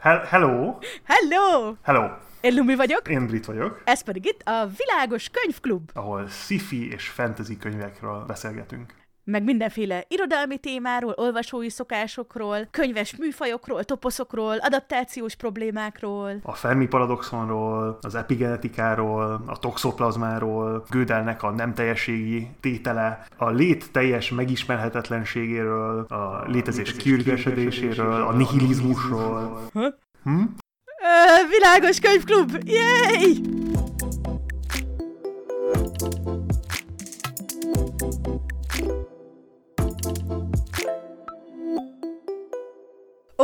He- hello! Hello! Hello! Én Lumi vagyok, Én Brit vagyok, ez pedig itt a Világos Könyvklub. ahol sci-fi és fantasy könyvekről beszélgetünk. Meg mindenféle irodalmi témáról, olvasói szokásokról, könyves műfajokról, toposzokról, adaptációs problémákról. A Fermi paradoxonról, az epigenetikáról, a toxoplazmáról, Gödelnek a nem teljességi tétele, a lét teljes megismerhetetlenségéről, a létezés kiürgesedéséről, a nihilizmusról. Hm? Ö, világos Könyvklub! Yay!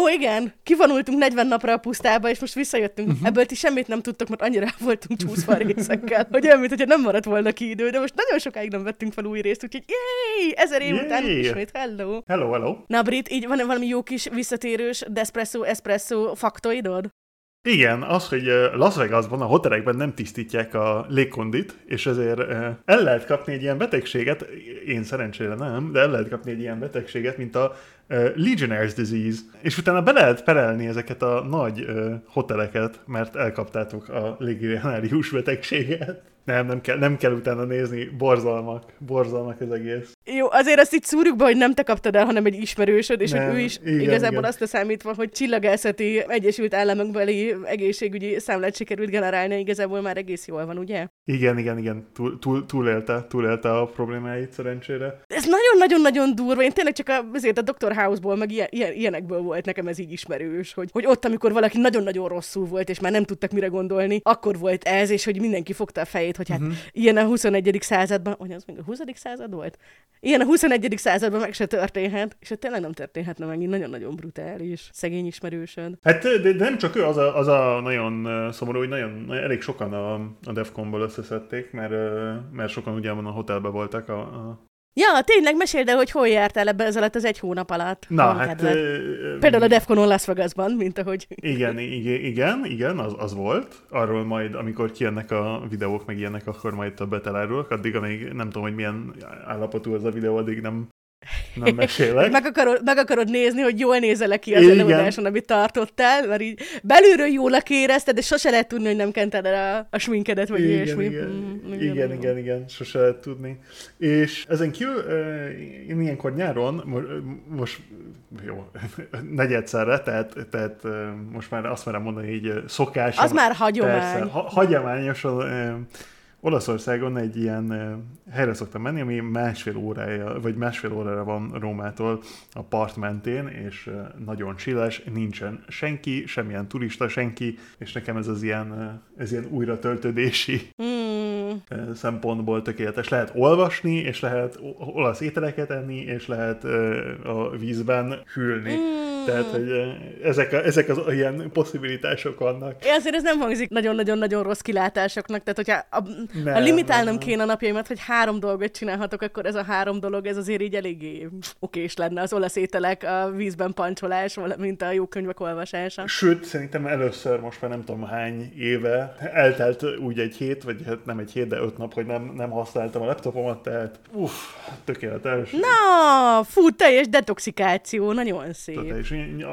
Ó, igen, kivonultunk 40 napra a pusztába, és most visszajöttünk. Uh-huh. Ebből ti semmit nem tudtok, mert annyira voltunk csúszva a részekkel, hogy olyan, mintha nem maradt volna ki idő, de most nagyon sokáig nem vettünk fel új részt, úgyhogy jéj, ezer év Jéj! után ismét, hello! Hello, hello! Na, Brit, így van valami jó kis visszatérős Despresso Espresso faktoidod? Igen, az, hogy Las Vegasban a hotelekben nem tisztítják a légkondit, és ezért el lehet kapni egy ilyen betegséget, én szerencsére nem, de el lehet kapni egy ilyen betegséget, mint a Legionnaire's Disease, és utána be lehet perelni ezeket a nagy hoteleket, mert elkaptátok a légionárius betegséget. Nem, nem kell, nem kell utána nézni, borzalmak, borzalmak az egész. Jó, azért azt itt szúrjuk be, hogy nem te kaptad el, hanem egy ismerősöd, és Nem, hogy ő is igen, igazából igen. azt leszámítva, hogy csillagászati Egyesült Államokbeli egészségügyi számlát sikerült generálni, igazából már egész jól van, ugye? Igen, igen, igen, túl, túl, túlélte, túlélte a problémáit szerencsére. Ez nagyon-nagyon-nagyon durva. Én tényleg csak a, azért a Dr. House-ból, meg ilyen, ilyen, ilyenekből volt nekem ez így ismerős, hogy, hogy ott, amikor valaki nagyon-nagyon rosszul volt, és már nem tudtak mire gondolni, akkor volt ez, és hogy mindenki fogta a fejét, hogy hát uh-huh. ilyen a 21. században, hogy az még a 20. század volt? Ilyen a 21. században meg se történhet, és hát tényleg nem történhetne meg, így nagyon-nagyon brutális, szegény ismerősöd. Hát de, de nem csak ő, az a, az a nagyon szomorú, hogy nagyon, elég sokan a, a Defconból összeszedték, mert, mert sokan ugye a hotelben voltak a, a Ja, tényleg meséld el, hogy hol jártál ebbe ez alatt az egy hónap alatt. Na, hát... ö, Például a Defconon Las Vegasban, mint ahogy... Igen, igen, igen, igen az, az volt. Arról majd, amikor kijönnek a videók, meg ilyenek, akkor majd többet elárulok. Addig, amíg nem tudom, hogy milyen állapotú az a videó, addig nem, nem mesélek. Meg akarod, meg akarod nézni, hogy jól nézel ki az Igen. előadáson, amit tartottál, mert így belülről jól érezted, de sose lehet tudni, hogy nem kented el a, a sminkedet, vagy igen, ilyesmi. igen, Mm, igen, igen, igen, sose lehet tudni. És ezen kívül én ilyenkor nyáron, mo- most jó, negyedszerre, tehát, tehát ö, most már azt merem mondani, hogy így szokás. Az már hagyomány. Persze, ha, hagyományosan Olaszországon egy ilyen helyre szoktam menni, ami másfél órája, vagy másfél órára van Rómától a part mentén, és nagyon csilles, nincsen senki, semmilyen turista, senki, és nekem ez az ilyen, ez ilyen újratöltődési Mm, ö, szempontból tökéletes. Lehet olvasni, és lehet olasz ételeket enni, és lehet a vízben hűlni. Mm. Tehát, hogy ezek, a, ezek az ilyen possibilitások vannak. É, azért ez nem hangzik nagyon-nagyon-nagyon rossz kilátásoknak, tehát hogyha a, Nem, ha limitálnom nem, kéne a napjaimat, hogy három dolgot csinálhatok, akkor ez a három dolog, ez azért így eléggé okés lenne az olasz ételek, a vízben pancsolás, valamint a jó könyvek olvasása. Sőt, szerintem először most már nem tudom hány éve eltelt úgy egy hét, vagy hát nem egy hét, de öt nap, hogy nem, nem használtam a laptopomat, tehát uff, tökéletes. Na, fú, teljes detoxikáció, nagyon szép.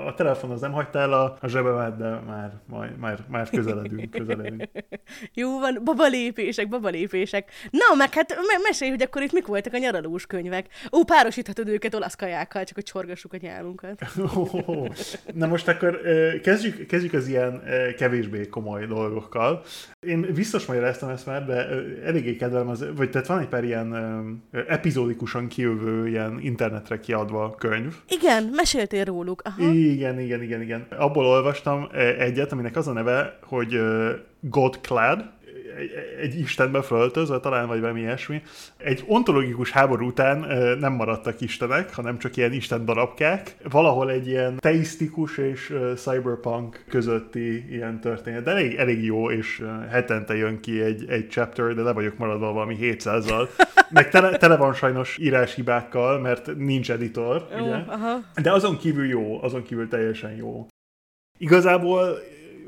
A telefon az nem hagyta el a, a zsebemet, de már, majd, már, már közeledünk, közeledünk. Jó van, babalépések, babalépések. Na, meg hát me- mesélj, hogy akkor itt mik voltak a nyaralós könyvek. Ó, párosíthatod őket olasz kajákkal, csak hogy csorgassuk a nyálunkat. Na most akkor kezdjük, kezdjük az ilyen kevésbé komoly dolgokkal. Én biztos magyaráztam ezt már, de eléggé kedvelem, az, vagy tehát van egy pár ilyen epizódikusan kijövő, ilyen internetre kiadva könyv. Igen, meséltél róluk. Aha. Igen, igen, igen, igen. Abból olvastam ö, egyet, aminek az a neve, hogy ö, God Clad, egy, egy istenbe föltözve, talán vagy valami ilyesmi. Egy ontológikus háború után nem maradtak istenek, hanem csak ilyen isten darabkák. Valahol egy ilyen teisztikus és cyberpunk közötti ilyen történet. De elég, elég jó, és hetente jön ki egy, egy chapter, de le vagyok maradva valami 700-zal. Meg tele, tele van sajnos íráshibákkal, mert nincs editor, Ó, ugye? aha. De azon kívül jó, azon kívül teljesen jó. Igazából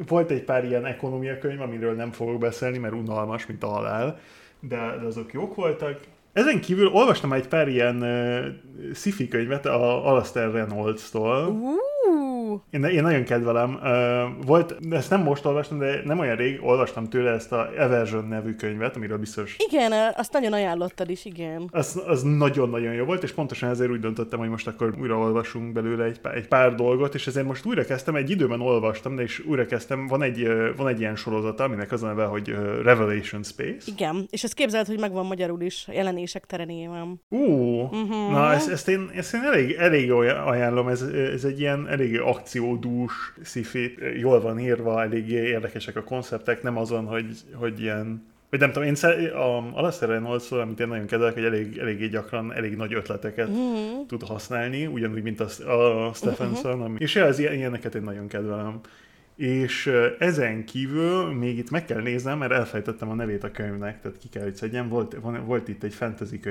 volt egy pár ilyen ekonomia könyv, amiről nem fogok beszélni, mert unalmas, mint a halál, de, de azok jók voltak. Ezen kívül olvastam egy pár ilyen uh, sci-fi könyvet a Alastair Reynolds-tól. Ú, Ú, Én, én nagyon kedvelem. Volt, ezt nem most olvastam, de nem olyan rég olvastam tőle ezt a Eversion nevű könyvet, amiről biztos igen, azt nagyon ajánlottad is, igen. az, az nagyon-nagyon jó volt, és pontosan ezért úgy döntöttem, hogy most akkor újra olvasunk belőle egy pár, egy pár dolgot, és ezért most újra kezdtem, egy időben olvastam, de és újra kezdtem, van egy, van egy ilyen sorozata, aminek az a neve, hogy Revelation Space. Igen, és ezt képzeld, hogy megvan magyarul is, jelenések terenében. Ú, uh-huh. na ezt, ezt, én, ezt én elég, elég ajánlom, ez, ez egy ilyen elég akciódús sci jól van írva, elég érdekesek a konceptek, nem azon, hogy, hogy ilyen vagy nem tudom, én szer- a Alastair Reynolds, amit én nagyon kedvelek, hogy elég, eléggé gyakran elég nagy ötleteket Mhm. tud használni, ugyanúgy, mint a, a Stephenson. Ami, és ja, az ilyen- ilyeneket én nagyon kedvelem. És ezen kívül még itt meg kell néznem, mert elfejtettem a nevét a könyvnek, tehát ki kell, hogy szedjem. Volt, van, volt itt egy fantasy a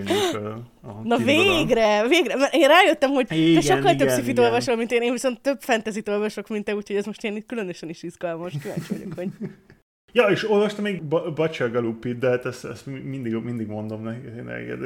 Na Kindle-on. végre, végre, mert én rájöttem, hogy Igen, te sokkal több igen, szifit igen. olvasol, mint én, én viszont több fantasy olvasok, mint te, úgyhogy ez most ilyen itt különösen is izgalmas, kíváncsi vagyok, hogy... Ja, és olvastam még Ba- Butcher Galupit, de hát ezt, ezt mindig, mindig mondom neki,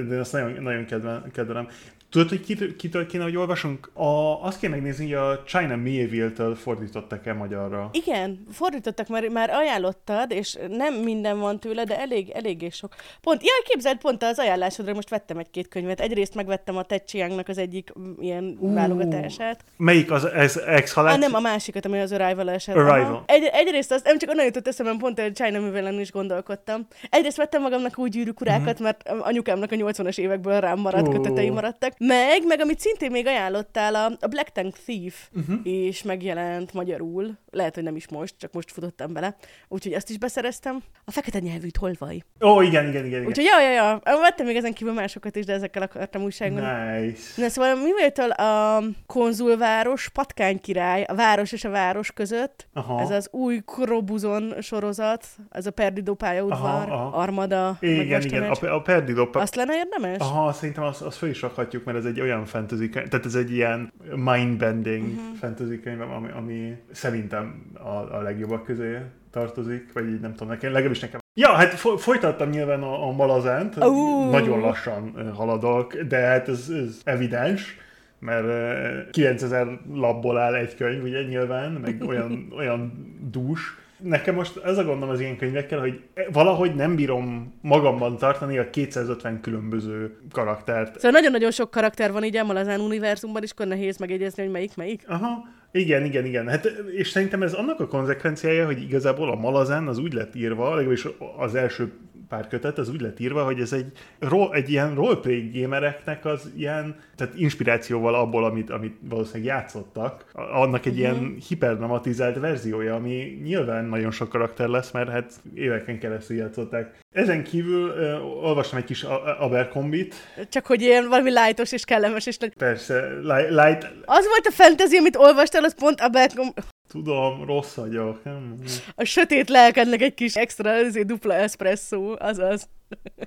de ezt nagyon, nagyon kedvel, kedvelem. Tudod, hogy kitől, kitől kéne, hogy olvasunk? A, azt kéne megnézni, hogy a China Mieville-től fordítottak-e magyarra. Igen, fordítottak, már, már ajánlottad, és nem minden van tőle, de elég, eléggé sok. Pont, jaj, képzeld, pont az ajánlásodra most vettem egy-két könyvet. Egyrészt megvettem a Ted Chiangnak az egyik mm, ilyen Ú. válogatását. Melyik az ez ex Ah, nem, a másikat, ami az Arrival eset. Arrival. Egy, egyrészt az, nem csak onnan jutott eszembe, pont a China művelen is gondolkodtam. Egyrészt vettem magamnak úgy gyűrűkurákat, mert anyukámnak a 80-as évekből rám maradt Ó. kötetei maradtak. Meg, meg amit szintén még ajánlottál, a, a Black Tank Thief Uh-huh. és megjelent magyarul. Lehet, hogy nem is most, csak most futottam bele. Úgyhogy azt is beszereztem. A fekete nyelvű tolvaj. Ó, igen, igen, igen. igen. Úgyhogy ja, ja, ja. Vettem még ezen kívül másokat is, de ezekkel akartam újságolni. Nice. Na szóval mi volt a konzulváros, patkány király, a város és a város között? Aha. Ez az új Krobuzon sorozat, ez a Perdido pályaudvar, Aha, aha. Armada, Igen, igen, a, a Perdido... Azt lenne érdemes? Aha, szerintem azt, azt fel is rakhatjuk, mert ez egy olyan fantasy könyv, tehát ez egy ilyen mind-bending uh-huh. fantasy könyv, ami, ami szerintem a, a legjobbak közé tartozik, vagy így nem tudom, nekem, legalábbis nekem. Ja, hát fo- folytattam nyilván a, a malazánt, Ú. nagyon lassan haladok, de hát ez, ez evidens, mert ö, 9000 labból áll egy könyv, ugye nyilván, meg olyan, olyan dús. Nekem most ez a gondom az ilyen könyvekkel, hogy valahogy nem bírom magamban tartani a 250 különböző karaktert. Szóval nagyon-nagyon sok karakter van így a Malazán univerzumban, és akkor nehéz megjegyezni, hogy melyik melyik. Aha, igen, igen, igen. Hát, és szerintem ez annak a konzekvenciája, hogy igazából a Malazán az úgy lett írva, legalábbis az első pár kötet, az úgy lett írva, hogy ez egy, egy ilyen roleplay gamereknek az ilyen, tehát inspirációval abból, amit, amit valószínűleg játszottak, annak egy ilyen hiperdramatizált verziója, ami nyilván nagyon sok karakter lesz, mert hát éveken keresztül játszották. Ezen kívül ö, olvastam egy kis Abercombit, Csak hogy ilyen valami lightos és kellemes, és persze, li- light, Az volt a fantasy, amit olvastál, az pont a, Beckham, tudom, rossz vagyok, nem? a sötét lelkednek egy kis extra, ezért dupla espresso, azaz.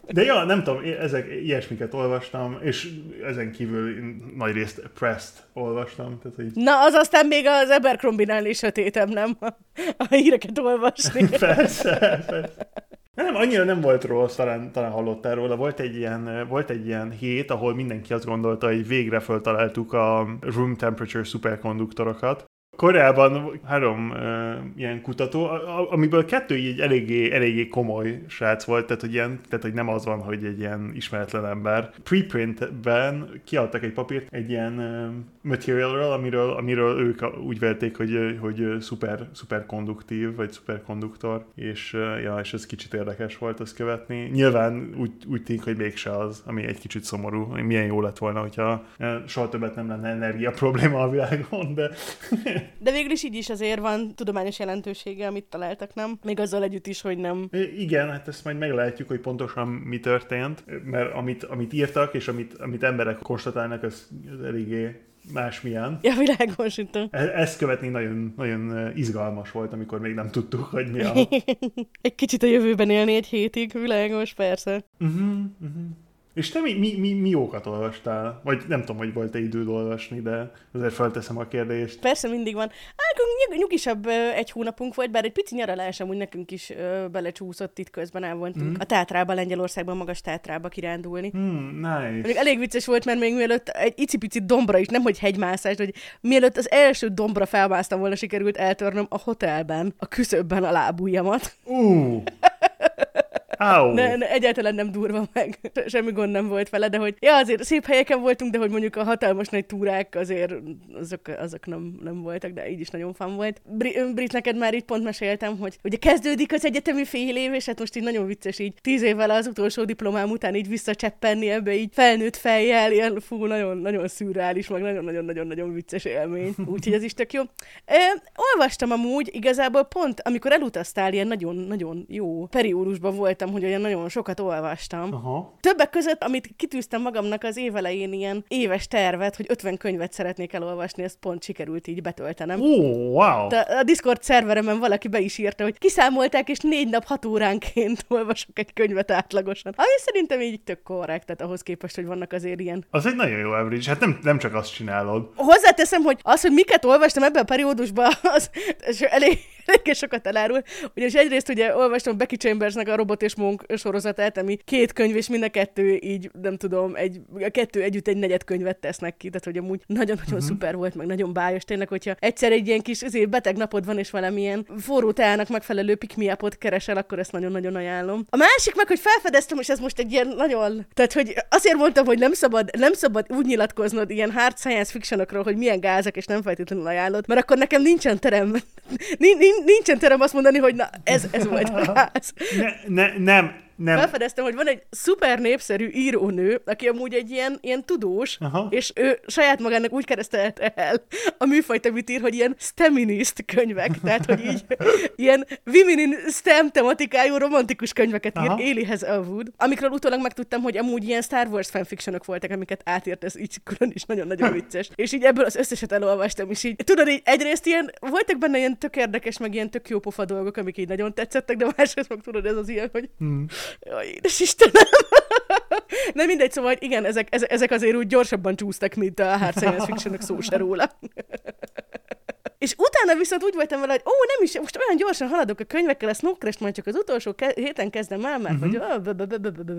De ja, nem tudom, ezek, ilyesmiket olvastam, és ezen kívül nagy részt Prest olvastam, tehát hogy Na, az aztán még az Abercrombie-nál is sötétebb, nem? A híreket olvasni. persze, persze. Nem, annyira nem volt rossz, talán, talán hallottál róla. Volt egy, ilyen, volt egy ilyen hét, ahol mindenki azt gondolta, hogy végre föltaláltuk a room temperature szuperkonduktorokat. Koreában három uh, ilyen kutató, a- amiből kettő így eléggé, eléggé komoly srác volt, tehát hogy, ilyen, tehát hogy nem az van, hogy egy ilyen ismeretlen ember. Preprintben kiadtak egy papírt egy ilyen uh, materialről, amiről, amiről ők úgy vélték, hogy, hogy szuper, szuperkonduktív, vagy szuperkonduktor, és, uh, ja, és ez kicsit érdekes volt ezt követni. Nyilván úgy, úgy tűnik, hogy mégse az, ami egy kicsit szomorú. Milyen jó lett volna, hogyha uh, soha többet nem lenne energia probléma a világon, de De végül is így is azért van tudományos jelentősége, amit találtak, nem? Még azzal együtt is, hogy nem. I- Igen, hát ezt majd meglátjuk, hogy pontosan mi történt, mert amit, amit írtak, és amit, amit emberek konstatálnak, az, az eléggé másmilyen. Ja, világos E- Ezt követni nagyon, nagyon izgalmas volt, amikor még nem tudtuk, hogy mi a... egy kicsit a jövőben élni egy hétig, világos, persze. Uh-huh, uh-huh. És te mi, mi, mi, mi jókat olvastál? Vagy nem tudom, hogy volt-e időd olvasni, de azért felteszem a kérdést. Persze mindig van. Hát nyug, nyugisabb egy hónapunk volt, bár egy pici nyaralás amúgy nekünk is ö, belecsúszott itt közben elvontunk. Mm. A Tátrába, Lengyelországban, magas Tátrába kirándulni. Mm, nice. Még elég vicces volt, mert még mielőtt egy icipici dombra is, nem hogy hegymászás, hogy mielőtt az első dombra felmásztam volna, sikerült eltörnöm a hotelben, a küszöbben a lábujjamat. Uh. Au. Ne, ne, egyáltalán nem durva meg, semmi gond nem volt vele, de hogy ja, azért szép helyeken voltunk, de hogy mondjuk a hatalmas nagy túrák azért azok, azok nem, nem voltak, de így is nagyon fan volt. Bri- Brit, neked már így pont meséltem, hogy ugye kezdődik az egyetemi fél év, és hát most így nagyon vicces így tíz évvel az utolsó diplomám után így visszacseppenni ebbe így felnőtt fejjel, ilyen fú, nagyon, nagyon szürreális, meg nagyon-nagyon-nagyon-nagyon vicces élmény. Úgyhogy ez is tök jó. E, olvastam amúgy, igazából pont, amikor elutaztál, ilyen nagyon-nagyon jó periódusban voltam voltam, hogy olyan nagyon sokat olvastam. Aha. Többek között, amit kitűztem magamnak az évelején ilyen éves tervet, hogy 50 könyvet szeretnék elolvasni, ezt pont sikerült így betöltenem. Ó, oh, wow! De a Discord szerveremen valaki be is írta, hogy kiszámolták, és négy nap hat óránként olvasok egy könyvet átlagosan. Ami szerintem így tök korrekt, tehát ahhoz képest, hogy vannak azért ilyen. Az egy nagyon jó average, hát nem, nem csak azt csinálod. Hozzáteszem, hogy az, hogy miket olvastam ebben a periódusban, az, az elég, elég sokat elárul. Ugyanis egyrészt ugye olvastam Becky Chambersnek a Robot és Monk sorozatát, ami két könyv, és mind a kettő így, nem tudom, egy, a kettő együtt egy negyed könyvet tesznek ki, tehát hogy amúgy nagyon-nagyon uh-huh. szuper volt, meg nagyon bájos tényleg, hogyha egyszer egy ilyen kis azért beteg napod van, és valamilyen forró teának megfelelő pick keresel, akkor ezt nagyon-nagyon ajánlom. A másik meg, hogy felfedeztem, és ez most egy ilyen nagyon, tehát hogy azért mondtam, hogy nem szabad, nem szabad úgy nyilatkoznod ilyen hard science fictionokról, hogy milyen gázak, és nem feltétlenül ajánlod, mert akkor nekem nincsen terem, nincsen terem azt mondani, hogy na, ez, ez volt a gáz. Ne, ne, nem, nem. Felfedeztem, hogy van egy szuper népszerű írónő, aki amúgy egy ilyen, ilyen tudós, Aha. és ő saját magának úgy keresztelte el a műfajt, amit ír, hogy ilyen steminist könyvek, tehát hogy így ilyen women in STEM tematikájú romantikus könyveket ír, Élihez Elwood, amikről utólag megtudtam, hogy amúgy ilyen Star Wars fanfictionok voltak, amiket átírt, ez így külön is nagyon-nagyon vicces. és így ebből az összeset elolvastam, és így tudod, így egyrészt ilyen, voltak benne ilyen tök érdekes, meg ilyen tök jó pofa dolgok, amik így nagyon tetszettek, de másrészt meg tudod, ez az ilyen, hogy hmm. Jaj, édes Istenem! Nem mindegy, szóval igen, ezek, ezek azért úgy gyorsabban csúsztak, mint a hard science fiction szó se róla. És utána viszont úgy voltam vele, hogy ó, nem is, most olyan gyorsan haladok a könyvekkel, a Snow majd csak az utolsó héten kezdem el, mert hogy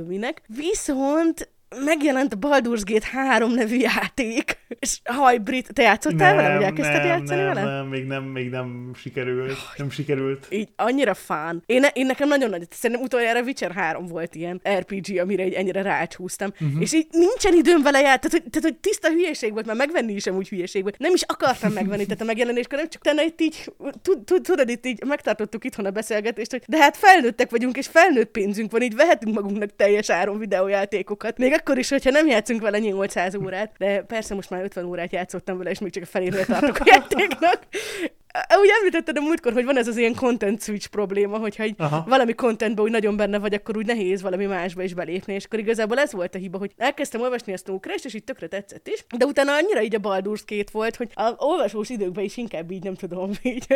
minek. Viszont megjelent a Baldur's Gate 3 nevű játék, és hajbrit, te játszottál vele, vagy elkezdted nem, játszani nem, vele? Nem, még nem, még nem sikerült, nem sikerült. Így annyira fán. Én, én nekem nagyon nagy, szerintem utoljára Witcher 3 volt ilyen RPG, amire egy ennyire rácsúsztam, uh-huh. és így nincsen időm vele jár, tehát hogy, tehát, hogy tiszta hülyeség volt, mert megvenni is úgy hülyeség volt. Nem is akartam megvenni, tehát a megjelenéskor nem csak tenne itt így, tudod, itt így megtartottuk itthon a beszélgetést, hogy de hát felnőttek vagyunk, és felnőtt pénzünk van, így vehetünk magunknak teljes áron videójátékokat. Még akkor is, hogyha nem játszunk vele 800 órát, de persze most már 50 órát játszottam vele, és még csak a felére tartok a játéknak. Úgy említetted a múltkor, hogy van ez az ilyen content switch probléma, hogyha egy valami contentben úgy nagyon benne vagy, akkor úgy nehéz valami másba is belépni, és akkor igazából ez volt a hiba, hogy elkezdtem olvasni ezt a és így tökre tetszett is, de utána annyira így a Baldur's két volt, hogy a olvasós időkben is inkább így nem tudom, így,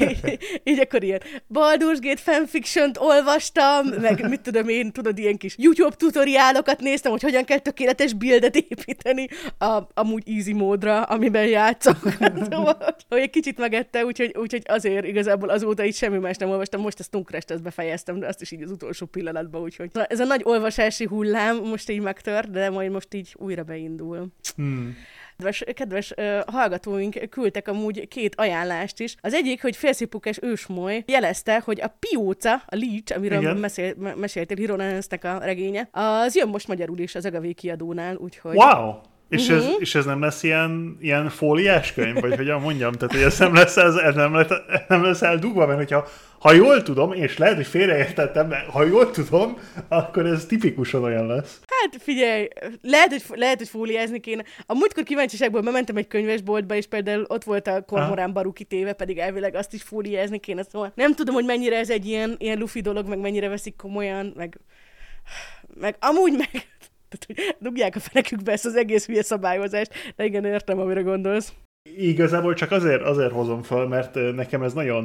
így, így akkor ilyen Baldur's Gate fanfiction olvastam, meg mit tudom én, tudod, ilyen kis YouTube tutoriálokat néztem, hogy hogyan kell tökéletes buildet építeni a, amúgy easy módra, amiben játszok. szóval, hogy egy kicsit meg mellette, úgyhogy, úgyhogy azért igazából azóta így semmi más nem olvastam. Most a Stunkrest ezt befejeztem, de azt is így az utolsó pillanatban, úgyhogy ez a nagy olvasási hullám most így megtört, de majd most így újra beindul. Hmm. Kedves, kedves uh, hallgatóink küldtek amúgy két ajánlást is. Az egyik, hogy Félszipukes ősmoly jelezte, hogy a Pióca, a Leech, amiről mesél, meséltél Hironensnek a regénye, az jön most magyarul is az Agavé kiadónál, úgyhogy... Wow! És, uh-huh. ez, mhm. és ez nem lesz ilyen, ilyen fóliás könyv, vagy hogyan mondjam? Tehát, hogy ez nem lesz, ez, ez nem, lesz, nem lesz eldugva, mert hogyha ha jól tudom, és lehet, hogy félreértettem, de ha jól tudom, akkor ez tipikusan olyan lesz. Hát figyelj, lehet, hogy, lehet, hogy fóliázni kéne. A múltkor kíváncsiságból bementem egy könyvesboltba, és például ott volt a Kormorán Baruki téve, pedig elvileg azt is fóliázni kéne, szóval nem tudom, hogy mennyire ez egy ilyen, ilyen lufi dolog, meg mennyire veszik komolyan, meg, meg amúgy meg tehát, hogy dugják a fenekükbe ezt az egész hülye szabályozást, de igen, értem, amire gondolsz. Igazából csak azért, azért hozom fel, mert nekem ez nagyon,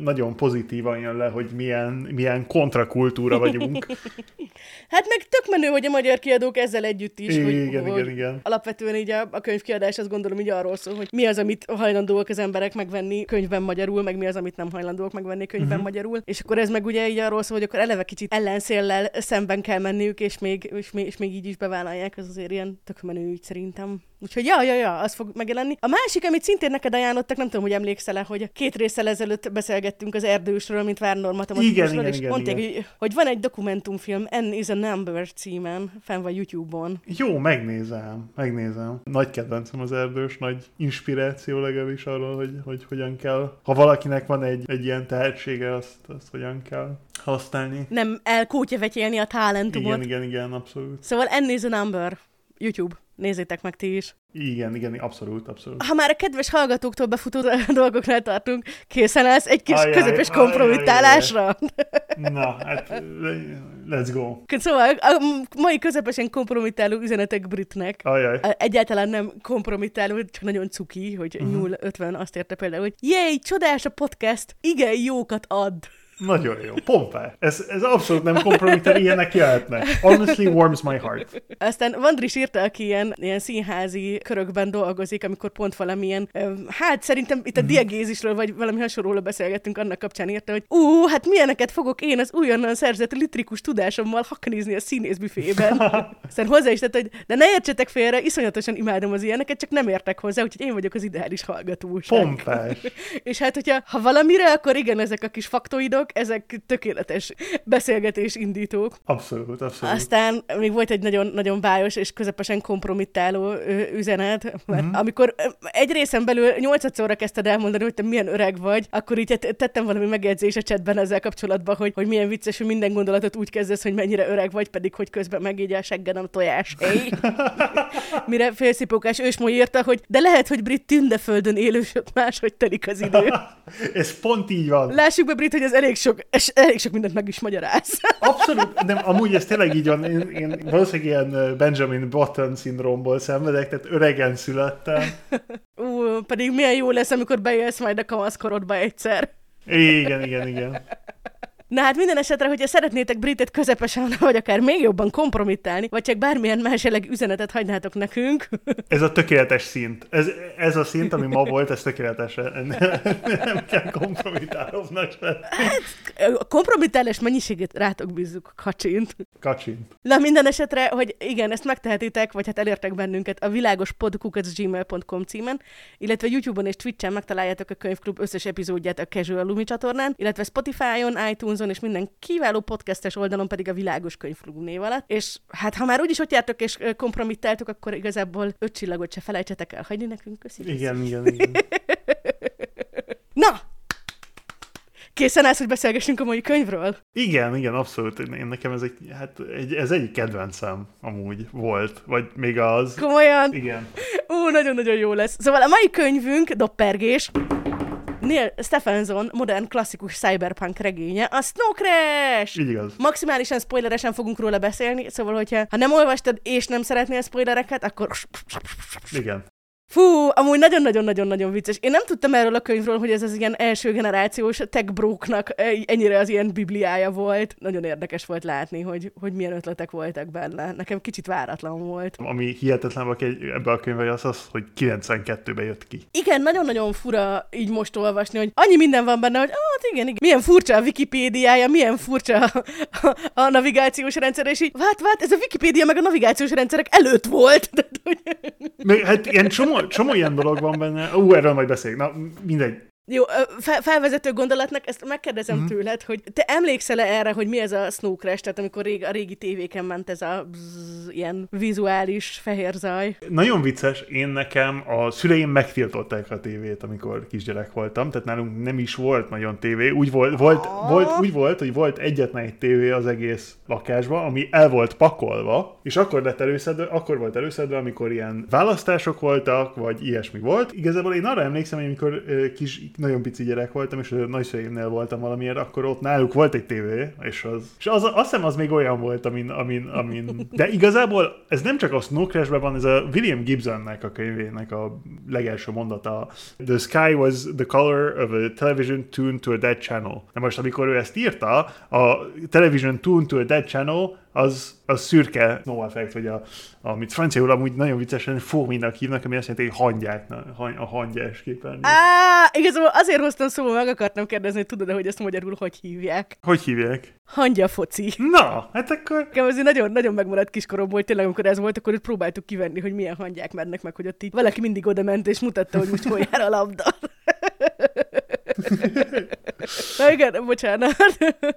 nagyon pozitívan jön le, hogy milyen, milyen kontrakultúra vagyunk. hát meg tök menő, hogy a magyar kiadók ezzel együtt is. Igen, hogy, igen, hogy igen. Alapvetően így a, a könyvkiadás azt gondolom így arról szól, hogy mi az, amit hajlandóak az emberek megvenni könyvben magyarul, meg mi az, amit nem hajlandóak megvenni könyvben uh-huh. magyarul. És akkor ez meg ugye így arról szól, hogy akkor eleve kicsit ellenszéllel szemben kell menniük, és még, és még, és még így is bevállalják. Ez azért ilyen tök menő ügy szerintem. Úgyhogy ja, ja, ja, az fog megjelenni. A másik, amit szintén neked ajánlottak, nem tudom, hogy emlékszel-e, hogy két résszel ezelőtt beszélgettünk az erdősről, mint Várnor matematikusról, igen, és igen, mondták, igen. Hogy, hogy van egy dokumentumfilm, N is a Number címen, fenn van YouTube-on. Jó, megnézem, megnézem. Nagy kedvencem az erdős, nagy inspiráció legalábbis arról, hogy, hogy hogyan kell, ha valakinek van egy, egy ilyen tehetsége, azt, azt hogyan kell használni. Nem elkótyavetélni a talentumot. Igen, igen, igen, abszolút. Szóval N is a Number. YouTube. Nézzétek meg ti is. Igen, igen, abszolút, abszolút. Ha már a kedves hallgatóktól befutó dolgoknál tartunk, készen állsz egy kis Ajaj, közepes ajaj, kompromittálásra? Na, hát let's go. Szóval a mai közepesen kompromittáló üzenetek Britnek. Ajaj. Egyáltalán nem kompromittáló, csak nagyon cuki, hogy uh-huh. nyúl 50 azt érte például, hogy jéj, csodás a podcast, igen, jókat ad. Nagyon jó, pompá. Ez, ez abszolút nem kompromitter, ilyenek jöhetnek. Honestly warms my heart. Aztán Vandris írta, aki ilyen, ilyen színházi körökben dolgozik, amikor pont valamilyen, hát szerintem itt a mm. diagézisről, vagy valami hasonlóról beszélgettünk, annak kapcsán írta, hogy ú, hát milyeneket fogok én az újonnan szerzett litrikus tudásommal haknizni a színészbüfében. Aztán hozzá is tett, hogy de ne értsetek félre, iszonyatosan imádom az ilyeneket, csak nem értek hozzá, úgyhogy én vagyok az ideális hallgatós. Pompás. És hát, hogyha ha valamire, akkor igen, ezek a kis faktoidok, ezek tökéletes beszélgetés indítók. Abszolút, abszolút. Aztán még volt egy nagyon, nagyon bájos és közepesen kompromittáló üzenet, mert mm-hmm. amikor egy részen belül nyolcadszorra kezdted elmondani, hogy te milyen öreg vagy, akkor így tettem valami megjegyzés a chatben ezzel kapcsolatban, hogy, hogy milyen vicces, hogy minden gondolatot úgy kezdesz, hogy mennyire öreg vagy, pedig hogy közben megígy a seggen a tojás. Hey. Mire félszipókás ősmó írta, hogy de lehet, hogy brit tündeföldön élősök máshogy telik az idő. Ez pont így van. Lássuk be, Brit, hogy ez elég sok, és elég sok mindent meg is magyaráz. Abszolút, nem, amúgy ez tényleg így van. Én, én valószínűleg ilyen Benjamin Button szindrómból szenvedek, tehát öregen születtem. Ú, pedig milyen jó lesz, amikor beélsz majd a kamaszkorodba egyszer. Igen, igen, igen. Na hát minden esetre, hogyha szeretnétek Britet közepesen, vagy akár még jobban kompromittálni, vagy csak bármilyen más jellegű üzenetet hagynátok nekünk. Ez a tökéletes szint. Ez, ez a szint, ami ma volt, ez tökéletes. Nem, nem kell kompromittálóvnak Hát, a kompromittálás mennyiségét rátok bízzuk, kacsint. Kacsint. Na minden esetre, hogy igen, ezt megtehetitek, vagy hát elértek bennünket a világospodkukacgmail.com címen, illetve YouTube-on és Twitch-en megtaláljátok a könyvklub összes epizódját a Casual Lumi csatornán, illetve Spotify-on, iTunes iTunes-on és minden kiváló podcastes oldalon pedig a Világos Könyvklub név alatt. És hát ha már úgyis ott jártok és kompromittáltok, akkor igazából öt csillagot se felejtsetek el hagyni nekünk. Köszönjük. Igen, igen, igen. Na, Készen állsz, hogy beszélgessünk a mai könyvről? Igen, igen, abszolút. Én nekem ez egy, hát egy, ez egy kedvencem amúgy volt, vagy még az. Komolyan? Igen. Ó, nagyon-nagyon jó lesz. Szóval a mai könyvünk, Doppergés, Neil Stephenson modern klasszikus cyberpunk regénye, a Snow Crash! Így igaz. Maximálisan spoileresen fogunk róla beszélni, szóval hogyha ha nem olvastad és nem szeretnél spoilereket, akkor... Igen. Fú, amúgy nagyon-nagyon-nagyon-nagyon vicces. Én nem tudtam erről a könyvről, hogy ez az ilyen első generációs tech bróknak ennyire az ilyen bibliája volt. Nagyon érdekes volt látni, hogy, hogy milyen ötletek voltak benne. Nekem kicsit váratlan volt. Ami hihetetlen ebbe a könyvbe az az, hogy 92-ben jött ki. Igen, nagyon-nagyon fura így most olvasni, hogy annyi minden van benne, hogy hát igen, igen. Milyen furcsa a Wikipédiája, milyen furcsa a, a, a navigációs rendszer, és így, hát, hát, ez a Wikipédia meg a navigációs rendszerek előtt volt. Még, hát ilyen csomó, csomó ilyen dolog van benne. Ú, erről majd beszéljük. Na, mindegy. Jó, fe- felvezető gondolatnak, ezt megkérdezem mm-hmm. tőled, hogy te emlékszel -e erre, hogy mi ez a Snow Crash, tehát amikor rég, a régi tévéken ment ez a bzz, ilyen vizuális fehér zaj? Nagyon vicces, én nekem a szüleim megtiltották a tévét, amikor kisgyerek voltam, tehát nálunk nem is volt nagyon tévé. Úgy volt, volt, volt, úgy volt hogy volt egyetlen egy tévé az egész lakásban, ami el volt pakolva, és akkor lett előszedve, akkor volt előszedve, amikor ilyen választások voltak, vagy ilyesmi volt. Igazából én arra emlékszem, hogy amikor kis, nagyon pici gyerek voltam, és a nagyszüleimnél voltam valamiért, akkor ott náluk volt egy tévé, és az, és az, azt hiszem az még olyan volt, amin, amin, amin, de igazából ez nem csak a Snow Crash-ben van, ez a William Gibsonnek a könyvének a legelső mondata. The sky was the color of a television tuned to a dead channel. Na most, amikor ő ezt írta, a television tuned to a dead channel, az, az szürke snow effect, vagy a, amit franciául amúgy nagyon viccesen fóminak hívnak, ami azt jelenti, hogy hangyát, a hangyás képen. Á, igazából azért hoztam szóba, meg akartam kérdezni, hogy tudod-e, hogy ezt magyarul hogy hívják? Hogy hívják? Hangya foci. Na, hát akkor... Nekem azért nagyon, nagyon megmaradt kiskorom hogy tényleg amikor ez volt, akkor itt próbáltuk kivenni, hogy milyen hangyák mennek meg, hogy ott így valaki mindig oda ment és mutatta, hogy most hol jár a labda. Na igen, bocsánat.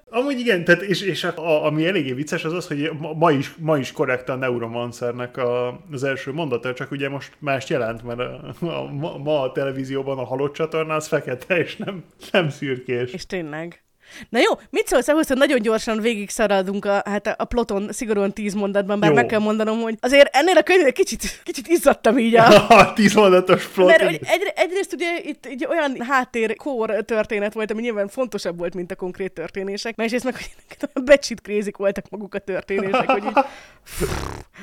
Amúgy igen, tehát és, és a, a, ami eléggé vicces az az, hogy ma is, ma is korrekt a Neuromancernek a, az első mondata, csak ugye most más jelent, mert a, a, ma, ma a televízióban a halott csatorna az fekete, és nem, nem szürkés. És tényleg. Na jó, mit szólsz ahhoz, hogy nagyon gyorsan végig szaradunk a, hát a ploton szigorúan tíz mondatban, bár jó. meg kell mondanom, hogy azért ennél a könyvnél kicsit, kicsit izzadtam így a... a tíz mondatos plot. Mert hogy egy, egyrészt ugye itt egy olyan háttér kór történet volt, ami nyilván fontosabb volt, mint a konkrét történések, másrészt meg, hogy becsit krézik voltak maguk a történések, hogy így...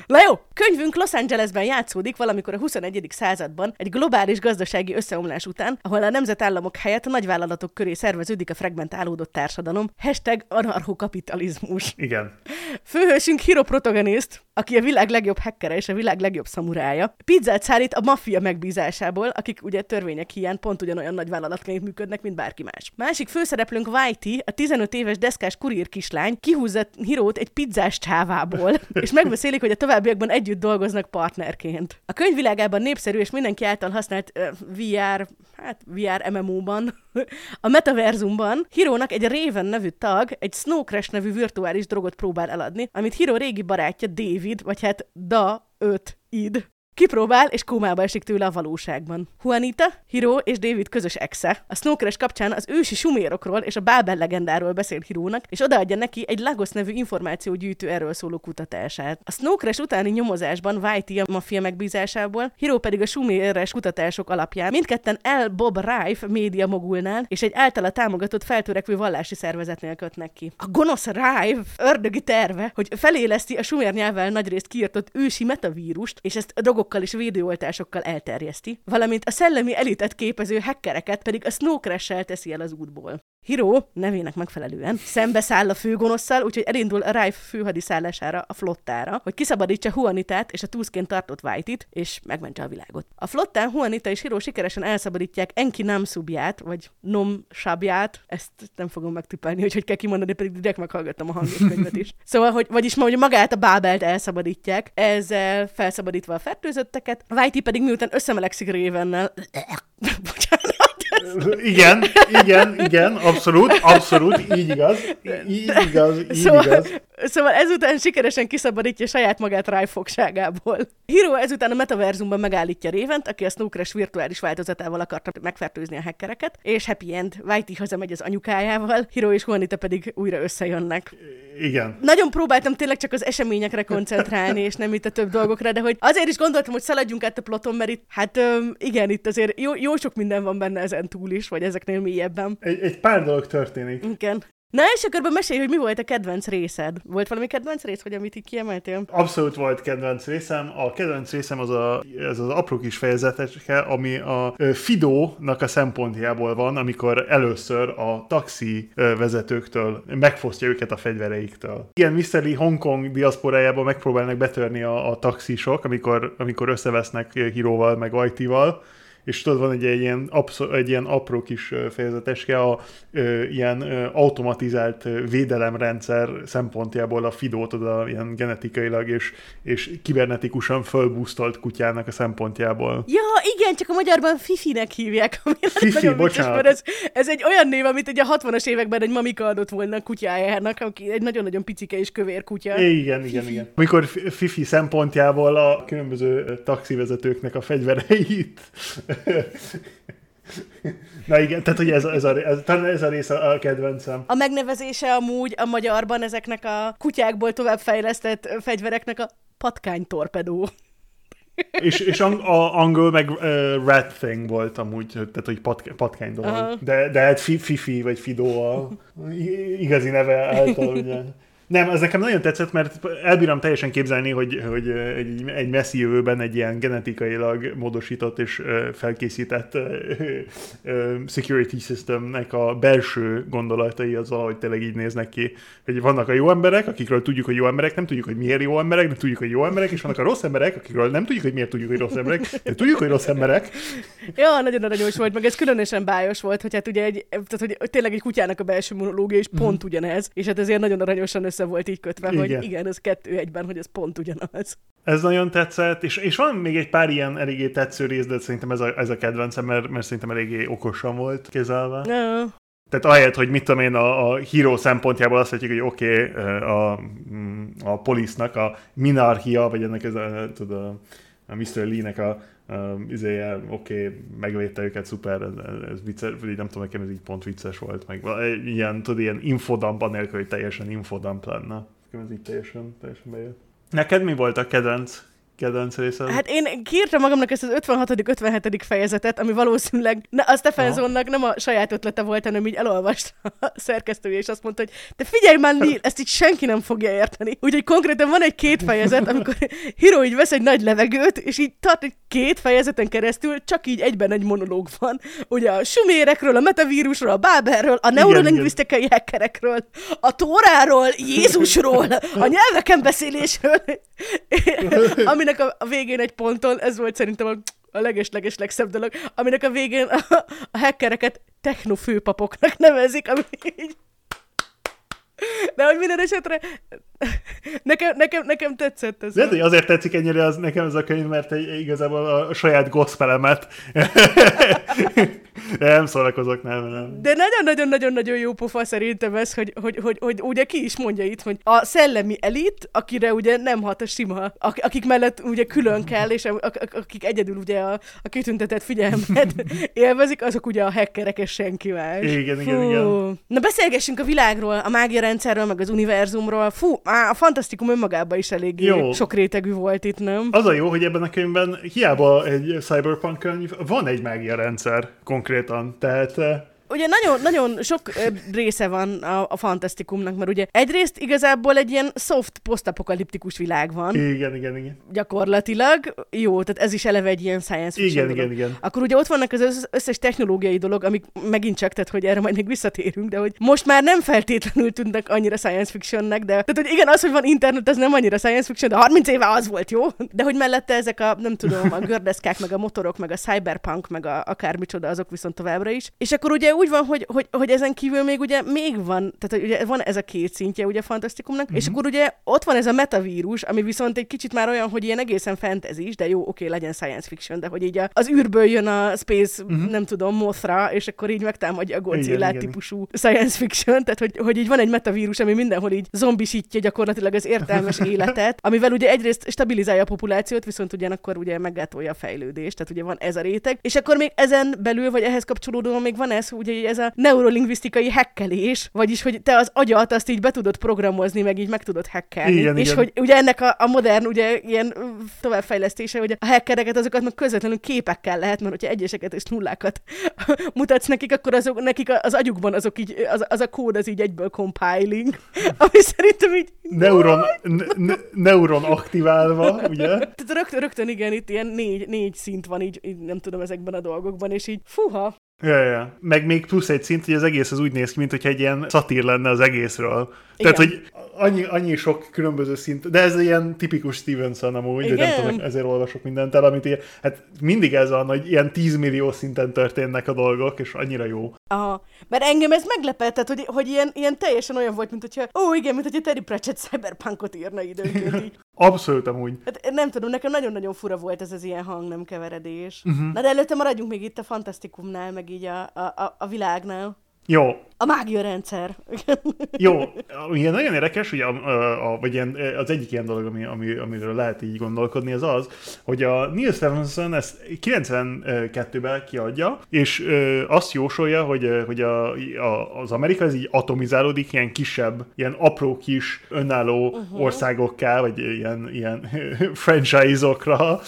Na jó, könyvünk Los Angelesben játszódik valamikor a 21. században, egy globális gazdasági összeomlás után, ahol a nemzetállamok helyett a nagyvállalatok köré szerveződik a fragmentálódott társadalom. Hashtag anarchokapitalizmus. Igen. Főhősünk Hiro protagonist, aki a világ legjobb hackere és a világ legjobb szamurája. Pizzát szállít a maffia megbízásából, akik ugye törvények hiány pont ugyanolyan nagy vállalatként működnek, mint bárki más. Másik főszereplőnk Whitey, a 15 éves deszkás kurír kislány, kihúzza Hirót egy pizzás csávából, és megbeszélik, hogy a továbbiakban együtt dolgoznak partnerként. A könyvvilágában népszerű és mindenki által használt uh, VR, hát VR MMO-ban, a metaverzumban Hirónak egy Raven nevű tag egy Snow Crash nevű virtuális drogot próbál eladni, amit Hiro régi barátja David, vagy hát Da 5 id Kipróbál, és kómába esik tőle a valóságban. Juanita, Hiro és David közös exe. A Snowcrash kapcsán az ősi sumérokról és a Bábel legendáról beszél Hirónak, és odaadja neki egy Lagos nevű információgyűjtő erről szóló kutatását. A Snowcrash utáni nyomozásban Whitey a maffia megbízásából, Hiro pedig a suméres kutatások alapján mindketten El Bob Rife média mogulnál és egy általa támogatott feltörekvő vallási szervezetnél kötnek ki. A gonosz Rife ördögi terve, hogy feléleszti a sumér nyelvvel nagyrészt kiirtott ősi metavírust, és ezt a drogokkal és védőoltásokkal elterjeszti, valamint a szellemi elitet képező hackereket pedig a Snow crash teszi el az útból. Hiro, nevének megfelelően, szembeszáll a főgonosszal, úgyhogy elindul a Rife főhadiszállására, a flottára, hogy kiszabadítsa Juanitát és a túszként tartott White-it, és megmentse a világot. A flottán Juanita és Hiro sikeresen elszabadítják Enki Namsubját, vagy Nom Sabját, ezt nem fogom megtipelni, hogy hogy kell kimondani, pedig direkt meghallgattam a hangos könyvet is. Szóval, hogy, vagyis ma, hogy magát a Bábelt elszabadítják, ezzel felszabadítva a fertőzötteket, Whitey pedig miután összemelegszik Ravennel, bocsánat, igen, igen, igen, abszolút, abszolút, így igaz, így igaz, így szóval, igaz. Szóval ezután sikeresen kiszabadítja saját magát rájfogságából. Hiro ezután a metaverzumban megállítja Révent, aki a Snowcrash virtuális változatával akarta megfertőzni a hackereket, és Happy End, Whitey hazamegy az anyukájával, Hiro és Juanita pedig újra összejönnek. Igen. Nagyon próbáltam tényleg csak az eseményekre koncentrálni, és nem itt a több dolgokra, de hogy azért is gondoltam, hogy szaladjunk át a ploton, mert itt, hát igen, itt azért jó, jó sok minden van benne ezen túl is, vagy ezeknél mélyebben. Egy, egy pár dolog történik. Igen. Na és akkor mesélj, hogy mi volt a kedvenc részed? Volt valami kedvenc rész, vagy amit így kiemeltél? Abszolút volt kedvenc részem. A kedvenc részem az a, ez az apró kis fejezetecske, ami a Fidónak a szempontjából van, amikor először a taxi vezetőktől megfosztja őket a fegyvereiktől. Igen, Mr. Lee Hongkong diaszporájában megpróbálnak betörni a, a taxisok, amikor, amikor összevesznek Híróval, meg Ajtival, és tudod, van egy, egy, ilyen, abszol, egy ilyen apró kis fejezeteske, a ö, ilyen ö, automatizált védelemrendszer szempontjából a Fidót oda ilyen genetikailag és, és kibernetikusan fölbusztolt kutyának a szempontjából. Ja, igen, csak a magyarban Fifinek hívják. Fifi, bocsánat. Vicces, ez, ez egy olyan név, amit egy a 60-as években egy mamika adott volna kutyájának, aki egy nagyon-nagyon picike és kövér kutya. Igen, Fifi. igen, igen. Amikor Fifi szempontjából a különböző taxivezetőknek a fegyvereit Na igen, tehát hogy ez, ez, a, ez, ez a rész a kedvencem. A megnevezése amúgy a magyarban ezeknek a kutyákból továbbfejlesztett fegyvereknek a patkánytorpedó. és, és ang, a, angol meg uh, rat thing volt amúgy, tehát hogy patk, patkány dolog. Uh-huh. De, de hát Fifi vagy Fido a igazi neve által, ugye. Nem, ez nekem nagyon tetszett, mert elbírom teljesen képzelni, hogy, hogy egy, egy messzi jövőben egy ilyen genetikailag módosított és felkészített security systemnek a belső gondolatai az valahogy tényleg így néznek ki, hogy vannak a jó emberek, akikről tudjuk, hogy jó emberek, nem tudjuk, hogy miért jó emberek, de tudjuk, hogy jó emberek, és vannak a rossz emberek, akikről nem tudjuk, hogy miért tudjuk, hogy rossz emberek, de tudjuk, hogy rossz emberek. Ja, nagyon aranyos volt, meg ez különösen bájos volt, hogy hát ugye egy, tehát, hogy tényleg egy kutyának a belső monológia is pont mm. ugyanez, és hát ezért nagyon aranyosan össze volt így kötve, igen. hogy igen, ez kettő egyben, hogy ez pont ugyanaz. Ez nagyon tetszett, és, és van még egy pár ilyen eléggé tetsző rész, de szerintem ez a, ez a kedvencem, mert, mert szerintem eléggé okosan volt kezelve. No. Tehát ahelyett, hogy mit tudom én, a, a híró szempontjából azt mondjuk, hogy oké, okay, a, a polisznak a minarchia, vagy ennek ez a, tudod, a, a Mr. Lee-nek a, um, izéje, oké, okay, megvédte őket, szuper, ez, ez vicces, vagy nem tudom, nekem ez így pont vicces volt, meg ilyen, tudod, ilyen infodump, anélkül, hogy teljesen infodump lenne. Nekem ez így teljesen, teljesen bejött. Neked mi volt a kedvenc kedvenc részed? Hát én kiírtam magamnak ezt az 56.-57. fejezetet, ami valószínűleg ne, a Stephensonnak nem a saját ötlete volt, hanem így elolvasta a szerkesztője, és azt mondta, hogy te figyelj már, Neil, ezt így senki nem fogja érteni. Úgyhogy konkrétan van egy két fejezet, amikor Hiro így vesz egy nagy levegőt, és így tart egy két fejezeten keresztül, csak így egyben egy monológ van. Ugye a sumérekről, a metavírusról, a báberről, a neurolingvisztikai hackerekről, a tóráról, Jézusról, a nyelveken beszélésről, ami aminek a, a végén egy ponton, ez volt szerintem a, a leges-leges legszebb dolog, aminek a végén a, a hackereket technofőpapoknak nevezik, ami így de hogy minden esetre nekem, nekem, nekem tetszett ez. De, a... azért tetszik ennyire az, nekem ez a könyv, mert egy, igazából a saját gospelemet nem szórakozok, nem, nem. De nagyon-nagyon-nagyon-nagyon jó pofa szerintem ez, hogy, hogy, hogy, hogy, ugye ki is mondja itt, hogy a szellemi elit, akire ugye nem hat a sima, akik mellett ugye külön kell, és akik egyedül ugye a, a kitüntetett figyelmet élvezik, azok ugye a hackerek és senki más. Igen, igen, Fú. igen. Na beszélgessünk a világról, a mágia rendszerről, meg az univerzumról. Fú, a fantasztikum önmagában is elég jó. sok rétegű volt itt, nem? Az a jó, hogy ebben a könyvben hiába egy cyberpunk könyv, van egy mágia rendszer konkrétan. Tehát ugye nagyon, nagyon sok része van a, a fantasztikumnak, mert ugye egyrészt igazából egy ilyen soft posztapokaliptikus világ van. Igen, igen, igen. Gyakorlatilag. Jó, tehát ez is eleve egy ilyen science fiction Igen, dolog. igen, igen. Akkor ugye ott vannak az összes technológiai dolog, amik megint csak, tehát hogy erre majd még visszatérünk, de hogy most már nem feltétlenül tűnnek annyira science fictionnek, de tehát hogy igen, az, hogy van internet, az nem annyira science fiction, de 30 éve az volt, jó? De hogy mellette ezek a, nem tudom, a gördeszkák, meg a motorok, meg a cyberpunk, meg a akármicsoda, azok viszont továbbra is. És akkor ugye úgy van, hogy, hogy, hogy ezen kívül még ugye még van, tehát ugye van ez a két szintje ugye fantasztikumnak, uh-huh. és mhm. akkor ugye ott van ez a metavírus, ami viszont egy kicsit már olyan, hogy ilyen egészen fantasy de jó, oké, legyen science fiction, de hogy így a, az űrből jön a space, uh-huh. nem tudom, Mothra, és akkor így megtámadja a Godzilla típusú igen. science fiction, tehát hogy, hogy így van egy metavírus, ami mindenhol így zombisítja gyakorlatilag az értelmes életet, amivel ugye egyrészt stabilizálja a populációt, viszont ugyanakkor ugye meggátolja a fejlődést, tehát ugye van ez a réteg, és akkor még ezen belül, vagy ehhez kapcsolódóan még van ez, ugye ez a neurolingvisztikai hekkelés, vagyis hogy te az agyat azt így be tudod programozni, meg így meg tudod hekkelni. Igen, és igen. hogy ugye ennek a, a modern ugye ilyen továbbfejlesztése, hogy a hackereket azokat meg közvetlenül képekkel lehet, mert hogyha egyeseket és nullákat mutatsz nekik, akkor azok, nekik az agyukban azok így, az, az a kód az így egyből compiling, ami szerintem így... Neuron, ne, neuron aktiválva, ugye? Tehát rögtön, rögtön igen, itt ilyen négy, négy szint van így, így, nem tudom ezekben a dolgokban, és így fuha, Ja, ja. Meg még plusz egy szint, hogy az egész az úgy néz ki, mint hogy egy ilyen szatír lenne az egészről. Igen. Tehát, hogy annyi, annyi sok különböző szint, de ez ilyen tipikus Stevenson amúgy, Igen. nem tudom, ezért olvasok mindent el, amit ilyen, hát mindig ez van, hogy ilyen 10 millió szinten történnek a dolgok, és annyira jó. Aha, mert engem ez meglepett, tehát, hogy, hogy ilyen, ilyen teljesen olyan volt, mint hogyha, ó igen, mint hogyha Terry Pratchett cyberpunkot írna időnként így. Abszolút amúgy. Hát nem tudom, nekem nagyon-nagyon fura volt ez az ilyen hang nem keveredés. Uh-huh. Na de előtte maradjunk még itt a fantasztikumnál, meg így a, a, a, a világnál. Jó, A mágia rendszer. Jó, ilyen nagyon érdekes, hogy a, a, a, vagy ilyen, az egyik ilyen dolog, ami, ami, amiről lehet így gondolkodni, az az, hogy a Neil Stephenson ezt 92-ben kiadja, és ö, azt jósolja, hogy, hogy a, a, az Amerika ez így atomizálódik ilyen kisebb, ilyen apró kis önálló uh-huh. országokká, vagy ilyen, ilyen franchise-okra,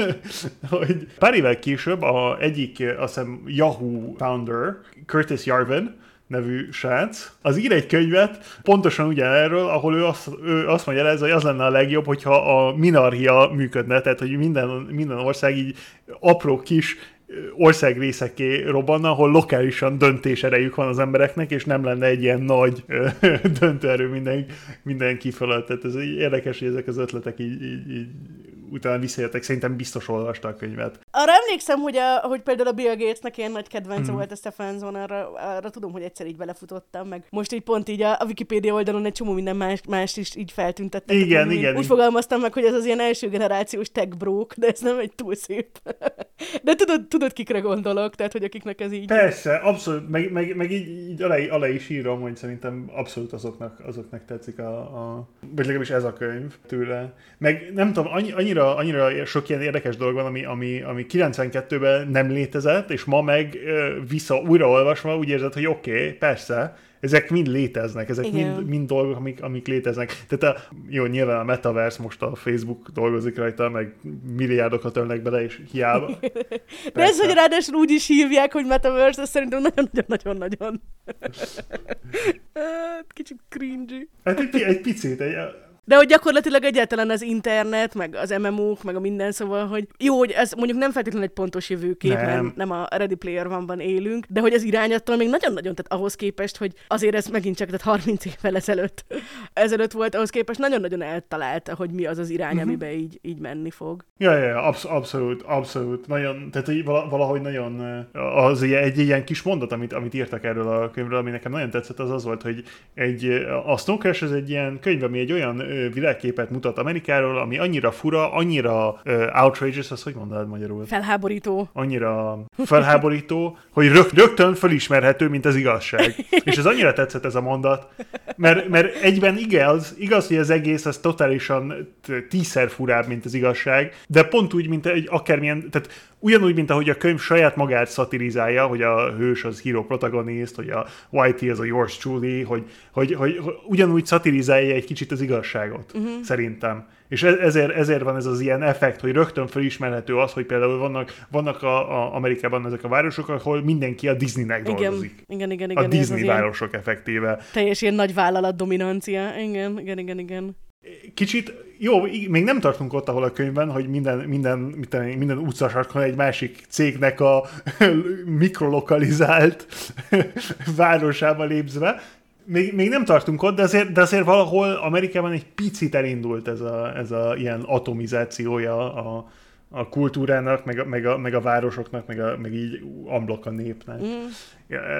hogy pár évvel később a egyik, azt hiszem, Yahoo founder, Curtis Yarvin, nevű srác, az ír egy könyvet pontosan ugyanerről, ahol ő azt, ő azt mondja, hogy az lenne a legjobb, hogyha a minarchia működne, tehát hogy minden, minden ország így apró kis országrészekké robbanna, ahol lokálisan döntéserejük van az embereknek, és nem lenne egy ilyen nagy döntőerő minden, mindenki fölött. Tehát ez érdekes, hogy ezek az ötletek így, így, így utána visszajöttek, szerintem biztos olvasta a könyvet. Arra emlékszem, hogy, a, hogy például a Bill Gatesnek ilyen nagy kedvence mm. volt a Stephenson, arra, arra tudom, hogy egyszer így belefutottam, meg most így pont így a, a Wikipedia oldalon egy csomó minden más, más is így feltüntettek. Igen, igen. Úgy igen. fogalmaztam meg, hogy ez az ilyen első generációs tech brók, de ez nem egy túl szép. De tudod, tudod kikre gondolok, tehát hogy akiknek ez így... Persze, abszolút, meg, meg, meg így, így alá, alá is írom, hogy szerintem abszolút azoknak, azoknak tetszik a, a, vagy legalábbis ez a könyv tőle. Meg nem tudom, annyi, annyira, annyira sok ilyen érdekes dolog van, ami, ami, ami 92-ben nem létezett, és ma meg vissza újraolvasva úgy érzed, hogy oké, okay, persze, ezek mind léteznek, ezek mind, mind dolgok, amik, amik léteznek. Tehát a, jó, nyilván a Metaverse most a Facebook dolgozik rajta, meg milliárdokat ölnek bele, és hiába. De ez, hogy ráadásul úgy is hívják, hogy Metaverse, ez szerintem nagyon-nagyon-nagyon-nagyon. Hát, kicsit cringy. Hát egy, egy picit, egy, de hogy gyakorlatilag egyáltalán az internet, meg az MMO-k, meg a minden, szóval, hogy jó, hogy ez mondjuk nem feltétlenül egy pontos jövőkép, nem. mert nem a Ready Player van élünk, de hogy az irányattól még nagyon-nagyon, tehát ahhoz képest, hogy azért ez megint csak tehát 30 évvel ezelőtt, ezelőtt volt, ahhoz képest nagyon-nagyon eltalálta, hogy mi az az irány, uh-huh. amiben így, így menni fog. Ja, ja, ja absz- abszolút, abszolút. Nagyon, tehát hogy valahogy nagyon az egy ilyen kis mondat, amit, amit írtak erről a könyvről, ami nekem nagyon tetszett, az az volt, hogy egy, a Snow Crash ez egy ilyen könyv, ami egy olyan világképet mutat Amerikáról, ami annyira fura, annyira uh, outrageous, az hogy mondanád magyarul? Felháborító. Annyira felháborító, hogy rög, rögtön felismerhető, mint az igazság. És ez annyira tetszett ez a mondat, mert, mert egyben igaz, igaz, hogy az egész az totálisan tízszer furább, mint az igazság, de pont úgy, mint egy akármilyen, tehát ugyanúgy, mint ahogy a könyv saját magát szatirizálja, hogy a hős az hero protagonist, hogy a Whitey az a yours truly, hogy, hogy, hogy, hogy ugyanúgy szatirizálja egy kicsit az igazságot, uh-huh. szerintem. És e- ezért, ezért van ez az ilyen effekt, hogy rögtön felismerhető az, hogy például vannak, vannak a, a Amerikában ezek a városok, ahol mindenki a Disneynek igen, dolgozik. Igen, igen, igen. A Disney városok effektíve. Teljes ilyen nagy vállalat dominancia. Igen, igen, igen, igen kicsit, jó, még nem tartunk ott, ahol a könyvben, hogy minden, minden, minden, minden utcasarkon egy másik cégnek a mikrolokalizált városába lépzve. Még, még nem tartunk ott, de azért, de azért valahol Amerikában egy picit elindult ez a, ez a ilyen atomizációja a, a kultúrának, meg a, meg a, meg a városoknak, meg, a, meg így amblok a népnek. Mm.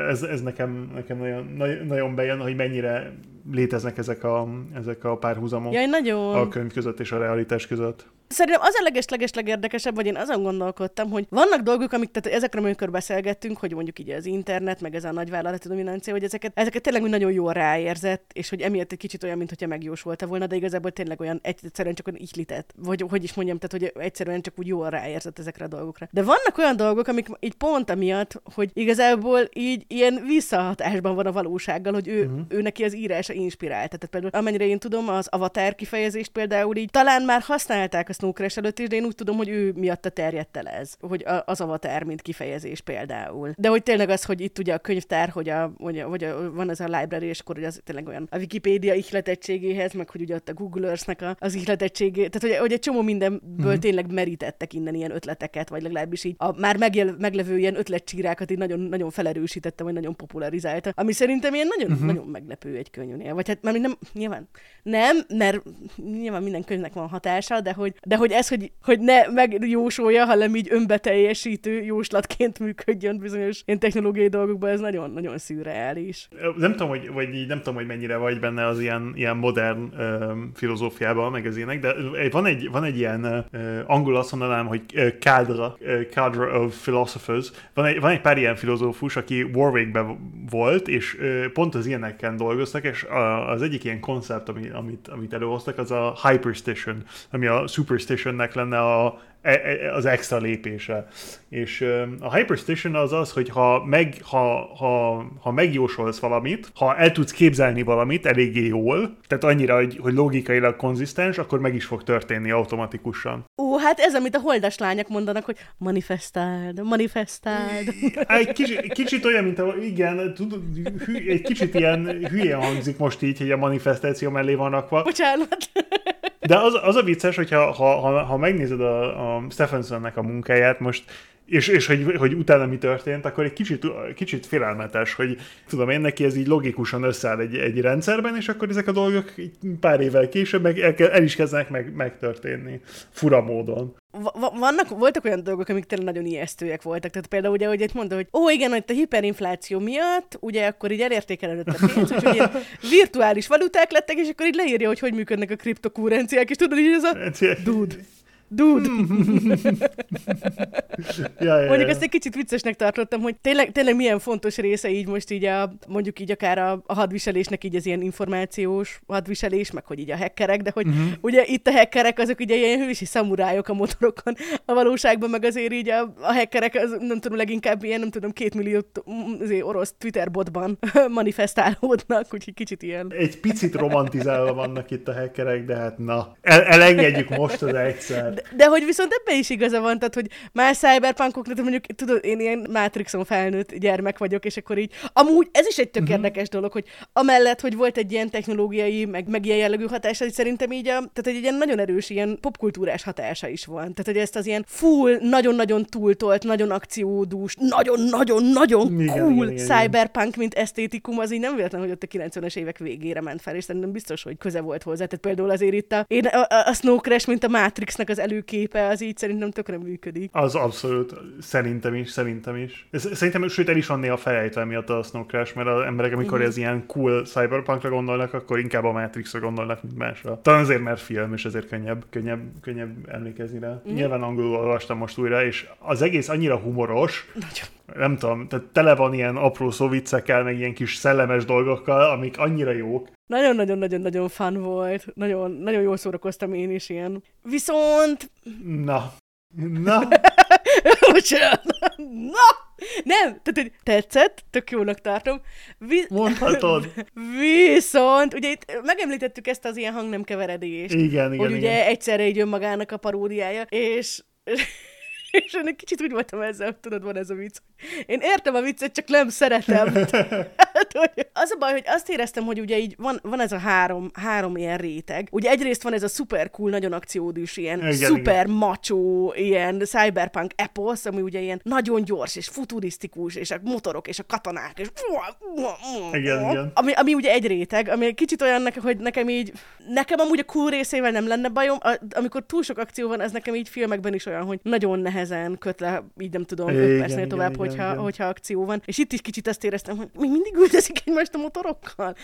Ez, ez nekem, nekem nagyon, nagyon bejön, hogy mennyire léteznek ezek a, ezek a párhuzamok Jaj, nagyon. a könyv között és a realitás között. Szerintem az a leges-leges legérdekesebb, vagy én azon gondolkodtam, hogy vannak dolgok, amik, tehát ezekről, amikor beszélgettünk, hogy mondjuk így az internet, meg ez a nagyvállalati dominancia, hogy ezeket, ezeket tényleg úgy nagyon jól ráérzett, és hogy emiatt egy kicsit olyan, mintha megjósolta volna, de igazából tényleg olyan egyszerűen csak olyan ihletett, vagy hogy is mondjam, tehát hogy egyszerűen csak úgy jól ráérzett ezekre a dolgokra. De vannak olyan dolgok, amik így pont amiatt, hogy igazából így ilyen visszahatásban van a valósággal, hogy ő, uh-huh. ő neki az írása inspirált. Tehát például amennyire én tudom, az avatar kifejezést például így talán már használták a Snow Crash előtt is, de én úgy tudom, hogy ő miatta terjedt el ez, hogy az avatar, mint kifejezés például. De hogy tényleg az, hogy itt ugye a könyvtár, hogy, a, hogy, a, hogy a, van ez a library, és akkor hogy az tényleg olyan a Wikipédia ihletettségéhez, meg hogy ugye ott a Google Earth-nek a, az ihletettségé, tehát hogy, hogy egy csomó mindenből mm. tényleg merítettek innen ilyen ötleteket, vagy legalábbis így a már megjel, meglevő ilyen ötletcsírákat így nagyon, nagyon felerősítette, vagy nagyon popularizálta, ami szerintem ilyen nagyon, uh-huh. nagyon meglepő egy könyvnél. Vagy hát már nem, nyilván nem, mert nyilván minden könyvnek van hatása, de hogy, de hogy ez, hogy, hogy ne megjósolja, hanem így önbeteljesítő jóslatként működjön bizonyos ilyen technológiai dolgokban, ez nagyon-nagyon szürreális. Nem tudom, hogy, vagy így nem tudom, hogy mennyire vagy benne az ilyen, ilyen modern uh, filozófiában, meg az ilyenek, de van egy, van egy ilyen uh, angol azt mondanám, hogy uh, cadre of philosophers. Van egy, van egy pár ilyen filozófus, aki aki Warwickben volt, és pont az ilyeneken dolgoztak, és az egyik ilyen koncept, amit, amit előhoztak, az a Hyperstation, ami a Superstationnek lenne a az extra lépése. És a Hyperstation az az, hogy ha, meg, ha, ha, ha megjósolsz valamit, ha el tudsz képzelni valamit eléggé jól, tehát annyira, hogy, hogy logikailag konzisztens, akkor meg is fog történni automatikusan. Ó, hát ez, amit a holdas lányok mondanak, hogy manifestáld, manifestáld. Egy kicsit, kicsit olyan, mint a, igen, tudod, hű, egy kicsit ilyen hülye hangzik most így, hogy a manifestáció mellé van rakva. Bocsánat. De az, az a vicces, hogyha ha, ha, ha megnézed a, a Stephensonnek a munkáját most, és, és hogy, hogy utána mi történt, akkor egy kicsit, kicsit félelmetes, hogy tudom én, neki ez így logikusan összeáll egy, egy rendszerben, és akkor ezek a dolgok pár évvel később meg el, el is kezdenek meg, megtörténni fura módon vannak, voltak olyan dolgok, amik tényleg nagyon ijesztőek voltak. Tehát például ugye, hogy mondta, hogy ó, igen, hogy a hiperinfláció miatt, ugye akkor így elértékelődött a pénz, úgyhogy ilyen virtuális valuták lettek, és akkor így leírja, hogy hogy működnek a kriptokúrenciák, és tudod, hogy ez a dude. Dude! ja, ja, mondjuk ja. ezt egy kicsit viccesnek tartottam, hogy tényleg, tényleg milyen fontos része így most így a, mondjuk így akár a, a hadviselésnek így az ilyen információs hadviselés, meg hogy így a hackerek, de hogy uh-huh. ugye itt a hackerek azok ugye ilyen hősi szamurájok a motorokon, a valóságban meg azért így a, a hackerek, az, nem tudom, leginkább ilyen, nem tudom, két millió orosz Twitter botban manifestálódnak, úgyhogy kicsit ilyen. Egy picit romantizálva vannak itt a hackerek, de hát na, el, elengedjük most az egyszer. De, de hogy viszont ebben is igaza van, tehát hogy más cyberpunkoknak, mondjuk tudod, én ilyen Matrixon felnőtt gyermek vagyok, és akkor így, amúgy ez is egy tök uh-huh. érdekes dolog, hogy amellett, hogy volt egy ilyen technológiai, meg, meg ilyen jellegű hatása, hogy szerintem így, a, tehát egy ilyen nagyon erős ilyen popkultúrás hatása is van. Tehát, hogy ezt az ilyen full, nagyon-nagyon túltolt, nagyon akciódús, nagyon-nagyon-nagyon cool igen, igen, cyberpunk, igen. mint esztétikum, az így nem véletlen, hogy ott a 90-es évek végére ment fel, és szerintem biztos, hogy köze volt hozzá. Tehát például azért itt a, én a, a, a Snow Crash, mint a Matrixnak az előképe, az így szerintem tökre működik. Az abszolút, szerintem is, szerintem is. Szerintem, sőt, el is van néha felejtve miatt a Snow Crash, mert az emberek, amikor mm. ez ilyen cool cyberpunkra gondolnak, akkor inkább a Matrixra gondolnak, mint másra. Talán azért, mert film, és ezért könnyebb, könnyebb, könnyebb emlékezni rá. Mm. Nyilván angolul olvastam most újra, és az egész annyira humoros, Nagyon nem tudom, tehát tele van ilyen apró szóviccekkel, meg ilyen kis szellemes dolgokkal, amik annyira jók. Nagyon-nagyon-nagyon-nagyon fun volt. Nagyon, nagyon jól szórakoztam én is ilyen. Viszont... Na. Na. Na! Nem, tehát hogy tetszett, tök jónak tartom. Vi- Mondhatod. Viszont, ugye itt megemlítettük ezt az ilyen hangnemkeveredést. Igen, igen, Hogy igen. ugye egyszerre így önmagának a paródiája, és és én egy kicsit úgy voltam ezzel, tudod, van ez a vicc. Én értem a viccet, csak nem szeretem. hát, hogy az a baj, hogy azt éreztem, hogy ugye így van, van ez a három, három ilyen réteg. Ugye egyrészt van ez a szuper cool, nagyon akciódűs, ilyen igen, szuper igen. macsó, ilyen cyberpunk eposz, ami ugye ilyen nagyon gyors és futurisztikus, és a motorok és a katonák, és igen, igen. Ami, ami ugye egy réteg, ami kicsit olyan, hogy nekem így, nekem amúgy a cool részével nem lenne bajom, amikor túl sok akció van, ez nekem így filmekben is olyan, hogy nagyon nehezen köt le, így nem tudom, 5 percnél tovább, igen, hogyha, igen. hogyha akció van. És itt is kicsit azt éreztem, hogy mi mindig üldözik egymást a motorokkal.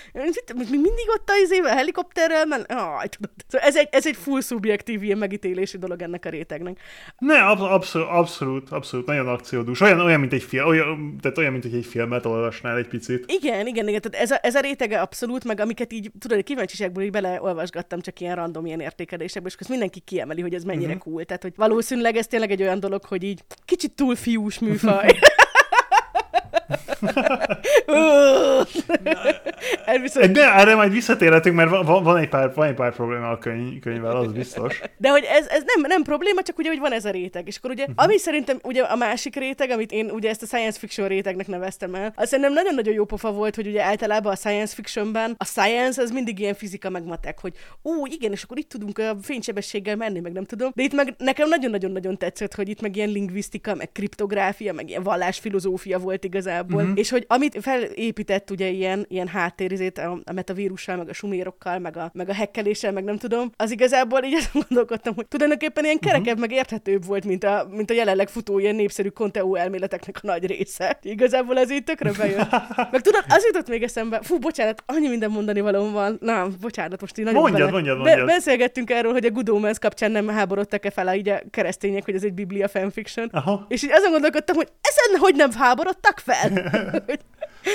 Mi mindig ott a izével, helikopterrel, men... Ah, tudod. Szóval ez egy, ez egy full szubjektív ilyen megítélési dolog ennek a rétegnek. Ne, ab- abszolút, abszolút, abszolút, nagyon akciódús. Olyan, olyan, mint egy film, olyan, tehát olyan, mint hogy egy filmet olvasnál egy picit. Igen, igen, igen. Tehát ez a, ez a rétege abszolút, meg amiket így, tudod, kíváncsiságból így beleolvasgattam csak ilyen random ilyen értékelésekbe, és akkor mindenki kiemeli, hogy ez mennyire uh-huh. cool. Tehát, hogy valószínűleg ez tényleg egy olyan dolog, hogy így kicsit túl fiús műfaj. Elviszont... De erre majd visszatérhetünk, mert van, van, egy pár, van egy pár probléma a könyv, könyvvel, az biztos. De hogy ez, ez nem, nem probléma, csak ugye, hogy van ez a réteg. És akkor ugye, uh-huh. ami szerintem ugye a másik réteg, amit én ugye ezt a science fiction rétegnek neveztem el, az szerintem nagyon-nagyon jó pofa volt, hogy ugye általában a science fictionben a science az mindig ilyen fizika meg matek, hogy ó, igen, és akkor itt tudunk a fénysebességgel menni, meg nem tudom. De itt meg nekem nagyon-nagyon-nagyon tetszett, hogy itt meg ilyen lingvisztika, meg kriptográfia, meg ilyen vallásfilozófia volt igazából. Uh-huh. És hogy amit felépített ugye ilyen, ilyen háttérizét a, a metavírussal, meg a sumérokkal, meg a, meg a hekkeléssel, meg nem tudom, az igazából így azon gondolkodtam, hogy tulajdonképpen ilyen kerekebb, uh-huh. meg érthetőbb volt, mint a, mint a jelenleg futó ilyen népszerű Conteo elméleteknek a nagy része. Igazából ez így tökre bejön. meg tudod, az jutott még eszembe, fú, bocsánat, annyi minden mondani való van. Na, bocsánat, most így nagyon Mondjad, bele. mondjad, mondjad. Be- beszélgettünk erről, hogy a Good Omens kapcsán nem háborodtak-e fel így a keresztények, hogy ez egy biblia fanfiction. Aha. És így azon gondolkodtam, hogy ezen hogy nem háborodtak fel?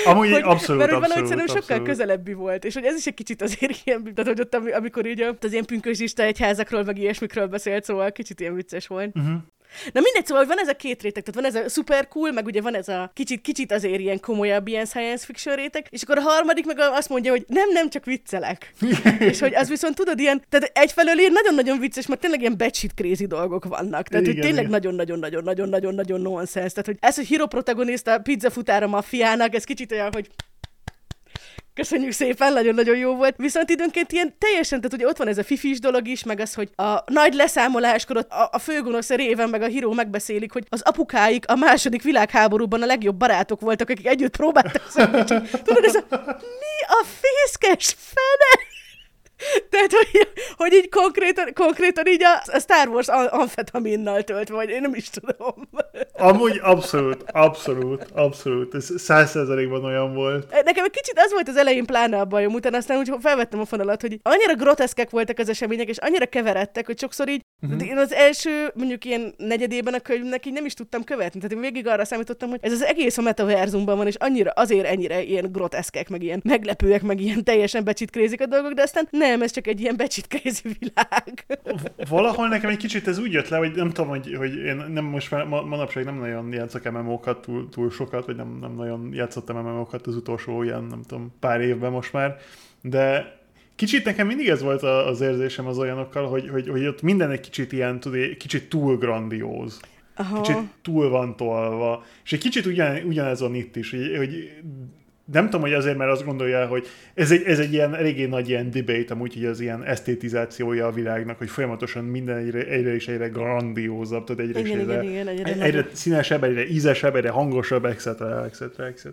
Amúgy hogy, abszolút, mert hogy valahogy abszolút, szerintem sokkal abszolút. közelebbi volt, és hogy ez is egy kicsit azért ilyen, tehát hogy ott, ami- amikor így az ilyen pünkösdista egyházakról, meg ilyesmikről beszélt, szóval kicsit ilyen vicces volt. Uh-huh. Na mindegy, szóval hogy van ez a két réteg, tehát van ez a super cool, meg ugye van ez a kicsit, kicsit azért ilyen komolyabb ilyen science fiction réteg, és akkor a harmadik meg azt mondja, hogy nem, nem, csak viccelek. és hogy az viszont tudod, ilyen, tehát egyfelől ilyen nagyon-nagyon vicces, mert tényleg ilyen batshit crazy dolgok vannak. Tehát, hogy Igen, tényleg igen. nagyon-nagyon-nagyon-nagyon-nagyon-nagyon nonsense. Tehát, hogy ez, hogy hero protagonista pizzafutára maffiának, ez kicsit olyan, hogy Köszönjük szépen, nagyon-nagyon jó volt. Viszont időnként ilyen teljesen, tehát ugye ott van ez a fifis dolog is, meg az, hogy a nagy leszámoláskor ott a, a főgonosz réven meg a híró megbeszélik, hogy az apukáik a második világháborúban a legjobb barátok voltak, akik együtt próbáltak szövetséget. Tudod, ez a mi a fészkes fene? Tehát, hogy, hogy így konkrétan, konkrétan így a, a Star Wars am- amfetaminnal töltve, vagy én nem is tudom. Amúgy abszolút, abszolút, abszolút. Ez száz százalékban olyan volt. Nekem egy kicsit az volt az elején pláne a bajom, utána aztán úgy felvettem a fonalat, hogy annyira groteszkek voltak az események, és annyira keveredtek, hogy sokszor így uh-huh. én az első, mondjuk ilyen negyedében a könyvnek így nem is tudtam követni. Tehát én végig arra számítottam, hogy ez az egész a metaverzumban van, és annyira azért ennyire ilyen groteszkek, meg ilyen meglepőek, meg ilyen teljesen becsitkézik a dolgok, de aztán nem, ez csak egy ilyen becsitkézi világ. Valahol nekem egy kicsit ez úgy jött le, hogy nem tudom, hogy, hogy én nem most már ma, manapság nem nagyon játszok MMO-kat túl, túl sokat, vagy nem, nem nagyon játszottam MMO-kat az utolsó ilyen, nem tudom, pár évben most már, de Kicsit nekem mindig ez volt az érzésem az olyanokkal, hogy, hogy, hogy ott minden egy kicsit ilyen, egy kicsit túl grandióz. Aha. Kicsit túl van tolva. És egy kicsit ugyan, ugyanez van itt is, hogy, hogy nem tudom, hogy azért, mert azt gondolja, hogy ez egy, ez egy ilyen eléggé nagy ilyen debate, amúgy, hogy az ilyen esztétizációja a világnak, hogy folyamatosan minden egyre, egyre és egyre grandiózabb, tehát egyre, és Igen, egyre, igen, igen, egyre egyre, színesebb, egyre ízesebb, egyre hangosabb, etc. etc. etc.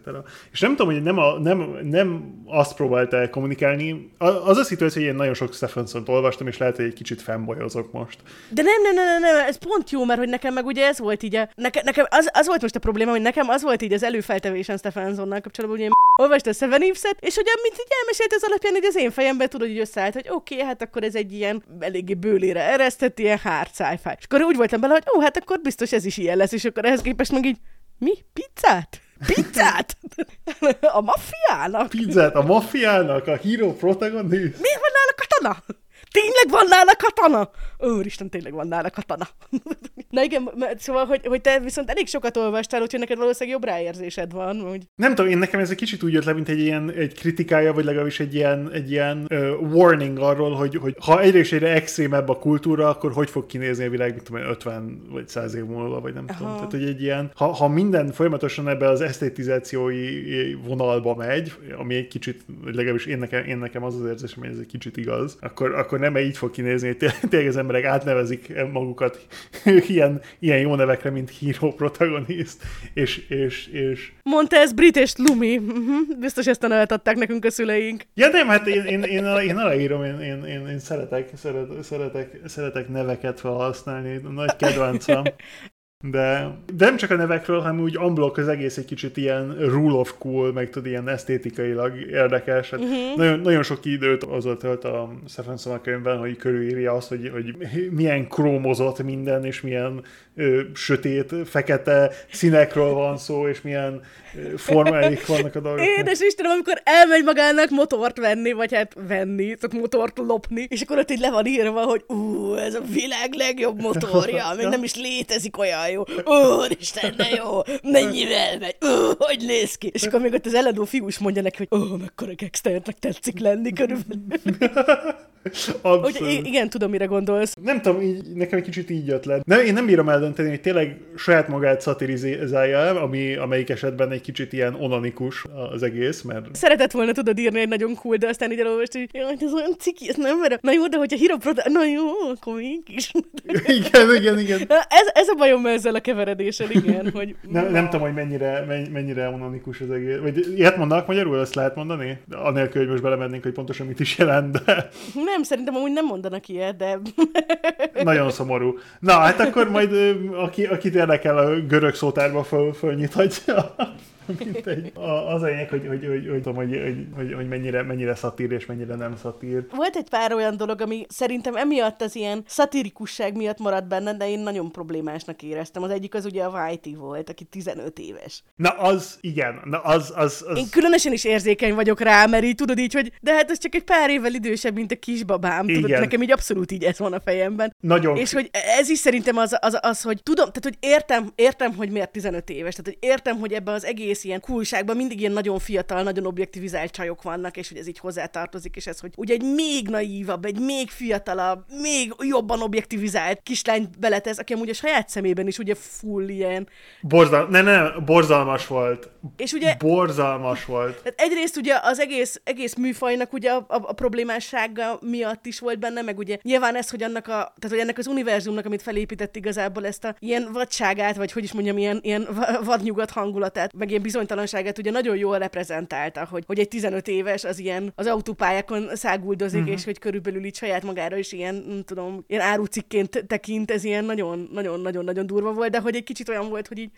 És nem tudom, hogy nem, a, nem, nem azt próbálta kommunikálni. Az a szituáció, hogy én nagyon sok Stephenson-t olvastam, és lehet, hogy egy kicsit fanboyozok most. De nem, nem, nem, nem, nem, ez pont jó, mert hogy nekem meg ugye ez volt így a... Neke, nekem az, az volt most a probléma, hogy nekem az volt így az előfeltevésen Stephensonnal kapcsolatban, hogy én olvasta a Seven Eves-et, és hogy amit így elmesélt az alapján, hogy az én fejemben tudod, hogy összeállt, hogy oké, okay, hát akkor ez egy ilyen eléggé bőlére eresztett, ilyen hard sci-fi. És akkor úgy voltam bele, hogy ó, hát akkor biztos ez is ilyen lesz, és akkor ehhez képest meg így, mi? Pizzát? Pizzát? a maffiának? Pizzát a maffiának, a hero protagonist. Miért van nála katana? Tényleg van nála katana? Úristen, tényleg van nála katana. Na igen, szóval, hogy, hogy te viszont elég sokat olvastál, úgyhogy neked valószínűleg jobb ráérzésed van. Hogy... Nem tudom, én nekem ez egy kicsit úgy jött le, mint egy ilyen egy kritikája, vagy legalábbis egy ilyen, egy ilyen uh, warning arról, hogy, hogy ha egyre és egyre extrémebb a kultúra, akkor hogy fog kinézni a világ, mint tudom, én, 50 vagy 100 év múlva, vagy nem Aha. tudom. Tehát, hogy egy ilyen, ha, ha minden folyamatosan ebbe az esztétizációi vonalba megy, ami egy kicsit, legalábbis én nekem, én nekem az az érzésem, hogy ez egy kicsit igaz, akkor, akkor nem így fog kinézni, hogy té- tényleg az emberek átnevezik magukat ilyen, ilyen jó nevekre, mint hero protagonist, és, és, és Mondta ez Brit és Lumi. Uh-huh. Biztos ezt a nevet adták nekünk a szüleink. Ja nem, hát én, én, én, én aláírom, én, én, én, én szeretek, szeret, szeretek, szeretek neveket felhasználni, nagy kedvencem. De, de nem csak a nevekről, hanem úgy unblock az egész egy kicsit ilyen rule of cool, meg tudod, ilyen esztétikailag érdekes. Hát uh-huh. nagyon, nagyon sok időt azzal tölt a Stephenson a könyvben, hogy körülírja azt, hogy, hogy milyen krómozott minden, és milyen ö, sötét, fekete színekről van szó, és milyen ö, formáik vannak a dolgoknak. Édes Istenem, amikor elmegy magának motort venni, vagy hát venni, tehát motort lopni, és akkor ott így le van írva, hogy ú, ez a világ legjobb motorja, még nem is létezik olyan jó. Úristen, de jó, mennyivel megy, ú, hogy néz ki. És akkor még ott az eladó fiú is mondja neki, hogy ó, mekkora gangsternek tetszik lenni körülbelül. Hogy igen, tudom, mire gondolsz. Nem tudom, így, nekem egy kicsit így jött le. Nem, én nem bírom eldönteni, hogy tényleg saját magát szatirizálja el, ami, amelyik esetben egy kicsit ilyen onanikus az egész, mert... Szeretett volna tudod írni egy nagyon cool, de aztán így elolvast, hogy jaj, ez olyan ciki, ez nem merem. Na jó, de hogyha Hero Product, na jó, akkor mégis. igen, igen, igen. Ez, ez a bajom ezzel a keveredéssel, igen, hogy... Nem, nem tudom, hogy mennyire, mennyire onanikus az egész. Vagy ilyet mondanak magyarul, ezt lehet mondani? Anélkül, hogy most belemennénk, hogy pontosan mit is jelent, de... Nem, szerintem amúgy nem mondanak ilyet, de... Nagyon szomorú. Na, hát akkor majd aki, akit érdekel a görög szótárba föl, fölnyithatja. Mint egy, az a lényeg, hogy, hogy, hogy, hogy, tudom, hogy, hogy, hogy, hogy mennyire, mennyire szatír és mennyire nem szatír. Volt egy pár olyan dolog, ami szerintem emiatt az ilyen szatirikusság miatt maradt benne, de én nagyon problémásnak éreztem. Az egyik az ugye a Whitey volt, aki 15 éves. Na az, igen, na az, az, az... Én különösen is érzékeny vagyok rá, mert így tudod így, hogy de hát ez csak egy pár évvel idősebb, mint a kisbabám. Tudod, igen. nekem így abszolút így ez van a fejemben. Nagyon. És hogy ez is szerintem az, az, az, hogy tudom, tehát hogy értem, értem, hogy miért 15 éves, tehát hogy értem, hogy ebbe az egész ilyen kulságban mindig ilyen nagyon fiatal, nagyon objektivizált csajok vannak, és hogy ez így hozzátartozik, és ez, hogy ugye egy még naívabb, egy még fiatalabb, még jobban objektivizált kislány beletesz, aki amúgy a saját szemében is ugye full ilyen. Borzal... Ne, ne, borzalmas volt. És ugye... Borzalmas volt. Tehát egyrészt ugye az egész, egész műfajnak ugye a, a, a problémássága miatt is volt benne, meg ugye nyilván ez, hogy annak a, tehát hogy ennek az univerzumnak, amit felépített igazából ezt a ilyen vadságát, vagy hogy is mondjam, ilyen, ilyen vadnyugat hangulatát, meg ilyen bizonytalanságát ugye nagyon jól reprezentálta, hogy, hogy egy 15 éves az ilyen az autópályákon száguldozik, uh-huh. és hogy körülbelül így saját magára is ilyen, nem tudom, ilyen árucikként tekint, ez ilyen nagyon-nagyon-nagyon-nagyon durva volt, de hogy egy kicsit olyan volt, hogy így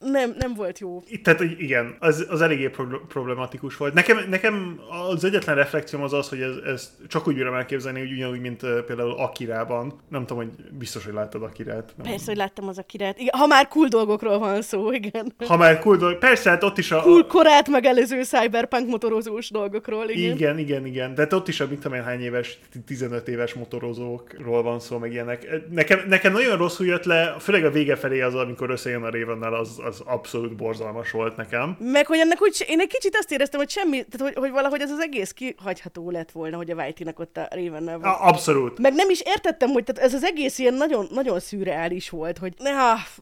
nem, nem volt jó. Tehát igen, az, az eléggé problematikus volt. Nekem, nekem az egyetlen reflexióm az az, hogy ez, ez csak úgy bírom elképzelni, hogy ugyanúgy, mint például Akirában. Nem tudom, hogy biztos, hogy láttad Akirát. Nem. Persze, hogy láttam az Akirát. Igen, ha már cool dolgokról van szó, igen. Ha már cool dolgok, persze, hát ott is a... Cool korát megelőző cyberpunk motorozós dolgokról, igen. Igen, igen, igen. De hát ott is a, mit tudom én, hány éves, 15 éves motorozókról van szó, meg ilyenek. Nekem, nekem nagyon rosszul jött le, főleg a vége felé az, amikor összejön a Ravennel, az, az abszolút borzalmas volt nekem. Meg hogy ennek úgy, én egy kicsit azt éreztem, hogy semmi, tehát hogy, hogy valahogy ez az egész kihagyható lett volna, hogy a whitey ott a raven volt. Abszolút. Meg nem is értettem, hogy tehát ez az egész ilyen nagyon, nagyon szürreális volt, hogy ne,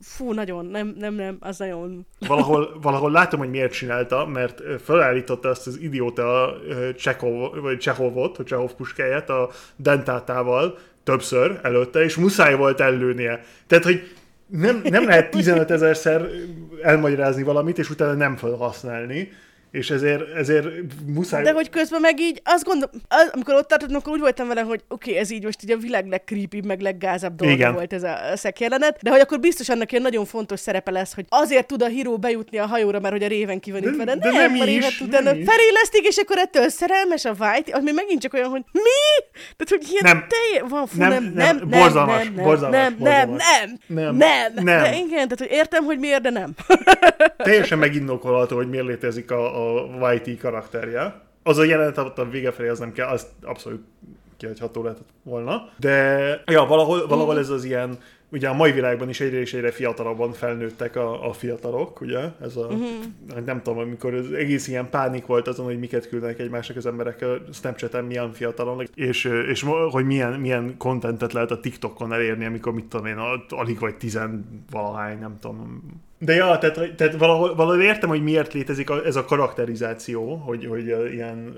fú, nagyon, nem, nem, nem, az nagyon... Valahol, valahol látom, hogy miért csinálta, mert felállította azt az idióta Csehov, vagy Csehovot, a Csehov puskáját a dentátával, többször előtte, és muszáj volt ellőnie. Tehát, hogy nem, nem lehet 15 ezerszer elmagyarázni valamit, és utána nem felhasználni és ezért, ezért muszáj... De hogy közben meg így azt gondolom, az, amikor ott tartottam, akkor úgy voltam vele, hogy oké, okay, ez így most így a világ legcreepy, meg leggázabb dolga Igen. volt ez a, szekjelenet, de hogy akkor biztos annak egy nagyon fontos szerepe lesz, hogy azért tud a híró bejutni a hajóra, mert hogy a réven ki van itt vele. De, nem, nem is, utána nem felélesztik, és akkor ettől szerelmes a White, még megint csak olyan, hogy mi? Tehát, hogy ilyen nem, telje... van, fú, nem, nem, nem, nem, borzalmas, nem, nem, borzalmas, nem, nem, nem, nem, nem, nem, de igen, tehát, hogy értem, hogy miért, de nem. Teljesen megindokolható, hogy miért létezik a, a YT karakterje. Az a jelenet ott a vége felé, az nem kell, az abszolút kihagyható lehetett volna. De ja, valahol, valahol ez az ilyen ugye a mai világban is egyre és egyre fiatalabban felnőttek a, a fiatalok, ugye? Ez a, uh-huh. nem tudom, amikor az egész ilyen pánik volt azon, hogy miket küldenek egymásnak az emberek a Snapchat-en milyen fiatalon, és, és hogy milyen, milyen kontentet lehet a TikTokon elérni, amikor mit tudom én, alig vagy tizenvalahány, nem tudom, de ja, tehát, tehát valahol, valahol értem, hogy miért létezik a, ez a karakterizáció, hogy, hogy ilyen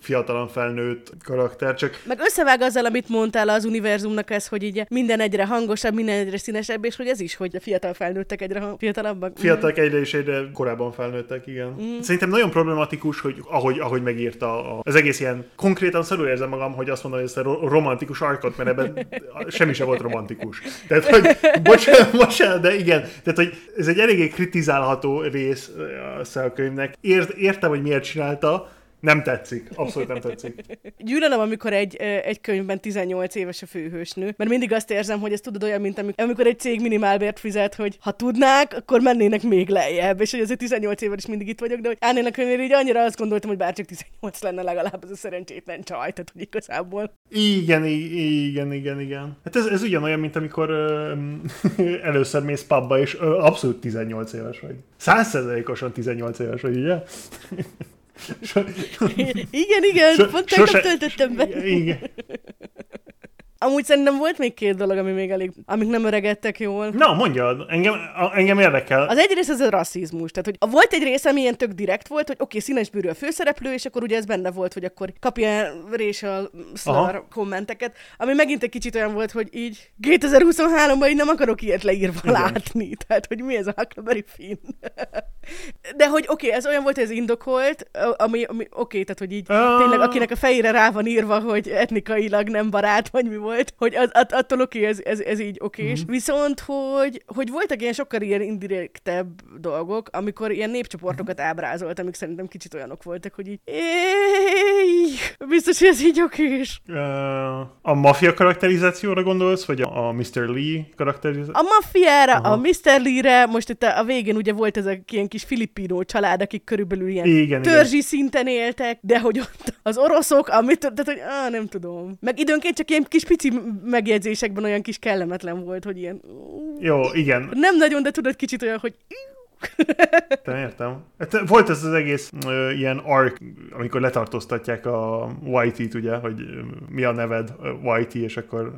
fiatalan felnőtt karakter, csak... Meg összevág azzal, amit mondtál az univerzumnak ez, hogy így minden egyre hangosabb, minden egyre színesebb, és hogy ez is, hogy a fiatal felnőttek egyre fiatalabbak. Fiatalok egyre és egyre korábban felnőttek, igen. Mm. Szerintem nagyon problematikus, hogy ahogy, ahogy megírta a, az egész ilyen, konkrétan szarul érzem magam, hogy azt mondom, hogy ezt a romantikus arkot, mert ebben semmi sem volt romantikus. Tehát, hogy bocsánat, bocsánat, de igen, tehát, hogy ez egy egy eléggé kritizálható rész a könyvnek. Ért, értem, hogy miért csinálta, nem tetszik, abszolút nem tetszik. Gyűlölöm, amikor egy, egy könyvben 18 éves a főhősnő, mert mindig azt érzem, hogy ez tudod olyan, mint amikor egy cég minimálbért fizet, hogy ha tudnák, akkor mennének még lejjebb, és hogy azért 18 évvel is mindig itt vagyok, de hogy állnének könyvére, így annyira azt gondoltam, hogy bár csak 18 lenne legalább az a szerencsétlen csaj, tehát hogy igazából. Igen, igen, igen, igen. Hát ez, ez ugyanolyan, mint amikor ö, először mész pubba, és ö, abszolút 18 éves vagy. Százszerzelékosan 18 éves vagy, ugye? igen, igen, So- pont sose- töltöttem be. Igen. Amúgy szerintem volt még két dolog, ami még elég, amik nem öregedtek jól. Na, mondjad, engem, a, engem érdekel. Az egy rész az a rasszizmus. Tehát, hogy volt egy része, ami ilyen tök direkt volt, hogy oké, okay, színes bőrű a főszereplő, és akkor ugye ez benne volt, hogy akkor kapja racial slur kommenteket, ami megint egy kicsit olyan volt, hogy így 2023-ban így nem akarok ilyet leírva Igen. látni. Tehát, hogy mi ez a Huckleberry Finn. De hogy oké, okay, ez olyan volt, hogy ez indokolt, ami, ami oké, okay, tehát, hogy így Ah. tényleg akinek a fejére rá van írva, hogy etnikailag nem barát, vagy mi volt, hogy az, att, attól oké, okay, ez, ez, ez így okés. Mm-hmm. Viszont, hogy, hogy voltak ilyen sokkal ilyen indirektebb dolgok, amikor ilyen népcsoportokat ábrázolt, amik szerintem kicsit olyanok voltak, hogy így éj, biztos, hogy ez így okés. Ö, a maffia karakterizációra gondolsz, vagy a, a Mr. Lee karakterizáció? A maffiára, Aha. a Mr. Lee-re, most itt a, a végén ugye volt ez a ilyen kis filipino család, akik körülbelül ilyen Igen, igen. törzsi szinten éltek, de hogy ott az oroszok, amit, tehát hogy á, nem tudom. Meg időnként csak ilyen kis pici megjegyzésekben olyan kis kellemetlen volt, hogy ilyen Jó, igen, nem nagyon, de tudod kicsit olyan, hogy te értem. Hát volt ez az egész ö, ilyen arc, amikor letartóztatják a Whitey-t, ugye, hogy mi a neved, Whitey, és akkor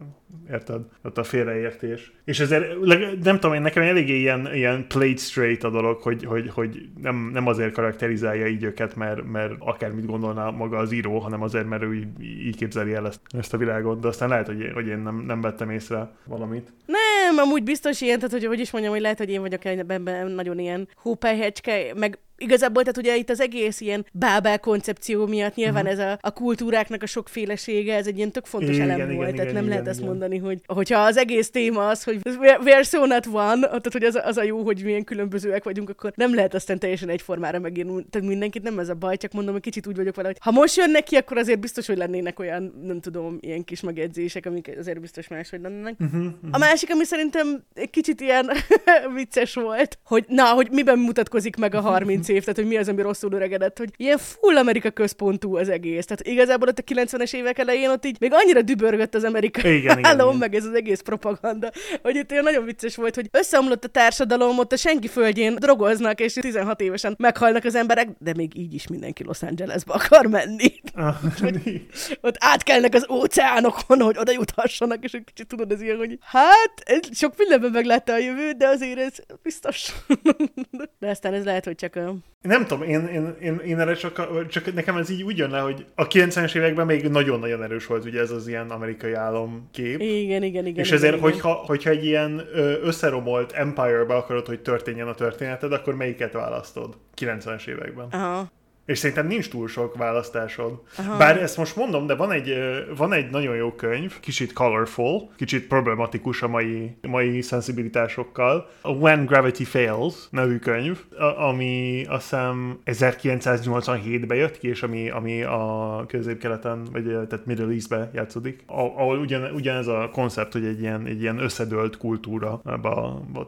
érted, ott a félreértés. És ezért, nem tudom, én nekem eléggé ilyen, ilyen played straight a dolog, hogy, hogy, hogy nem, nem azért karakterizálja így őket, mert, mert akármit gondolná maga az író, hanem azért, mert ő így, így képzeli el ezt, ezt a világot, de aztán lehet, hogy én, hogy én nem, nem vettem észre valamit. nem, amúgy biztos ilyen, tehát hogy, hogy is mondjam, hogy lehet, hogy én vagyok ebben nagyon ilyen hópelyhecske, meg igazából, tehát ugye itt az egész ilyen bábel koncepció miatt nyilván Mhm. ez a, a kultúráknak a sokfélesége, ez egy ilyen tök fontos Igen, elem igen, volt, igen, tehát nem igen, lehet azt igen. mondani, hogy hogyha az egész téma az, hogy we're so not one, tehát hogy az, az a jó, hogy milyen különbözőek vagyunk, akkor nem lehet aztán teljesen egyformára megírni, tehát mindenkit nem ez a baj, csak mondom, hogy kicsit úgy vagyok vele, hogy ha most jönnek ki, akkor azért biztos, hogy lennének olyan, nem tudom, ilyen kis megjegyzések, amik azért biztos máshogy lennének. Uh-huh, A másik, ami szerintem egy kicsit ilyen vicces volt, hogy na, hogy miben mutatkozik meg a 30 év, tehát hogy mi az, ami rosszul öregedett, hogy ilyen full Amerika központú az egész. Tehát igazából ott a 90-es évek elején ott így még annyira dübörgött az amerikai Igen, állam, igen. meg ez az egész propaganda, hogy itt ilyen nagyon vicces volt, hogy összeomlott a társadalom, ott a senki földjén drogoznak, és 16 évesen meghalnak az emberek, de még így is mindenki Los Angelesbe akar menni. ott átkelnek az óceánokon, hogy oda juthassanak, és egy kicsit tudod, ez ilyen, hogy hát, ez sok mindenben meglátta a jövőt, de azért ez biztos. de aztán ez lehet, hogy csak a... Nem tudom, én, én, én, én erre csak, csak nekem ez így úgy jön le, hogy a 90-es években még nagyon-nagyon erős volt ugye ez az ilyen amerikai államkép. Igen, igen, igen. és igen, ezért, igen. hogyha, hogyha egy ilyen összeromolt empire-be akarod, hogy történjen a történeted, akkor melyiket választod 90-es években? Aha. És szerintem nincs túl sok választásod. Aha. Bár ezt most mondom, de van egy, van egy nagyon jó könyv, kicsit colorful, kicsit problematikus a mai, mai szensibilitásokkal. A When Gravity Fails nevű könyv, a- ami azt hiszem 1987-ben jött ki, és ami, ami a közép-keleten, vagy tehát Middle East-be játszódik, a- ahol ugyan, ugyanez a koncept, hogy egy ilyen, egy ilyen összedőlt kultúra ebbe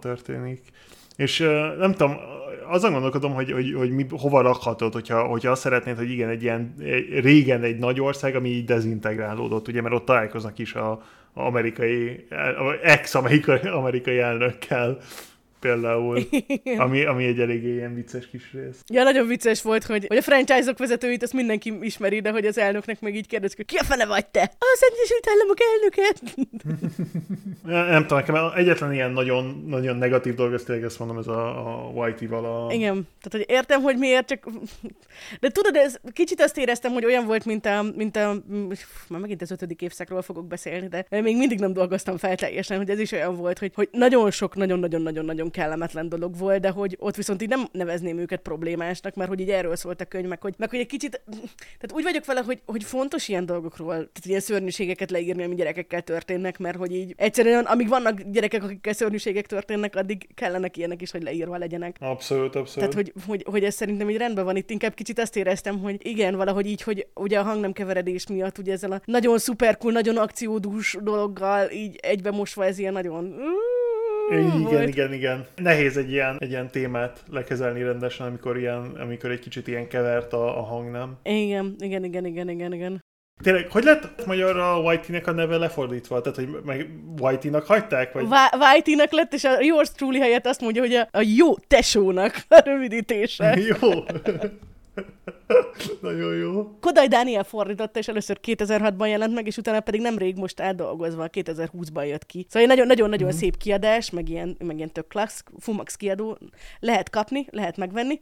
történik. És nem tudom, azon gondolkodom, hogy, hogy, hogy mi, hova rakhatod, hogyha, hogyha azt szeretnéd, hogy igen, egy ilyen régen egy nagy ország, ami így dezintegrálódott, ugye, mert ott találkoznak is a, amerikai, ex-amerikai amerikai elnökkel például, ami, ami egy eléggé ilyen vicces kis rész. Ja, nagyon vicces volt, hogy, hogy a franchise-ok vezetőit azt mindenki ismeri, de hogy az elnöknek meg így kérdezik, hogy ki a fene vagy te? Az Egyesült Államok elnöke! Nem tudom, nekem egyetlen ilyen nagyon, nagyon negatív dolog, ezt tényleg ezt mondom, ez a, a Whitey-val a... Igen, tehát hogy értem, hogy miért, csak... De tudod, ez kicsit azt éreztem, hogy olyan volt, mint a... Mint a már megint az ötödik évszakról fogok beszélni, de még mindig nem dolgoztam fel teljesen, hogy ez is olyan volt, hogy, hogy nagyon sok, nagyon-nagyon-nagyon-nagyon kellemetlen dolog volt, de hogy ott viszont így nem nevezném őket problémásnak, mert hogy így erről szólt a könyv, meg hogy, meg hogy egy kicsit... Tehát úgy vagyok vele, hogy, hogy fontos ilyen dolgokról, tehát ilyen szörnyűségeket leírni, ami gyerekekkel történnek, mert hogy így egyszerűen, amíg vannak gyerekek, akikkel szörnyűségek történnek, addig kellenek ilyenek is, hogy leírva legyenek. Abszolút, abszolút. Tehát, hogy, hogy, hogy ez szerintem így rendben van. Itt inkább kicsit azt éreztem, hogy igen, valahogy így, hogy ugye a hang nem keveredés miatt, ugye ezzel a nagyon szuperkul, nagyon akciódús dologgal így egybe mosva ez ilyen nagyon... Igen, volt. igen, igen. Nehéz egy ilyen, egy ilyen témát lekezelni rendesen, amikor, ilyen, amikor egy kicsit ilyen kevert a, a hang, nem? Igen, igen, igen, igen, igen, igen. Tényleg, hogy lett magyarra Whitey-nek a neve lefordítva? Tehát, hogy meg Whitey-nak hagyták? Vagy... Whitey-nak lett, és a yours truly helyett azt mondja, hogy a, a jó tesónak a rövidítése. Jó. Nagyon jó. Kodai Dániel fordította, és először 2006-ban jelent meg, és utána pedig nemrég most átdolgozva 2020-ban jött ki. Szóval egy nagyon-nagyon-nagyon mm. szép kiadás, meg ilyen, meg ilyen tök klassz, Fumax kiadó. Lehet kapni, lehet megvenni.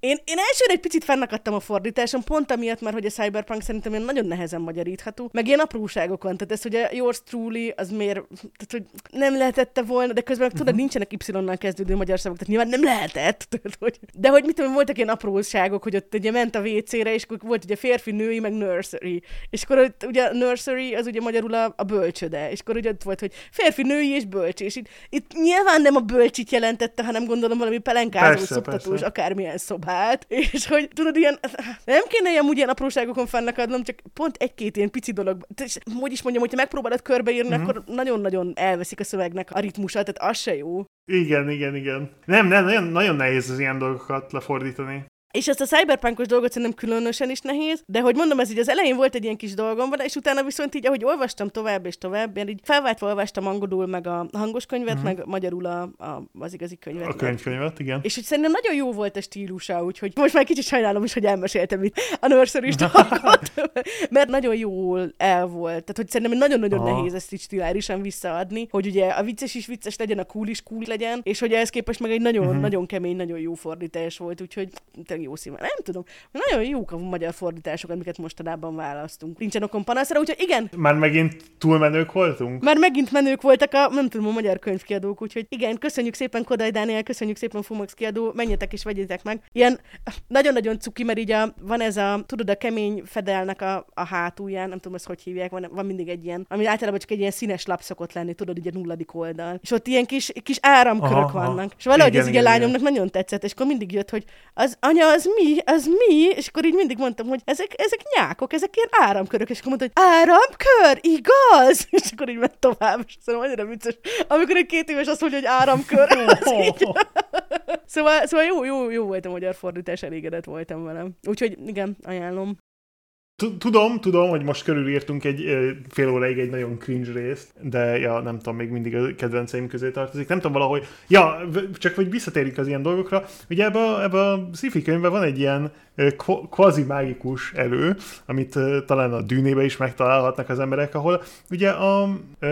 Én, én elsőre egy picit fennakadtam a fordításon, pont amiatt, mert hogy a Cyberpunk szerintem ilyen nagyon nehezen magyarítható, meg ilyen apróságokon, tehát ez, a Yours Truly, az miért, tehát hogy nem lehetette volna, de közben uh-huh. tudod, nincsenek Y-nal kezdődő magyar szavak, tehát nyilván nem lehetett, tudod, hogy, de hogy mit tudom, voltak ilyen apróságok, hogy ott ugye ment a WC-re, és akkor volt ugye férfi, női, meg nursery, és akkor ott, ugye a nursery az ugye magyarul a, a bölcsöde, és akkor ugye ott volt, hogy férfi, női és bölcs, és itt, itt nyilván nem a bölcsit jelentette, hanem gondolom valami pelenkázó, persze, szoptatós, persze. akármilyen szoba szobát, és hogy tudod, ilyen, nem kéne ilyen úgy ilyen apróságokon fennakadnom, csak pont egy-két ilyen pici dolog. És, hogy is mondjam, hogyha megpróbálod körbeírni, mm-hmm. akkor nagyon-nagyon elveszik a szövegnek a ritmusa, tehát az se jó. Igen, igen, igen. Nem, nem, nagyon, nagyon nehéz az ilyen dolgokat lefordítani. És ezt a cyberpunkos dolgot szerintem különösen is nehéz, de hogy mondom, ez így az elején volt egy ilyen kis dolgom, és utána viszont így, ahogy olvastam tovább és tovább, én így felváltva olvastam angolul meg a hangos könyvet, uh-huh. meg magyarul a, a, az igazi könyvet. A könyvkönyvet, igen. És hogy szerintem nagyon jó volt a stílusa, úgyhogy most már kicsit sajnálom is, hogy elmeséltem itt a nursery dolgot, mert nagyon jól el volt. Tehát, hogy szerintem nagyon-nagyon Aha. nehéz ezt így stilárisan visszaadni, hogy ugye a vicces is vicces legyen, a cool is cool legyen, és hogy ehhez képest meg egy nagyon-nagyon uh-huh. nagyon kemény, nagyon jó fordítás volt, úgyhogy tényleg jó színvonal. Nem tudom, nagyon jók a magyar fordítások, amiket mostanában választunk. Nincsen okon panaszra, úgyhogy igen. Már megint túlmenők voltunk? Már megint menők voltak a, nem tudom, a magyar könyvkiadók, úgyhogy igen, köszönjük szépen Kodály Dániel, köszönjük szépen Fumax kiadó, menjetek és vegyétek meg. Ilyen nagyon-nagyon cuki, mert így a, van ez a, tudod, a kemény fedelnek a, a hátulján, nem tudom, ezt hogy hívják, van, van mindig egy ilyen, ami általában csak egy ilyen színes lap szokott lenni, tudod, ugye nulladik oldal. És ott ilyen kis, kis áramkörök aha, vannak. És valahogy igen, ez igen, így a lányomnak igen. nagyon tetszett, és akkor mindig jött, hogy az anya, az mi? Ez mi? És akkor így mindig mondtam, hogy ezek, ezek nyákok, ezek ilyen áramkörök, és akkor mondta, hogy áramkör, igaz? És akkor így ment tovább, és szerintem annyira vicces, amikor egy két éves azt mondja, hogy áramkör, az így. szóval, szóval jó, jó, jó volt a magyar fordítás, elégedett voltam velem. Úgyhogy igen, ajánlom. Tudom, tudom, hogy most körülírtunk egy fél óráig egy nagyon cringe részt, de ja, nem tudom, még mindig a kedvenceim közé tartozik. Nem tudom, valahogy, ja, csak hogy visszatérjük az ilyen dolgokra. Ugye ebbe a, ebbe a sci könyvben van egy ilyen kvazi mágikus elő, amit talán a dűnébe is megtalálhatnak az emberek, ahol ugye a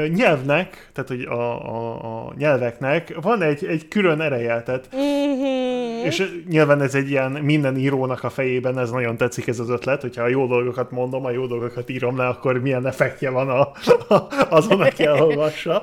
nyelvnek, tehát hogy a, a, a nyelveknek van egy, egy külön ereje, tehát mm-hmm. és nyilván ez egy ilyen minden írónak a fejében, ez nagyon tetszik ez az ötlet, hogyha a jó dolgokat mondom, a jó dolgokat írom le, akkor milyen effektje van a, a, azon, aki elolvassa.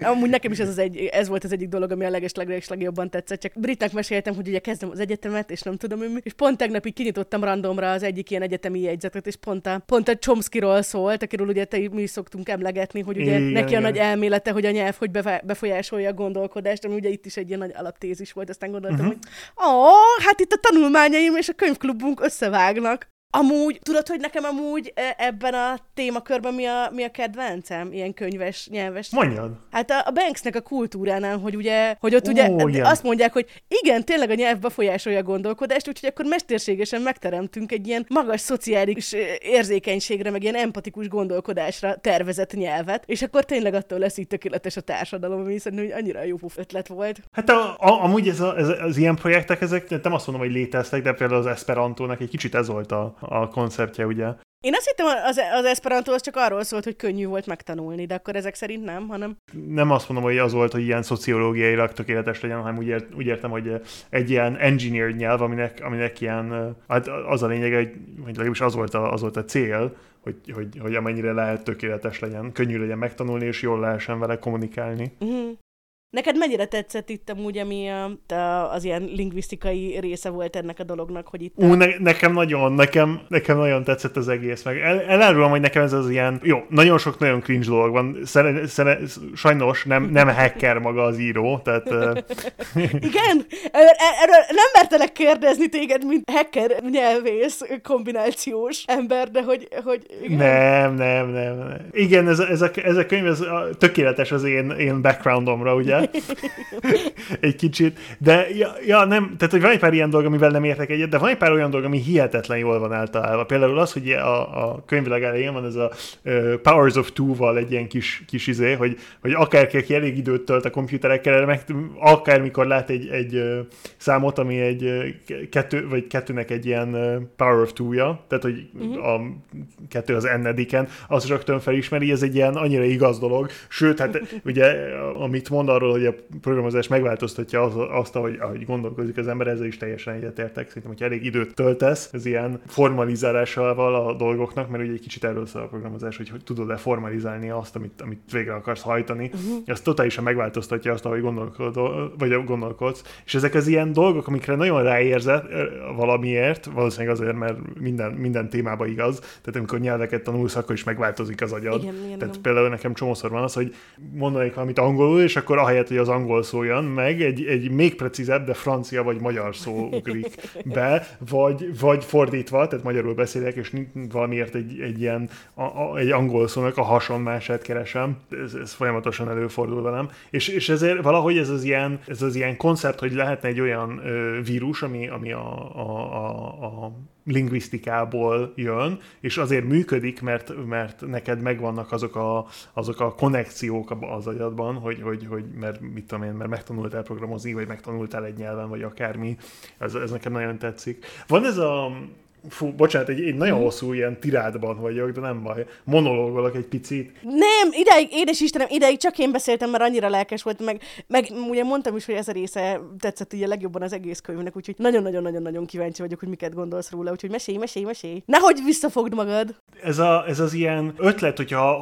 Amúgy nekem is ez, az egy, ez volt az egyik dolog, ami a leges legjobban tetszett. Csak Britnek meséltem, hogy ugye kezdem az egyetemet, és nem tudom. És pont tegnap így kinyitottam randomra az egyik ilyen egyetemi jegyzetet, és pont a, pont a Chomsky-ról szólt, akiről ugye te, mi is szoktunk emlegetni, hogy ugye igen, neki igen. a nagy elmélete, hogy a nyelv hogy befolyásolja a gondolkodást, ami ugye itt is egy ilyen nagy alaptézis volt. Aztán gondoltam, uh-huh. hogy ó, hát itt a tanulmányaim és a könyvklubunk összevágnak. Amúgy, tudod, hogy nekem amúgy e, ebben a témakörben mi a, mi a kedvencem? Ilyen könyves, nyelves. Mondjad. Hát a, a Banksnek a kultúránál, hogy ugye, hogy ott Ó, ugye igen. azt mondják, hogy igen, tényleg a nyelv befolyásolja a gondolkodást, úgyhogy akkor mesterségesen megteremtünk egy ilyen magas szociális érzékenységre, meg ilyen empatikus gondolkodásra tervezett nyelvet, és akkor tényleg attól lesz így tökéletes a társadalom, ami szerintem hogy annyira jó ötlet volt. Hát a, a, amúgy ez a, ez, az ilyen projektek, ezek nem azt mondom, hogy léteztek, de például az Esperantónak egy kicsit ez volt a, a konceptje, ugye? Én azt hittem, az, az Esperanto az csak arról szólt, hogy könnyű volt megtanulni, de akkor ezek szerint nem, hanem... Nem azt mondom, hogy az volt, hogy ilyen szociológiailag tökéletes legyen, hanem úgy, ért, úgy értem, hogy egy ilyen engineer nyelv, aminek, aminek ilyen, hát az a lényeg, hogy, hogy legalábbis az volt a, az volt a cél, hogy, hogy, hogy amennyire lehet tökéletes legyen, könnyű legyen megtanulni, és jól lehessen vele kommunikálni. Uh-huh. Neked mennyire tetszett itt amúgy, ami a, az ilyen lingvisztikai része volt ennek a dolognak, hogy itt... Ú, ne, nekem nagyon, nekem, nekem nagyon tetszett az egész, meg el, elárulom, hogy nekem ez az ilyen, jó, nagyon sok nagyon cringe dolog van, szere, szere, sajnos nem, nem hacker maga az író, tehát... Igen? Erről nem mertelek kérdezni téged, mint hacker nyelvész kombinációs ember, de hogy... hogy igen. Nem, nem, nem, nem. Igen, ez, ez, a, ez a könyv ez a, tökéletes az én, én backgroundomra, ugye? Egy kicsit. De ja, ja, nem, tehát hogy van egy pár ilyen dolog, amivel nem értek egyet, de van egy pár olyan dolog, ami hihetetlen jól van általában. Például az, hogy a, a könyvvilág elején van ez a uh, Powers of Two-val egy ilyen kis, kis izé, hogy, hogy akárki elég időt tölt a komputerekkel, meg akármikor lát egy, egy uh, számot, ami egy uh, kettő, vagy kettőnek egy ilyen uh, Power of Two-ja, tehát hogy uh-huh. a kettő az ennediken, az rögtön felismeri, ez egy ilyen annyira igaz dolog. Sőt, hát ugye, amit mond arról, hogy a programozás megváltoztatja az, azt, ahogy, ahogy gondolkozik az ember, ezzel is teljesen egyetértek. Szerintem, hogy elég időt töltesz, ez ilyen formalizálásával a dolgoknak, mert ugye egy kicsit erről szól a programozás, hogy, hogy tudod-e formalizálni azt, amit, amit végre akarsz hajtani. Uh-huh. Ez totálisan megváltoztatja azt, ahogy gondolkodol, vagy gondolkodsz. És ezek az ilyen dolgok, amikre nagyon ráérzett valamiért, valószínűleg azért, mert minden, minden témába igaz. Tehát amikor nyelveket tanulsz, akkor is megváltozik az agyad. Igen, igen, Tehát igen. például nekem csomószor van az, hogy mondanék valamit angolul, és akkor ahelyett, hogy az angol szóljon meg, egy, egy még precízebb, de francia vagy magyar szó ugrik be, vagy, vagy fordítva, tehát magyarul beszélek, és valamiért egy, egy ilyen a, a, egy angol szónak a hasonmását keresem. Ez, ez folyamatosan előfordul velem. És, és ezért valahogy ez az ilyen, ez az ilyen koncept, hogy lehetne egy olyan ö, vírus, ami, ami a, a, a, a lingvisztikából jön, és azért működik, mert, mert neked megvannak azok a, azok a konnekciók az agyadban, hogy, hogy, hogy mert mit tudom én, mert megtanultál programozni, vagy megtanultál egy nyelven, vagy akármi. Ez, ez nekem nagyon tetszik. Van ez a Fú, bocsánat, egy, egy nagyon mhm. hosszú ilyen tirádban vagyok, de nem baj. Monológolok egy picit. Nem, ideig, édes Istenem, ideig csak én beszéltem, mert annyira lelkes volt, meg, meg ugye mondtam is, hogy ez a része tetszett ugye legjobban az egész könyvnek, úgyhogy nagyon-nagyon-nagyon-nagyon kíváncsi vagyok, hogy miket gondolsz róla, úgyhogy mesélj, mesélj, mesélj. Nehogy visszafogd magad. Ez, a, ez az ilyen ötlet, hogyha,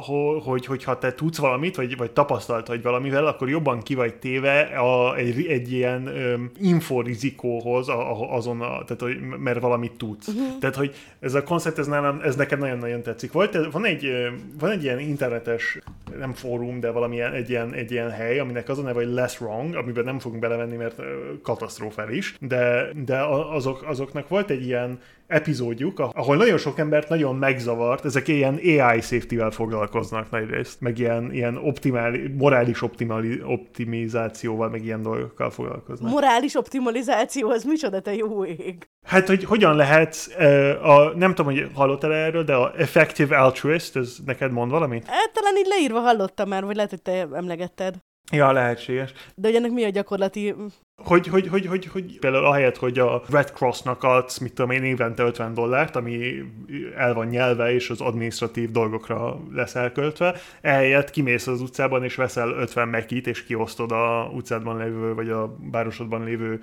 hogy, hogyha te tudsz valamit, vagy, vagy tapasztalt vagy valamivel, akkor jobban ki vagy téve a, egy, egy ilyen um, inforizikóhoz a, azon, a, tehát, hogy, mert valamit tudsz. Uh-huh. Tehát, hogy ez a koncept, ez, nálam, ez nekem nagyon-nagyon tetszik. Volt, van, egy, van egy ilyen internetes, nem fórum, de valamilyen egy ilyen, egy ilyen hely, aminek az a neve, hogy Less Wrong, amiben nem fogunk belevenni, mert katasztrofális, de, de azok, azoknak volt egy ilyen epizódjuk, ahol nagyon sok embert nagyon megzavart, ezek ilyen AI safety-vel foglalkoznak nagyrészt, meg ilyen, ilyen optimál, morális optimali, optimizációval, meg ilyen dolgokkal foglalkoznak. Morális optimalizáció, az micsoda, te jó ég? Hát, hogy hogyan lehet, a, nem tudom, hogy hallottál erről, de a effective altruist, ez neked mond valamit? Hát talán így leírva hallottam már, vagy lehet, hogy te emlegetted. Ja, lehetséges. De hogy ennek mi a gyakorlati hogy, hogy, hogy, hogy, hogy például ahelyett, hogy a Red Crossnak adsz, mit tudom én, évente 50 dollárt, ami el van nyelve, és az administratív dolgokra lesz elköltve, ehelyett kimész az utcában, és veszel 50 mekit, és kiosztod a utcádban lévő, vagy a városodban lévő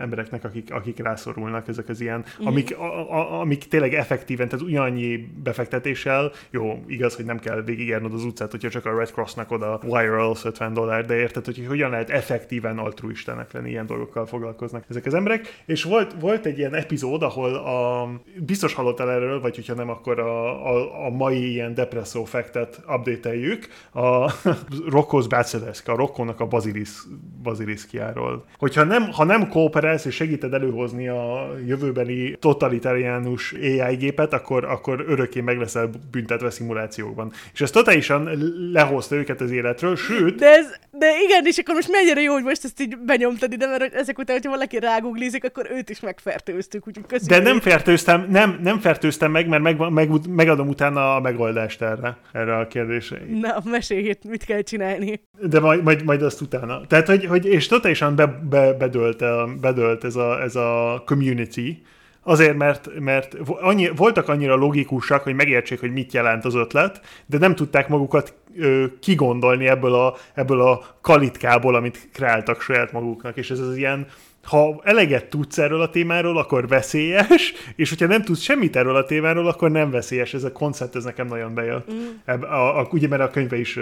embereknek, akik, akik rászorulnak, ezek az ilyen, mm. amik, a, a, amik tényleg effektíven, tehát ugyanannyi befektetéssel, jó, igaz, hogy nem kell végigjárnod az utcát, hogyha csak a Red Crossnak oda wireless 50 dollár, de érted, hogy hogyan lehet effektíven altruistának lenni, ilyen dolgokkal foglalkoznak ezek az emberek, és volt, volt egy ilyen epizód, ahol a, biztos hallottál erről, vagy hogyha nem, akkor a, a, a mai ilyen depresszó fektet update-eljük, a Rocco's Bacillesque, a Rokkónak a Basilis, Basiliszkiáról. Hogyha nem, ha nem kooperálsz és segíted előhozni a jövőbeni totalitáriánus AI gépet, akkor, akkor örökké meg leszel büntetve szimulációkban. És ez totálisan lehozta őket az életről, sőt... De, ez, de igen, és akkor most mennyire jó, hogy most ezt így benyomtad ide, mert ezek után, hogyha valaki ráguglizik, akkor őt is megfertőztük, úgyhogy köszönjük. De nem fertőztem, nem, nem fertőztem meg, mert meg, meg, megadom utána a megoldást erre, erre a kérdésre. Na, mesélj, mit kell csinálni. De majd, majd, majd azt utána. Tehát, hogy, hogy és totálisan be, be, bedölt a bedölt ez a, ez a community, Azért, mert, mert annyi, voltak annyira logikusak, hogy megértsék, hogy mit jelent az ötlet, de nem tudták magukat ö, kigondolni ebből a, ebből a kalitkából, amit kreáltak saját maguknak, és ez az ilyen ha eleget tudsz erről a témáról, akkor veszélyes, és hogyha nem tudsz semmit erről a témáról, akkor nem veszélyes. Ez a koncept, ez nekem nagyon bejött. Mm. A, a, ugye, mert a könyve is,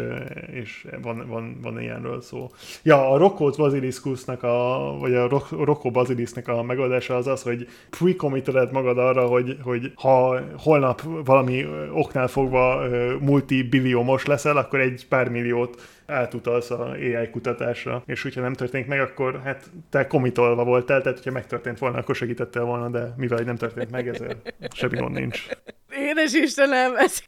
is van, van, van ilyenről szó. Ja, a Rocco Basiliskusnak, a, vagy a Rocco Basilisnek a megoldása az az, hogy pre magad arra, hogy, hogy ha holnap valami oknál fogva multibilliómos leszel, akkor egy pár milliót átutalsz a AI kutatásra, és hogyha nem történik meg, akkor hát te komitolva voltál, tehát hogyha megtörtént volna, akkor segítettél volna, de mivel nem történt meg, ezért semmi gond nincs. Édes Istenem, ez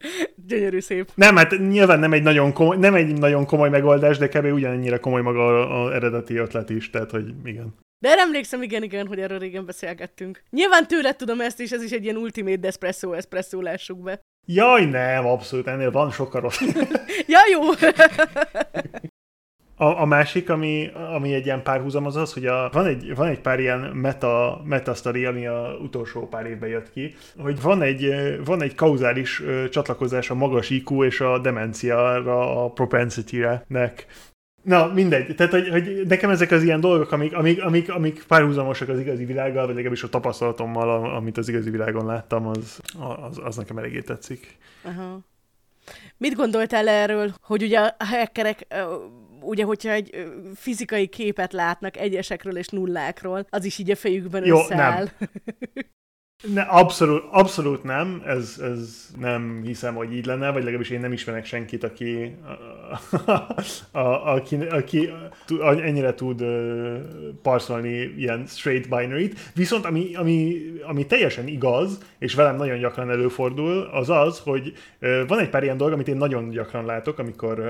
Gyönyörű szép. Nem, hát nyilván nem egy nagyon komoly, nem egy nagyon komoly megoldás, de kb. ugyanennyire komoly maga az eredeti ötlet is, tehát hogy igen. De emlékszem, igen, igen, hogy erről régen beszélgettünk. Nyilván tőled tudom ezt, és ez is egy ilyen ultimate espresso, espresso lássuk be. Jaj, nem, abszolút, ennél van sokkal rossz. ja, jó! A, a másik, ami, ami egy ilyen párhuzam az az, hogy a, van, egy, van egy pár ilyen meta, meta story, ami a utolsó pár évben jött ki, hogy van egy, van egy kauzális csatlakozás a magas IQ és a demenciára, a propensity-nek. Na, mindegy. Tehát, hogy, hogy nekem ezek az ilyen dolgok, amik, amik, amik, amik párhuzamosak az igazi világgal, vagy legalábbis a tapasztalatommal, amit az igazi világon láttam, az, az, az nekem eléggé tetszik. Aha. Mit gondoltál erről, hogy ugye a hackerek ugye, hogyha egy fizikai képet látnak egyesekről és nullákról, az is így a fejükben Jó, összeáll. Nem. Ne, abszolút, abszolút nem, ez, ez nem hiszem, hogy így lenne, vagy legalábbis én nem ismerek senkit, aki, a, a, aki, aki ennyire tud uh, parszolni ilyen straight binary-t. Viszont ami, ami, ami teljesen igaz, és velem nagyon gyakran előfordul, az az, hogy van egy pár ilyen dolog, amit én nagyon gyakran látok, amikor,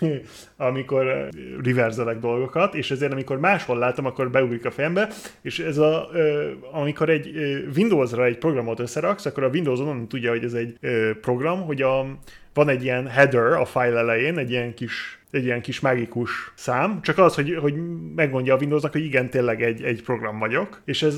amikor reverzelek dolgokat, és ezért amikor máshol látom, akkor beugrik a fejembe, és ez a, amikor egy uh, Windowsra egy programot összeraksz, akkor a Windows onnan tudja, hogy ez egy ö, program, hogy a, van egy ilyen header a file elején, egy ilyen kis egy ilyen kis mágikus szám, csak az, hogy, hogy megmondja a Windowsnak, hogy igen, tényleg egy, egy program vagyok, és ez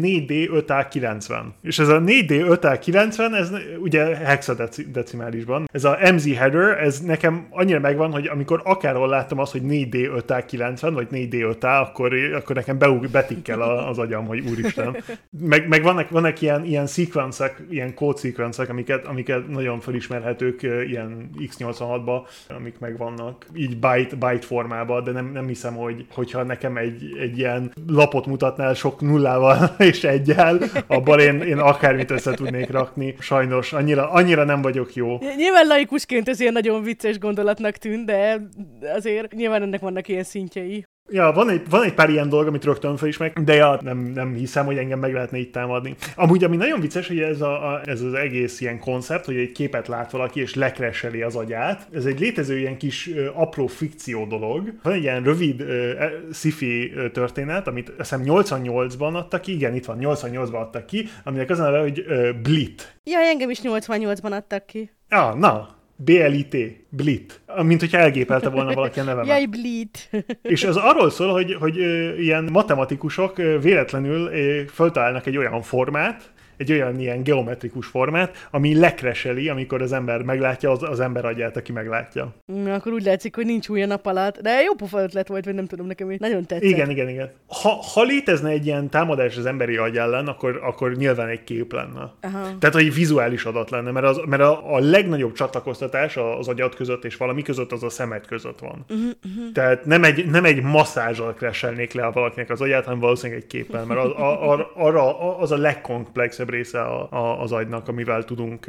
4D 5A90. És ez a 4D 5A90, ez ugye hexadecimálisban. Ez a MZ header, ez nekem annyira megvan, hogy amikor akárhol láttam azt, hogy 4D 5A90, vagy 4D 5A, akkor, akkor nekem beug, betikkel az agyam, hogy úristen. Meg, meg vannak, vannak ilyen, ilyen szekvencek, ilyen kódszekvencek, amiket, amiket nagyon felismerhetők ilyen X86-ba, amik megvannak így byte, byte formában, de nem, nem hiszem, hogy hogyha nekem egy, egy ilyen lapot mutatnál sok nullával és egyel, abban én, én akármit össze tudnék rakni. Sajnos annyira, annyira nem vagyok jó. Nyilván laikusként ez ilyen nagyon vicces gondolatnak tűnt, de azért nyilván ennek vannak ilyen szintjei. Ja, van egy, van egy pár ilyen dolog, amit rögtön felismerek, de ja, nem, nem hiszem, hogy engem meg lehetne itt támadni. Amúgy, ami nagyon vicces, hogy ez, a, a, ez az egész ilyen koncept, hogy egy képet lát valaki, és lekreseli az agyát. Ez egy létező ilyen kis ö, apró fikció dolog. Van egy ilyen rövid ö, e, sci-fi történet, amit azt hiszem 88-ban adtak ki, igen, itt van, 88-ban adtak ki, aminek az a neve, hogy ö, Blit. Ja, engem is 88-ban adtak ki. Ah, na, BLIT, Blit, mint hogyha elgépelte volna valaki a nevemet. Jaj, Blit. És ez arról szól, hogy, hogy ilyen matematikusok véletlenül föltalálnak egy olyan formát, egy olyan ilyen geometrikus formát, ami lekreseli, amikor az ember meglátja az, az ember agyát, aki meglátja. Na, akkor úgy látszik, hogy nincs új a nap alatt, de jó pofa ötlet volt, vagy nem tudom, nekem így nagyon tetszett. Igen, igen, igen. Ha, ha létezne egy ilyen támadás az emberi agy ellen, akkor, akkor nyilván egy kép lenne. Aha. Tehát, hogy vizuális adat lenne, mert, az, mert a, a legnagyobb csatlakoztatás az agyad között és valami között az a szemed között van. Uh-huh, uh-huh. Tehát nem egy, nem egy masszázsal kreselnék le a valakinek az agyát, hanem valószínűleg egy képpel, mert az, a, a, arra az a legkomplexebb része a, a, az agynak, amivel tudunk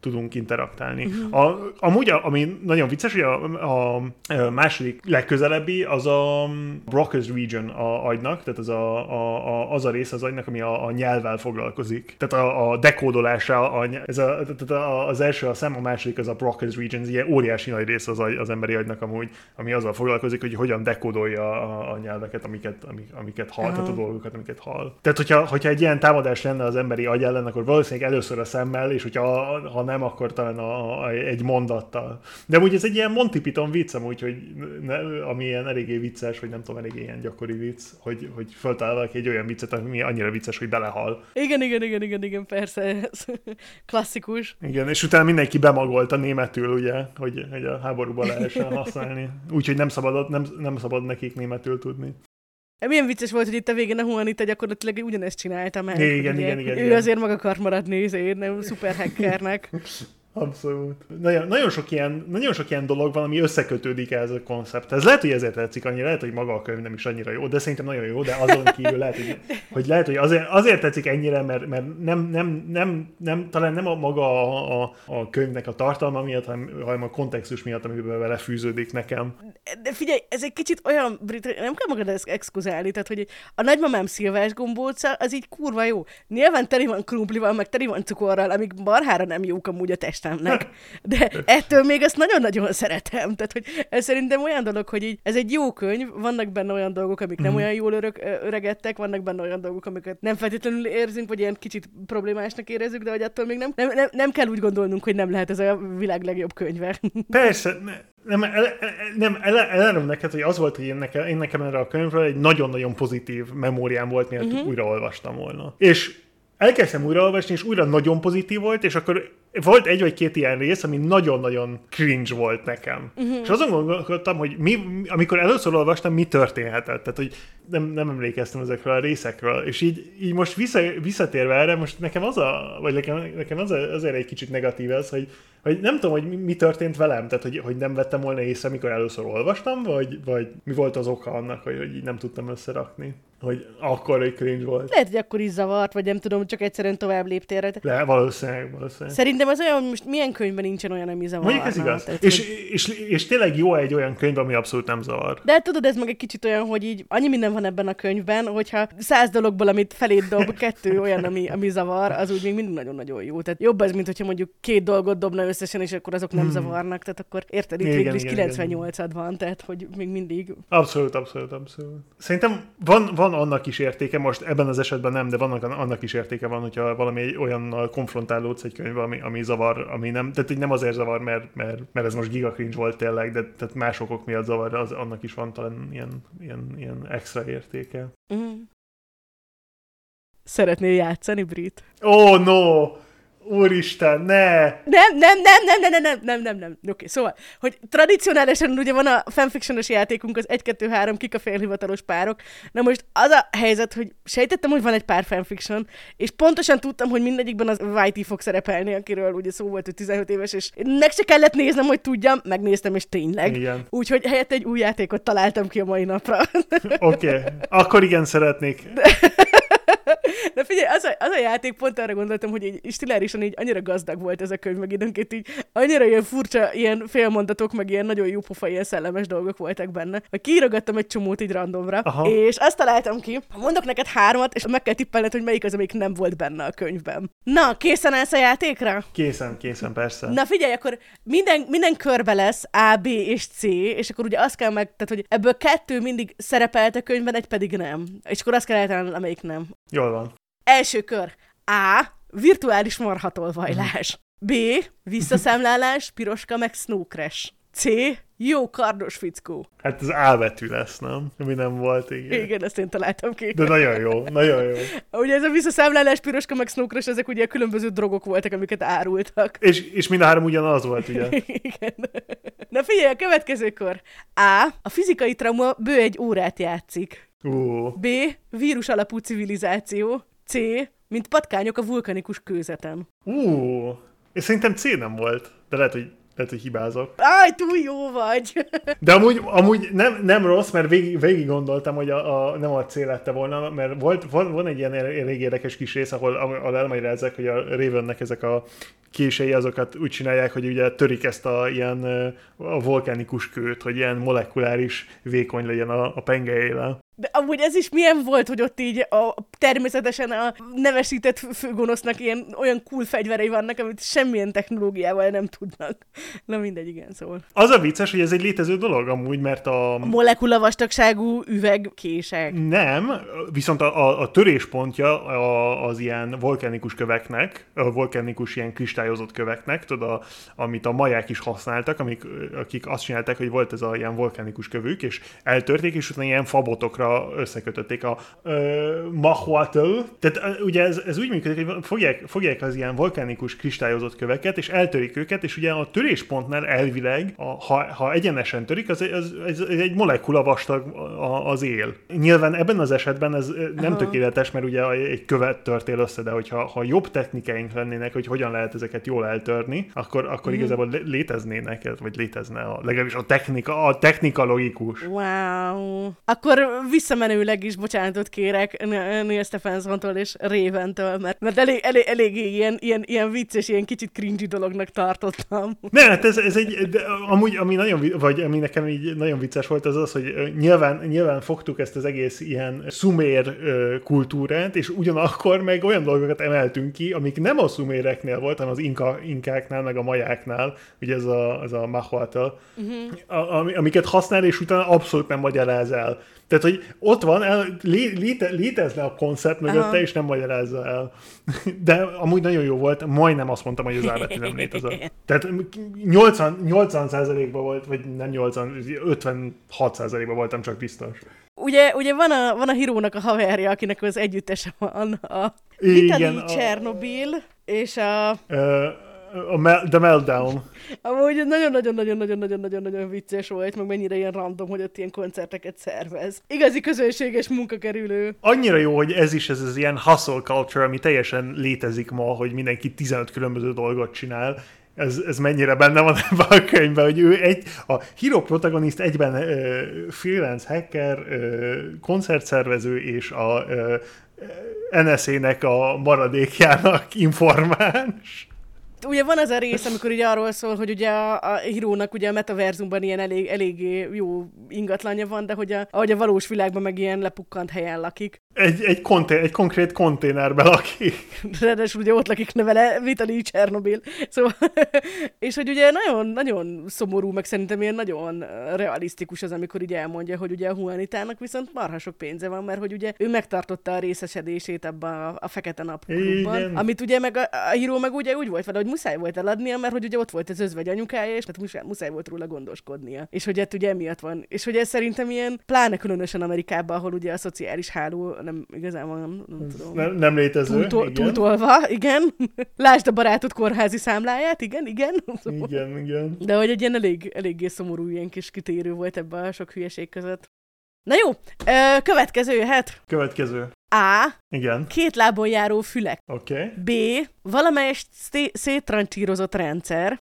tudunk interaktálni. Uh-huh. A, amúgy, ami nagyon vicces, hogy a, a, a második legközelebbi az a Broca's region a agynak, tehát az a, a, a, az a rész az agynak, ami a, a nyelvvel foglalkozik. Tehát a, a dekódolása, a, ez a, tehát a, az első a szem, a második az a Broca's region, ez ilyen óriási nagy rész az, agy, az emberi agynak amúgy, ami azzal foglalkozik, hogy hogyan dekódolja a, a nyelveket, amiket, amik, amiket hall, uh-huh. tehát a dolgokat, amiket hall. Tehát, hogyha, hogyha egy ilyen támadás lenne az emberi agy ellen, akkor valószínűleg először a szemmel, és hogyha ha nem, akkor talán a, a, egy mondattal. De úgy ez egy ilyen Monty Python vicc, amúgy, hogy ne, ami ilyen eléggé vicces, vagy nem tudom, eléggé ilyen gyakori vicc, hogy, hogy föltalál valaki egy olyan viccet, ami annyira vicces, hogy belehal. Igen, igen, igen, igen, igen, persze, ez klasszikus. Igen, és utána mindenki bemagolta németül, ugye, hogy, hogy a háborúban lehessen használni. Úgyhogy nem szabad, nem, nem szabad nekik németül tudni. Milyen vicces volt, hogy itt a végén a Juanita gyakorlatilag ugyanezt csinálta meg. Igen, igen, igen, igen, Ő igen. azért meg akart maradni, azért nem szuper hackernek. Abszolút. Nagyon, nagyon, sok ilyen, nagyon sok ilyen dolog van, ami összekötődik ez a koncept. Ez lehet, hogy ezért tetszik annyira, lehet, hogy maga a könyv nem is annyira jó, de szerintem nagyon jó, de azon kívül lehet, hogy, hogy lehet, hogy azért, azért tetszik ennyire, mert, mert nem, nem, nem, nem, talán nem a maga a, a, a könyvnek a tartalma miatt, hanem, hanem a kontextus miatt, amiben vele fűződik nekem. De figyelj, ez egy kicsit olyan, brit, nem kell magad ezt exkuzálni, tehát hogy a nagymamám szilvás gombóca, az így kurva jó. Nyilván teli van krumplival, meg teli van cukorral, amik barhára nem jók amúgy a test olvastamnak. De ettől még azt nagyon-nagyon szeretem. Tehát, hogy ez szerintem olyan dolog, hogy így, ez egy jó könyv, vannak benne olyan dolgok, amik nem mm. olyan jól örök, öregedtek, vannak benne olyan dolgok, amiket nem feltétlenül érzünk, vagy ilyen kicsit problémásnak érezzük, de hogy attól még nem, nem, nem, nem kell úgy gondolnunk, hogy nem lehet ez a világ legjobb könyve. Persze, ne, nem, el, nem el, elárulom neked, hogy az volt, hogy én nekem, én nekem erre a könyvről egy nagyon-nagyon pozitív memóriám volt, miért uh-huh. újraolvastam volna. És elkezdtem újraolvasni, és újra nagyon pozitív volt, és akkor volt egy vagy két ilyen rész, ami nagyon-nagyon cringe volt nekem. Uh-huh. És azon gondolkodtam, hogy mi, amikor először olvastam, mi történhetett. Tehát, hogy nem, nem emlékeztem ezekről a részekről. És így, így most vissza, visszatérve erre, most nekem az a, vagy nekem, nekem az a, azért egy kicsit negatív ez, hogy, hogy nem tudom, hogy mi, mi történt velem, tehát hogy, hogy nem vettem volna észre, amikor először olvastam, vagy, vagy mi volt az oka annak, hogy, hogy így nem tudtam összerakni hogy akkor egy cringe volt. Lehet, hogy akkor is zavart, vagy nem tudom, csak egyszerűen tovább léptél Le, valószínűleg, valószínűleg. Szerintem az olyan, hogy most milyen könyvben nincsen olyan, ami zavar. Mondjuk ez igaz. Tehát, és, hogy... és, és, és, tényleg jó egy olyan könyv, ami abszolút nem zavar. De tudod, ez meg egy kicsit olyan, hogy így annyi minden van ebben a könyvben, hogyha száz dologból, amit felét dob, kettő olyan, ami, ami zavar, az úgy még mindig nagyon-nagyon jó. Tehát jobb ez, mint hogyha mondjuk két dolgot dobna összesen, és akkor azok nem hmm. zavarnak. Tehát akkor érted, itt végül is 98-ad van, tehát hogy még mindig. Abszolút, abszolút, abszolút. Szerintem van, van annak is értéke, most ebben az esetben nem, de vannak annak is értéke van, hogyha valami olyan konfrontálódsz egy könyv, ami, ami zavar, ami nem, tehát így nem azért zavar, mert, mert, mert ez most gigacringe volt tényleg, de tehát más okok miatt zavar, az, annak is van talán ilyen, ilyen, ilyen extra értéke. Mm. Szeretnél játszani, Brit? Oh, no! Úristen, ne! Nem, nem, nem, nem, nem, nem, nem, nem, nem, nem. Oké, okay, szóval, hogy tradicionálisan ugye van a fanfictionos játékunk, az 1-2-3, kik a félhivatalos párok. Na most az a helyzet, hogy sejtettem, hogy van egy pár fanfiction, és pontosan tudtam, hogy mindegyikben az Whitey fog szerepelni, akiről ugye szó volt, hogy 15 éves, és nek se kellett néznem, hogy tudjam, megnéztem, és tényleg. Igen. Úgyhogy helyett egy új játékot találtam ki a mai napra. Oké, okay. akkor igen szeretnék. De figyelj, az a, az a játék, pont arra gondoltam, hogy így stilárisan így annyira gazdag volt ez a könyv, meg időnként így annyira ilyen furcsa, ilyen félmondatok, meg ilyen nagyon jó pofa, ilyen szellemes dolgok voltak benne. Hogy kiírogattam egy csomót így randomra, Aha. és azt találtam ki, mondok neked hármat, és meg kell tippelned, hogy melyik az, amelyik nem volt benne a könyvben. Na, készen állsz a játékra? Készen, készen, persze. Na figyelj, akkor minden, minden körbe lesz A, B és C, és akkor ugye azt kell meg, tehát hogy ebből kettő mindig szerepelt a könyvben, egy pedig nem. És akkor azt kell eltalálni, amelyik nem. Jól van. Első kör. A. Virtuális marhatolvajlás. B. Visszaszámlálás, piroska meg crash. C. Jó kardos fickó. Hát az A betű lesz, nem? Mi nem volt, igen. Igen, ezt én találtam ki. De nagyon jó, nagyon jó. ugye ez a visszaszámlálás, piroska meg crash, ezek ugye különböző drogok voltak, amiket árultak. És, és mind a három ugyanaz volt, ugye? igen. Na figyelj, a következő kor. A. A fizikai trauma bő egy órát játszik. Uh. B. Vírus alapú civilizáció. C. Mint patkányok a vulkanikus kőzeten. Ú, és szerintem C nem volt, de lehet, hogy lehet, hogy hibázok. Áj, túl jó vagy! De amúgy, amúgy nem, nem rossz, mert végig, végig gondoltam, hogy a, a, nem a cél lette volna, mert volt, van, van egy ilyen elég érdekes kis rész, ahol, ahol elmagyarázzák, hogy a Ravennek ezek a kései azokat úgy csinálják, hogy ugye törik ezt a ilyen a vulkánikus kőt, hogy ilyen molekuláris vékony legyen a, a pengejével. De amúgy ez is milyen volt, hogy ott így a, természetesen a nevesített főgonosznak ilyen olyan cool fegyverei vannak, amit semmilyen technológiával nem tudnak. Na mindegy, igen, szóval. Az a vicces, hogy ez egy létező dolog amúgy, mert a... a molekula vastagságú üvegkések. Nem, viszont a, a, a töréspontja a, az ilyen vulkánikus köveknek, a vulkánikus ilyen kristályozott köveknek, tudod, a, amit a maják is használtak, amik, akik azt csinálták, hogy volt ez a ilyen vulkánikus kövük, és eltörték, és utána ilyen fabotokra összekötötték a uh, Mahuatl. Tehát ugye ez, ez úgy működik, hogy fogják, fogják az ilyen vulkánikus kristályozott köveket, és eltörik őket, és ugye a töréspontnál elvileg, a, ha, ha egyenesen törik, az, az, az, az egy molekula vastag az él. Nyilván ebben az esetben ez nem Aha. tökéletes, mert ugye egy követ törtél össze, de hogyha ha jobb technikáink lennének, hogy hogyan lehet ezeket jól eltörni, akkor, akkor mm. igazából léteznének, vagy létezne a, legalábbis a technika, a technika logikus. Wow. Akkor visszamenőleg is bocsánatot kérek Neil Stephensontól és Raventől, mert, mert elég, elég, elég ilyen, ilyen, ilyen vicces, ilyen kicsit cringy dolognak tartottam. Nem, hát ez, ez egy, de amúgy, ami nagyon, vagy ami nekem így nagyon vicces volt, az az, hogy nyilván, nyilván fogtuk ezt az egész ilyen szumér kultúrát, és ugyanakkor meg olyan dolgokat emeltünk ki, amik nem a szuméreknél volt, hanem az inka, inkáknál, meg a majáknál, ugye ez a, ez a mahuata, uh-huh. amiket használ, és utána abszolút nem magyaráz el. Tehát, hogy ott van, el, lé, léte, létezne a koncept mögötte, Aha. és nem magyarázza el. De amúgy nagyon jó volt, majdnem azt mondtam, hogy az elbetű nem létezett. Tehát 80, 80 ban volt, vagy nem 80, 56 ban voltam csak biztos. Ugye, ugye van, a, van a hírónak a haverja, akinek az együttese van, a Vitali Csernobil, és a... Uh, a mel- The Meltdown. Amúgy nagyon-nagyon-nagyon-nagyon-nagyon-nagyon vicces volt, meg mennyire ilyen random, hogy ott ilyen koncerteket szervez. Igazi közönséges munkakerülő. Annyira jó, hogy ez is ez az ilyen hustle culture, ami teljesen létezik ma, hogy mindenki 15 különböző dolgot csinál, ez, ez mennyire benne van ebben a könyvben, hogy ő egy, a híró protagonist egyben uh, freelance hacker, uh, koncertszervező és a uh, NSZ-nek a maradékjának informáns ugye van az a rész, amikor ugye arról szól, hogy ugye a, a hírónak ugye a metaverzumban ilyen elég, elég jó ingatlanja van, de hogy a, ahogy a valós világban meg ilyen lepukkant helyen lakik. Egy, egy, konté- egy konkrét konténerben lakik. Ráadásul ugye ott lakik nevele Vitali Csernobil. Szóval, és hogy ugye nagyon, nagyon szomorú, meg szerintem ilyen nagyon realisztikus az, amikor ugye elmondja, hogy ugye a Juanitának viszont marha sok pénze van, mert hogy ugye ő megtartotta a részesedését ebben a, a fekete napklubban, amit ugye meg a, a híró meg ugye úgy volt vele, hogy muszáj volt eladnia, mert hogy ugye ott volt az özvegy anyukája, és tehát muszáj, muszáj volt róla gondoskodnia. És hogy hát ugye emiatt van. És hogy ez szerintem ilyen, pláne különösen Amerikában, ahol ugye a szociális háló nem igazán van, nem, nem tudom. Nem, nem létező. Túltol, igen. Túltolva, igen. Lásd a barátod kórházi számláját, igen, igen. Igen, igen. De hogy egy ilyen elég, eléggé szomorú ilyen kis kitérő volt ebben a sok hülyeség között. Na jó, ö, következő jöhet. Következő. A. Igen. Két lábon járó fülek. Oké. Okay. B. Valamelyest széttrancsírozott rendszer.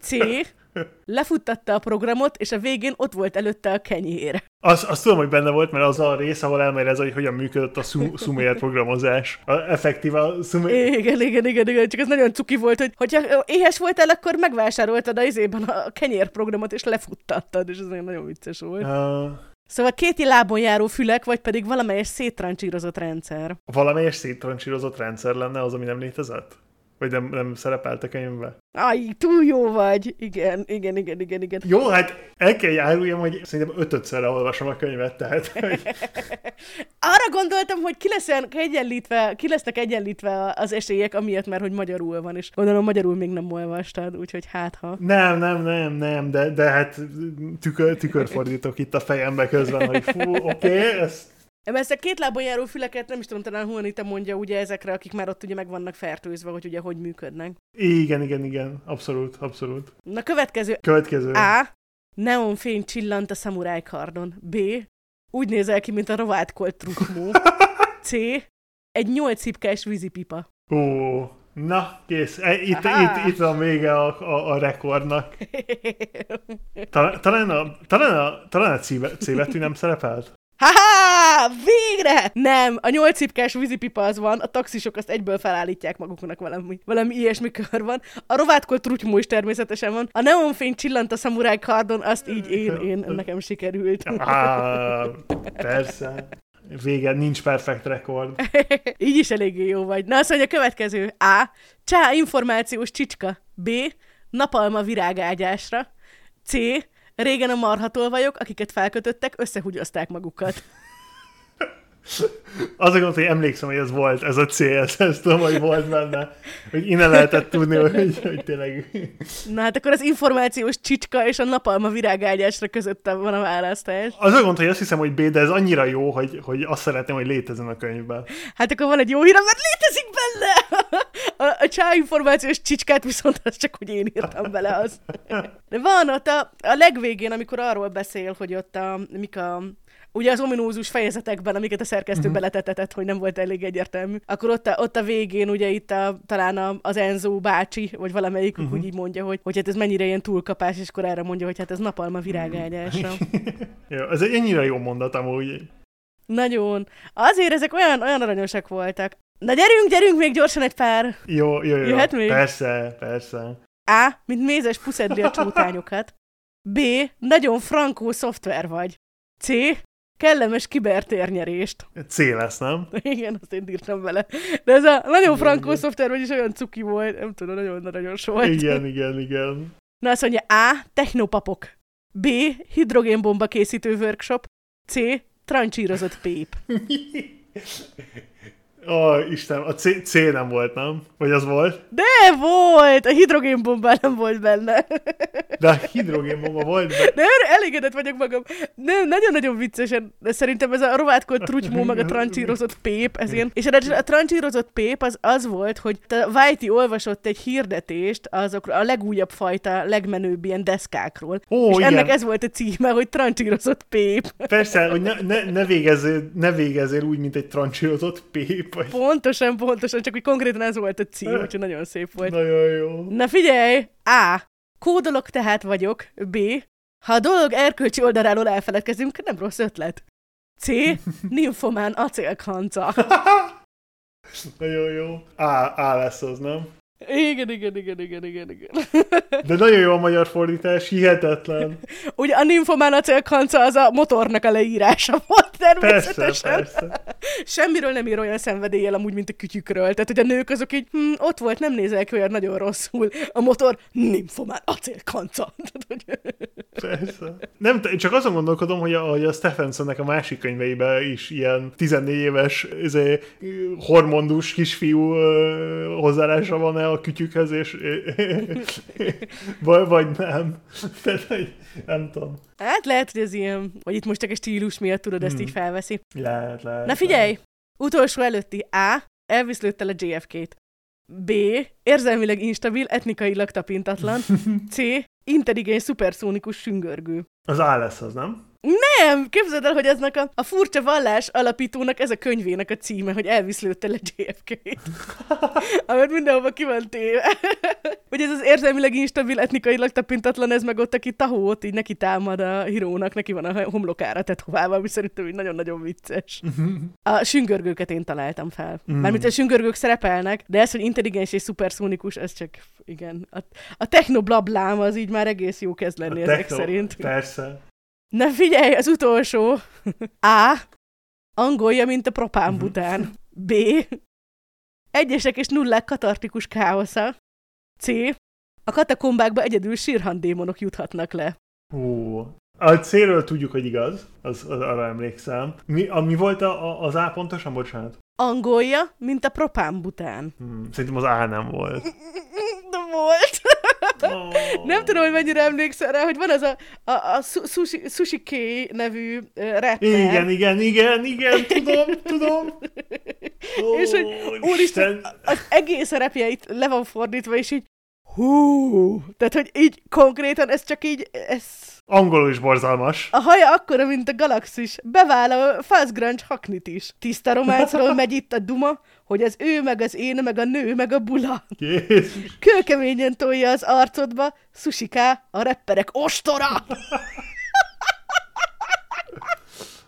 C. Lefuttatta a programot, és a végén ott volt előtte a kenyér. Azt, azt tudom, hogy benne volt, mert az a rész, ahol elmegy hogy hogyan működött a Sumer programozás. A, effektív a Sumer... Igen, igen, igen, igen, csak ez nagyon cuki volt, hogy hogyha éhes voltál, akkor megvásároltad a izében a kenyér programot, és lefuttattad, és ez nagyon vicces volt. Uh... Szóval két lábon járó fülek, vagy pedig valamelyes széttrancsírozott rendszer. Valamelyes széttrancsírozott rendszer lenne az, ami nem létezett? Vagy nem, nem szerepelt a könyvbe? Aj, túl jó vagy. Igen, igen, igen, igen, igen. Jó, hát el kell járuljam, hogy szerintem ötödszerre olvasom a könyvet, tehát... Hogy... Arra gondoltam, hogy ki, lesz egyenlítve, ki lesznek egyenlítve az esélyek, amiatt, mert hogy magyarul van, és gondolom magyarul még nem olvastad, úgyhogy hát ha... Nem, nem, nem, nem, de, de hát tükör, tükörfordítok itt a fejembe közben, hogy fú, oké, okay, ezt ezt a két lábon járó füleket nem is tudom, talán Juanita mondja ugye ezekre, akik már ott ugye meg vannak fertőzve, hogy ugye hogy működnek. Igen, igen, igen, abszolút, abszolút. Na következő. Következő. A. Neonfény csillant a szamuráj kardon. B. Úgy nézel ki, mint a rovátkolt trukmó. C. Egy nyolc hipkás vízipipa. Ó, na, kész. E, itt, itt, itt a vége a, a, a rekordnak. Talán, talán a, talán a, talán a C betű nem szerepelt? Végre! Nem, a nyolc cipkás vízipipa az van, a taxisok azt egyből felállítják maguknak valami, valami ilyesmi kör van. A rovátkolt trutymó is természetesen van. A neonfény csillant a szamuráj kardon, azt így én, én, nekem sikerült. Ah, persze. Vége, nincs perfekt rekord. így is eléggé jó vagy. Na azt mondja, a következő. A. Csá információs csicska. B. Napalma virágágyásra. C. Régen a marhatolvajok, akiket felkötöttek, összehugyozták magukat. Az a hogy emlékszem, hogy ez volt, ez a cél, ezt tudom, hogy volt benne, hogy innen lehetett tudni, hogy, hogy tényleg... Na hát akkor az információs csicska és a napalma virágágyásra között van a választás. Az a gond, hogy azt hiszem, hogy B, de ez annyira jó, hogy, hogy azt szeretném, hogy létezzen a könyvben. Hát akkor van egy jó hírem, mert létezik benne! A, a csá információs csicskát viszont az csak, hogy én írtam bele az. De van ott a, a legvégén, amikor arról beszél, hogy ott a, mik a ugye az ominózus fejezetekben, amiket a szerkesztő uh-huh. beletetett, hogy nem volt elég egyértelmű, akkor ott a, ott a végén ugye itt a, talán a, az Enzo bácsi, vagy valamelyik uh-huh. úgy így mondja, hogy, hogy hát ez mennyire ilyen túlkapás, és akkor erre mondja, hogy hát ez napalma virágágyásra. jó, ez egy ennyire jó mondat amúgy. Nagyon. Azért ezek olyan, olyan aranyosak voltak. Na gyerünk, gyerünk még gyorsan egy pár. Jó, jó, jó. Jöhet még? Persze, persze. A. Mint mézes puszedli a csótányokat. B. Nagyon frankó szoftver vagy. C. Kellemes kibertérnyerést. C lesz, nem? Igen, azt én írtam vele. De ez a nagyon frankó szoftver, vagyis olyan cuki volt, nem tudom, nagyon aranyos volt. Igen, igen, igen. Na azt mondja, A. Technopapok. B. Hidrogénbomba készítő workshop. C. Trancsírozott pép. Ó, oh, Isten, a C, C nem volt, nem? Vagy az volt? De volt! A hidrogénbomba nem volt benne. De a hidrogénbomba volt. Be... De elégedett vagyok magam. Nem, nagyon-nagyon viccesen, de szerintem ez a rovátkod trutymó, meg a trancsírozott pép, ez ilyen. És a, a trancsírozott pép az az volt, hogy te Whitey olvasott egy hirdetést azokról a legújabb fajta, legmenőbb ilyen deszkákról. Ó, és igen. ennek ez volt a címe, hogy trancsírozott pép. Persze, hogy ne, ne, ne, végezzél, ne végezzél úgy, mint egy trancsírozott pép. Vagy... Pontosan, pontosan, csak hogy konkrétan ez volt a cím, úgyhogy nagyon szép volt. Nagyon jó. Na figyelj! A. Kódolok tehát vagyok. B. Ha a dolog erkölcsi oldaláról elfeledkezünk, nem rossz ötlet. C. Nymphomán acélkanca. Nagyon jó. A, A lesz az, nem? Igen, igen, igen, igen, igen, igen. De nagyon jó a magyar fordítás, hihetetlen. Ugye a nymphomán acélkanca az a motornak a leírása volt Persze, természetesen. persze. Semmiről nem ír olyan szenvedéllyel amúgy, mint a kütyükről. Tehát, hogy a nők azok így, hm, ott volt, nem nézel ki olyan nagyon rosszul. A motor, nymphomán acélkanca. Tehát, hogy... Persze. Nem, csak azon gondolkodom, hogy a, hogy a Stephensonnek a másik könyveiben is ilyen 14 éves izé, hormondus kisfiú hozzáállása van-e a kütyükhez, és vagy, vagy nem. Tehát, hogy nem tudom. Hát lehet, hogy ez ilyen, vagy itt most egy stílus miatt tudod, ezt Hmm. így felveszi. Lehet, lehet. Na figyelj! Utolsó előtti A. Elvisz lőttel a JFK-t. B. Érzelmileg instabil, etnikailag tapintatlan. C. Intelligens, szuperszónikus süngörgő. Az A lesz az, nem? Nem! Képzeld el, hogy eznek a, a furcsa vallás alapítónak ez a könyvének a címe, hogy elvisz lőttel a JFK-t. Amit mindenhova ki van téve. hogy ez az érzelmileg instabil, etnikailag tapintatlan, ez meg ott, aki tahót így neki támad a hírónak, neki van a homlokára tetoválva, ami szerintem így nagyon-nagyon vicces. A süngörgőket én találtam fel. Mármint a süngörgők szerepelnek, de ez, hogy intelligens és szuperszónikus, ez csak, igen. A, a technoblablám az így már egész jó kezd lenni A ezek techno- szerint. Persze. Na figyelj, az utolsó. A. Angolja, mint a propánbután. B. Egyesek és nullák katartikus káosza. C. A katakombákba egyedül sírhandémonok juthatnak le. Hú. A célről tudjuk, hogy igaz, az, az arra emlékszem. Mi, a, mi volt a, a, az A pontosan, bocsánat? Angolja, mint a propánbután. Hmm, szerintem az A nem volt. De volt. Oh. Nem tudom, hogy mennyire emlékszel rá, hogy van az a, a, a Su- Sushi, Sushi K nevű rapper. Igen, igen, igen, igen, tudom, tudom. Ó, És hogy úristen, az egész repjeit le van fordítva, és így hú, tehát, hogy így konkrétan ez csak így, ez Angolul is borzalmas. a haja akkora, mint a galaxis, bevállal a Fuzz Grunge haknit is. Tiszta románcról megy itt a duma, hogy az ő, meg az én, meg a nő, meg a bula. Jézus. Kőkeményen tolja az arcodba, Susiká, a repperek ostora!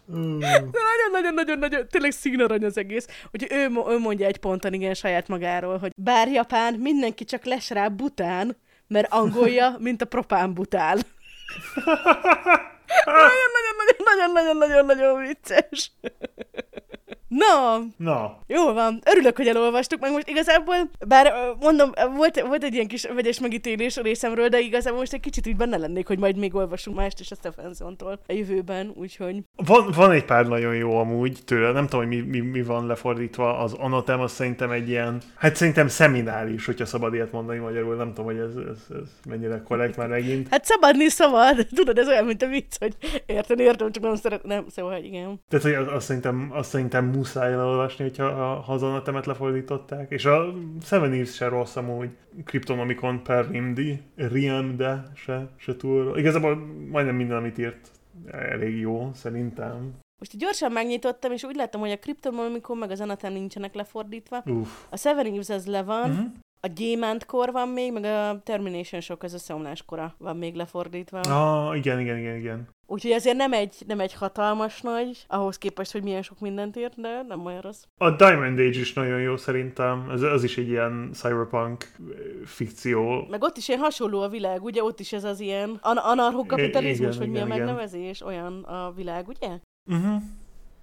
Nagyon-nagyon-nagyon-nagyon, tényleg színarany az egész. Úgyhogy ő, ő mondja egy ponton igen saját magáról, hogy bár Japán, mindenki csak les rá bután, mert angolja, mint a propán bután. Nagyon-nagyon-nagyon-nagyon-nagyon vicces. Na, Na, jó van. Örülök, hogy elolvastuk, meg most igazából, bár mondom, volt, volt egy ilyen kis vegyes megítélés a részemről, de igazából most egy kicsit így benne lennék, hogy majd még olvasunk mást is a Stephenson-tól a jövőben, úgyhogy van, van egy pár nagyon jó amúgy tőle, nem tudom, hogy mi, mi, mi van lefordítva, az Anatem az szerintem egy ilyen, hát szerintem szeminális, hogyha szabad ilyet mondani magyarul, nem tudom, hogy ez, ez, ez mennyire korrekt már megint. Hát szabadni szabad. Tudod, ez olyan, mint a vicc, hogy érteni értem, csak nem szeret, nem, szóval, igen. Tehát, hogy azt, azt, szerintem, azt szerintem muszáj elolvasni, hogyha a, ha az Anatemet lefordították. És a Seven Eves se rossz amúgy. Kryptonomicon per Rimdi, Riemde se, se túl. Igazából majdnem minden, amit írt, elég jó, szerintem. Most gyorsan megnyitottam, és úgy láttam, hogy a Cryptonomicon meg az Anatem nincsenek lefordítva. Uff. A Seven Eves az le van, Uh-huh. A gyémántkor van még, meg a Termination Shock, az összeomláskora van még lefordítva. Ah, igen, igen, igen, igen. Úgyhogy ezért nem egy, nem egy hatalmas nagy, ahhoz képest, hogy milyen sok mindent írt, de nem olyan rossz. A Diamond Age is nagyon jó szerintem, ez, az is egy ilyen cyberpunk fikció. Meg ott is ilyen hasonló a világ, ugye? Ott is ez az ilyen an- anarchokapitalizmus, vagy mi a megnevezés, olyan a világ, ugye? Uh-huh.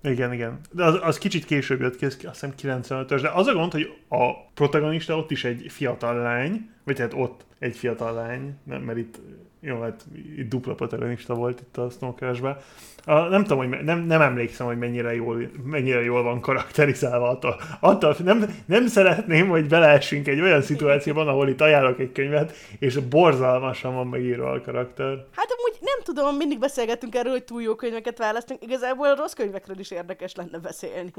Igen, igen. De az, az kicsit később jött ki, azt hiszem 95-ös, de az a gond, hogy a protagonista ott is egy fiatal lány, vagy hát ott egy fiatal lány, mert itt jó, hát itt dupla protagonista volt itt a Snowcrash-ben. A, nem tudom, hogy nem, nem emlékszem, hogy mennyire jól, mennyire jól van karakterizálva. Attól, attól nem, nem szeretném, hogy beleessünk egy olyan szituációban, ahol itt ajánlok egy könyvet, és borzalmasan van megírva a karakter. Hát amúgy nem tudom, mindig beszélgetünk erről, hogy túl jó könyveket választunk. Igazából a rossz könyvekről is érdekes lenne beszélni.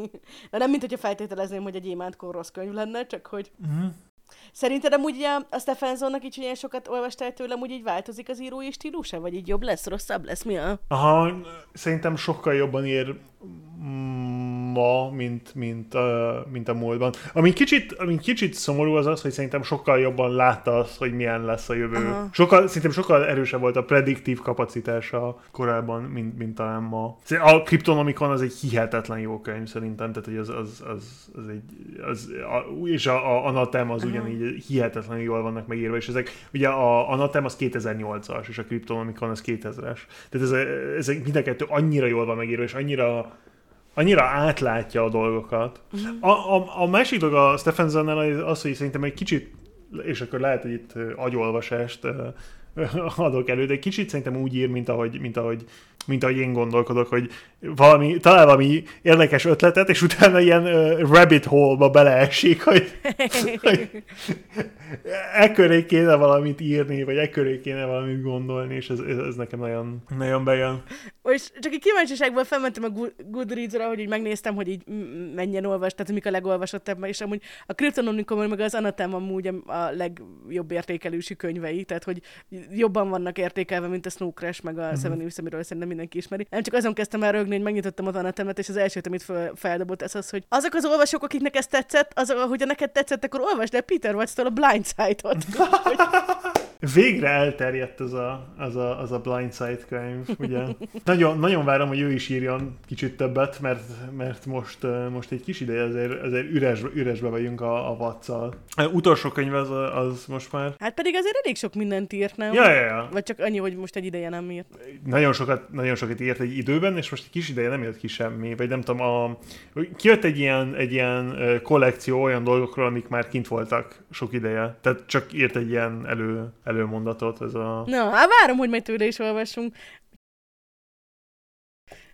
De nem, mint hogyha feltételezném, hogy egy gyémántkor rossz könyv lenne, csak hogy... Uh-huh. Szerinted amúgy a Stephensonnak így ilyen sokat olvastál tőlem, úgy így változik az írói stílusa? Vagy így jobb lesz, rosszabb lesz? Mi a? Aha, szerintem sokkal jobban ír ma, mint, mint, uh, mint a múltban. Ami kicsit, ami kicsit szomorú az az, hogy szerintem sokkal jobban látta azt, hogy milyen lesz a jövő. Aha. Sokkal, szerintem sokkal erősebb volt a prediktív kapacitása korábban, mint, mint talán ma. A Kryptonomicon az egy hihetetlen jó könyv szerintem, tehát hogy az, az, az, az egy, az, a, és a, a Anatem az Aha. ugyanígy hihetetlenül jól vannak megírva, és ezek, ugye a Anatem az 2008-as, és a Kryptonomicon az 2000-es. Tehát ez, ezek mind a kettő annyira jól van megírva, és annyira annyira átlátja a dolgokat. Mm. A, a, a másik dolog a Stephensonnel az, hogy szerintem egy kicsit, és akkor lehet, hogy itt agyolvasást adok elő, de kicsit szerintem úgy ír, mint ahogy, mint ahogy mint ahogy én gondolkodok, hogy valami, talál valami érdekes ötletet, és utána ilyen uh, rabbit hole-ba beleesik, hogy, hogy ekköré kéne valamit írni, vagy ekköré kéne valamit gondolni, és ez, ez nekem nagyon, nagyon bejön. Most csak egy kíváncsiságból felmentem a Goodreads-ra, hogy így megnéztem, hogy így mennyien olvas, tehát mik a legolvasottabb, és amúgy a Kryptonomicon meg az Anatem amúgy a legjobb értékelősi könyvei, tehát hogy jobban vannak értékelve, mint a Snow Crash, meg a mm-hmm. Seven Years, amiről szerintem mindenki ismeri. Nem csak azon kezdtem el rögni, hogy megnyitottam a tanetemet, és az első, amit fel, feldobott, ez az, hogy azok az olvasók, akiknek ez tetszett, azok, hogy neked tetszett, akkor olvasd el Peter Watts-tól a Blindside-ot. Végre elterjedt az a, az a, az a Blindside könyv, ugye? nagyon, nagyon várom, hogy ő is írjon kicsit többet, mert, mert most, most egy kis ideje azért, azért üres, üresbe vagyunk a, a vatszal. Utolsó könyv az, az most már... Hát pedig azért elég sok mindent írt, nem? Ja, ja, ja. Vagy csak annyi, hogy most egy ideje nem írt. Nagyon sokat, nagyon sokat írt egy időben, és most egy kis ideje nem jött ki semmi, vagy nem tudom, a, kijött egy ilyen, egy ilyen kollekció olyan dolgokról, amik már kint voltak sok ideje. Tehát csak írt egy ilyen elő, előmondatot ez a... Na, hát várom, hogy majd tőle is olvassunk.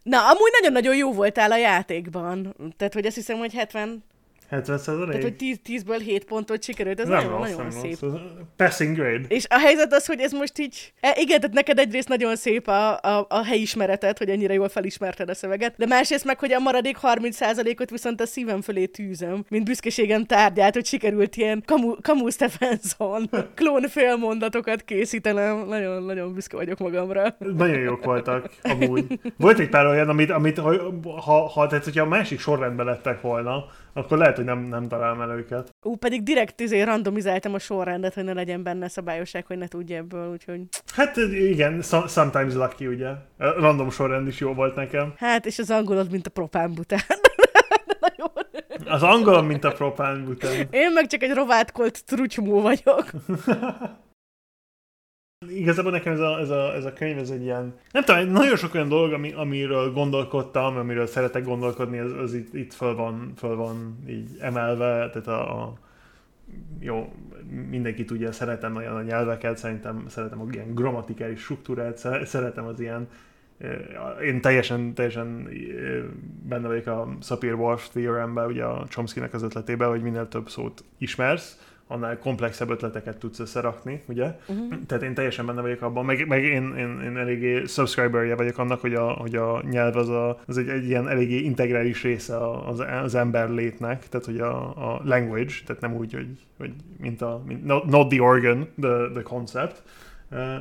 Na, amúgy nagyon-nagyon jó voltál a játékban. Tehát, hogy azt hiszem, hogy 70 70 százalék? Tehát, hogy 10, ből 7 pontot sikerült, ez nem nagyon, rossz, nagyon nem szép. Rossz. Passing grade. És a helyzet az, hogy ez most így... E, igen, tehát neked egyrészt nagyon szép a, a, a helyismeretet, hogy ennyire jól felismerted a szöveget, de másrészt meg, hogy a maradék 30 százalékot viszont a szívem fölé tűzöm, mint büszkeségem tárgyát, hogy sikerült ilyen Kamu, Kamu Stephenson klón félmondatokat készítenem. Nagyon-nagyon büszke vagyok magamra. Nagyon jók voltak, amúgy. Volt egy pár olyan, amit, amit ha, ha, ha tehát, hogyha a másik sorrendben lettek volna, akkor lehet, hogy nem, nem találom el őket. Ú, pedig direkt izé randomizáltam a sorrendet, hogy ne legyen benne szabályosság, hogy ne tudja ebből, úgyhogy... Hát igen, sometimes lucky, ugye? Random sorrend is jó volt nekem. Hát, és az angolod, mint a propánbután. Az angolom, mint a propánbután. Én meg csak egy rovátkolt trutymó vagyok. Igazából nekem ez a, ez, a, ez a könyv, ez egy ilyen, nem tudom, nagyon sok olyan dolog, ami, amiről gondolkodtam, amiről szeretek gondolkodni, az, az itt, itt föl, van, föl van így emelve, tehát a, a jó, mindenki tudja, szeretem olyan a nyelveket, szerintem szeretem a ilyen grammatikális struktúrát, szeretem az ilyen én teljesen, teljesen benne vagyok a Sapir-Whorf theoremben, ugye a Chomsky-nek az ötletében, hogy minél több szót ismersz, annál komplexebb ötleteket tudsz összerakni, ugye? Uh-huh. Tehát én teljesen benne vagyok abban, meg, meg én, én, én eléggé subscriberje vagyok annak, hogy a, hogy a nyelv az, a, az egy, egy ilyen eléggé integrális része az, az ember létnek, tehát hogy a, a language, tehát nem úgy, hogy, hogy mint a, mint, not, not the organ, the, the concept. Uh,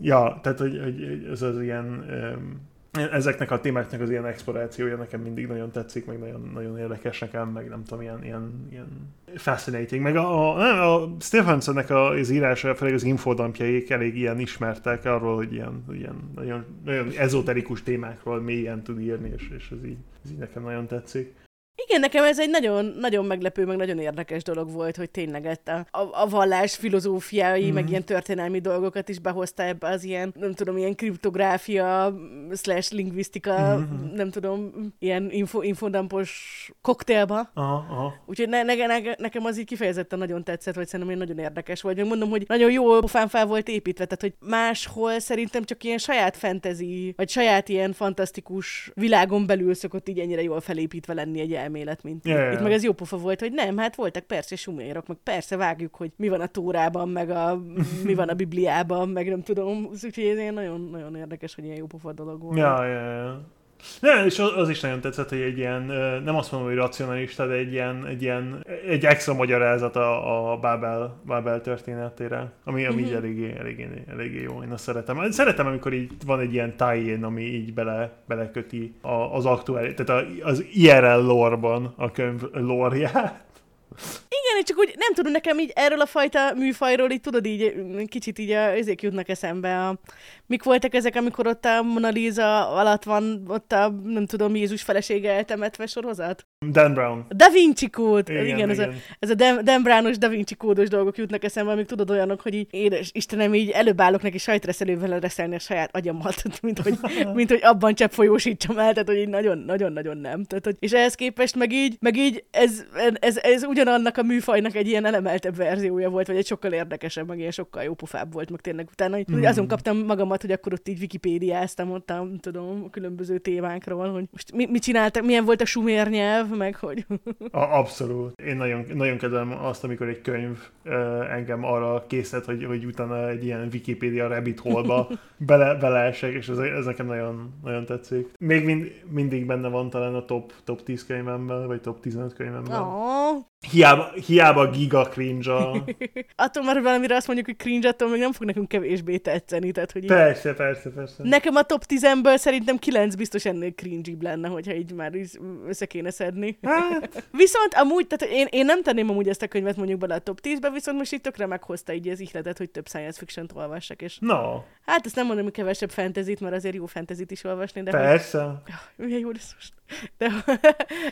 ja, tehát hogy, hogy ez az ilyen um, ezeknek a témáknak az ilyen explorációja nekem mindig nagyon tetszik, meg nagyon, nagyon érdekes nekem, meg nem tudom, ilyen, ilyen, ilyen fascinating. Meg a, a, a Stephensonnek az írása, főleg az infodampjaik elég ilyen ismertek arról, hogy ilyen, ilyen nagyon, nagyon ezoterikus témákról mélyen tud írni, és, és ez, így, ez így nekem nagyon tetszik. Igen, nekem ez egy nagyon, nagyon meglepő, meg nagyon érdekes dolog volt, hogy tényleg a, a vallás filozófiai, mm-hmm. meg ilyen történelmi dolgokat is behozta ebbe az ilyen, nem tudom, ilyen kriptográfia, slash lingvisztika, mm-hmm. nem tudom, ilyen info, infodampos koktélba. Aha, aha. Úgyhogy ne, ne, ne, nekem az így kifejezetten nagyon tetszett, vagy szerintem nagyon érdekes volt. Meg mondom, hogy nagyon jó pofán fel volt építve, tehát hogy máshol szerintem csak ilyen saját fantasy, vagy saját ilyen fantasztikus világon belül szokott így ennyire jól felépítve lenni egy elmélet, mint yeah, itt. Meg ez jó pofa volt, hogy nem, hát voltak persze sumérok, meg persze vágjuk, hogy mi van a Tórában, meg a, mi van a Bibliában, meg nem tudom, úgyhogy ez ilyen nagyon, nagyon érdekes, hogy ilyen jó pofa dolog volt. Ja, ja, ja. Nem, és az is nagyon tetszett, hogy egy ilyen, nem azt mondom, hogy racionalista, de egy ilyen, egy, ilyen, egy extra magyarázat a, a Babel, Babel történetére, ami, ami mm-hmm. így eléggé, eléggé, eléggé jó, én azt szeretem. Szeretem, amikor így van egy ilyen tie ami így bele, beleköti az aktuális, tehát az IRL lore-ban a könyv lore igen, csak úgy nem tudom, nekem így erről a fajta műfajról így tudod így kicsit így a, ezek jutnak eszembe. A, mik voltak ezek, amikor ott a Mona Lisa alatt van ott a, nem tudom, Jézus felesége eltemetve sorozat? Dan Brown. Da Vinci kód. Igen, igen, igen. ez a, ez a Dan, Dan Brownos Da Vinci kódos dolgok jutnak eszembe, amik tudod olyanok, hogy így, édes Istenem, így előbb állok neki sajtreszelővel reszelni a saját agyamat, mint hogy, mint hogy abban csepp folyósítsam el, tehát hogy így nagyon-nagyon-nagyon nem. Tehát, hogy, és ehhez képest meg így, meg így ez, ez, ez, ez ugyanannak a műfajnak egy ilyen elemeltebb verziója volt, vagy egy sokkal érdekesebb, meg ilyen sokkal jópofább volt, meg tényleg utána, hogy mm. azon kaptam magamat, hogy akkor ott így wikipédiáztam ott a, tudom, a különböző témákról, hogy most mi, mit csináltak, milyen volt a sumér nyelv, meg hogy... A, abszolút. Én nagyon, nagyon kedvelem azt, amikor egy könyv engem arra készít, hogy, hogy utána egy ilyen Wikipédia rabbit hole-ba bele, beleesek, és ez, ez nekem nagyon, nagyon tetszik. Még mind, mindig benne van talán a top, top 10 könyvemben, vagy top 15 könyvemben. Oh. Hiába, hiába giga cringe attól már valamire azt mondjuk, hogy cringe, attól még nem fog nekünk kevésbé tetszeni. Tehát, hogy persze, így... persze, persze. Nekem a top 10-ből szerintem 9 biztos ennél cringe lenne, hogyha így már össze kéne szedni. Hát. viszont amúgy, tehát én, én nem tenném amúgy ezt a könyvet mondjuk bele a top 10-be, viszont most itt tökre meghozta így az ihletet, hogy több science fiction-t olvassak. És... No. Hát ezt nem mondom, hogy kevesebb fantasy mert azért jó fantasy is olvasni. De Persze. Hogy... Milyen jó lesz most. De,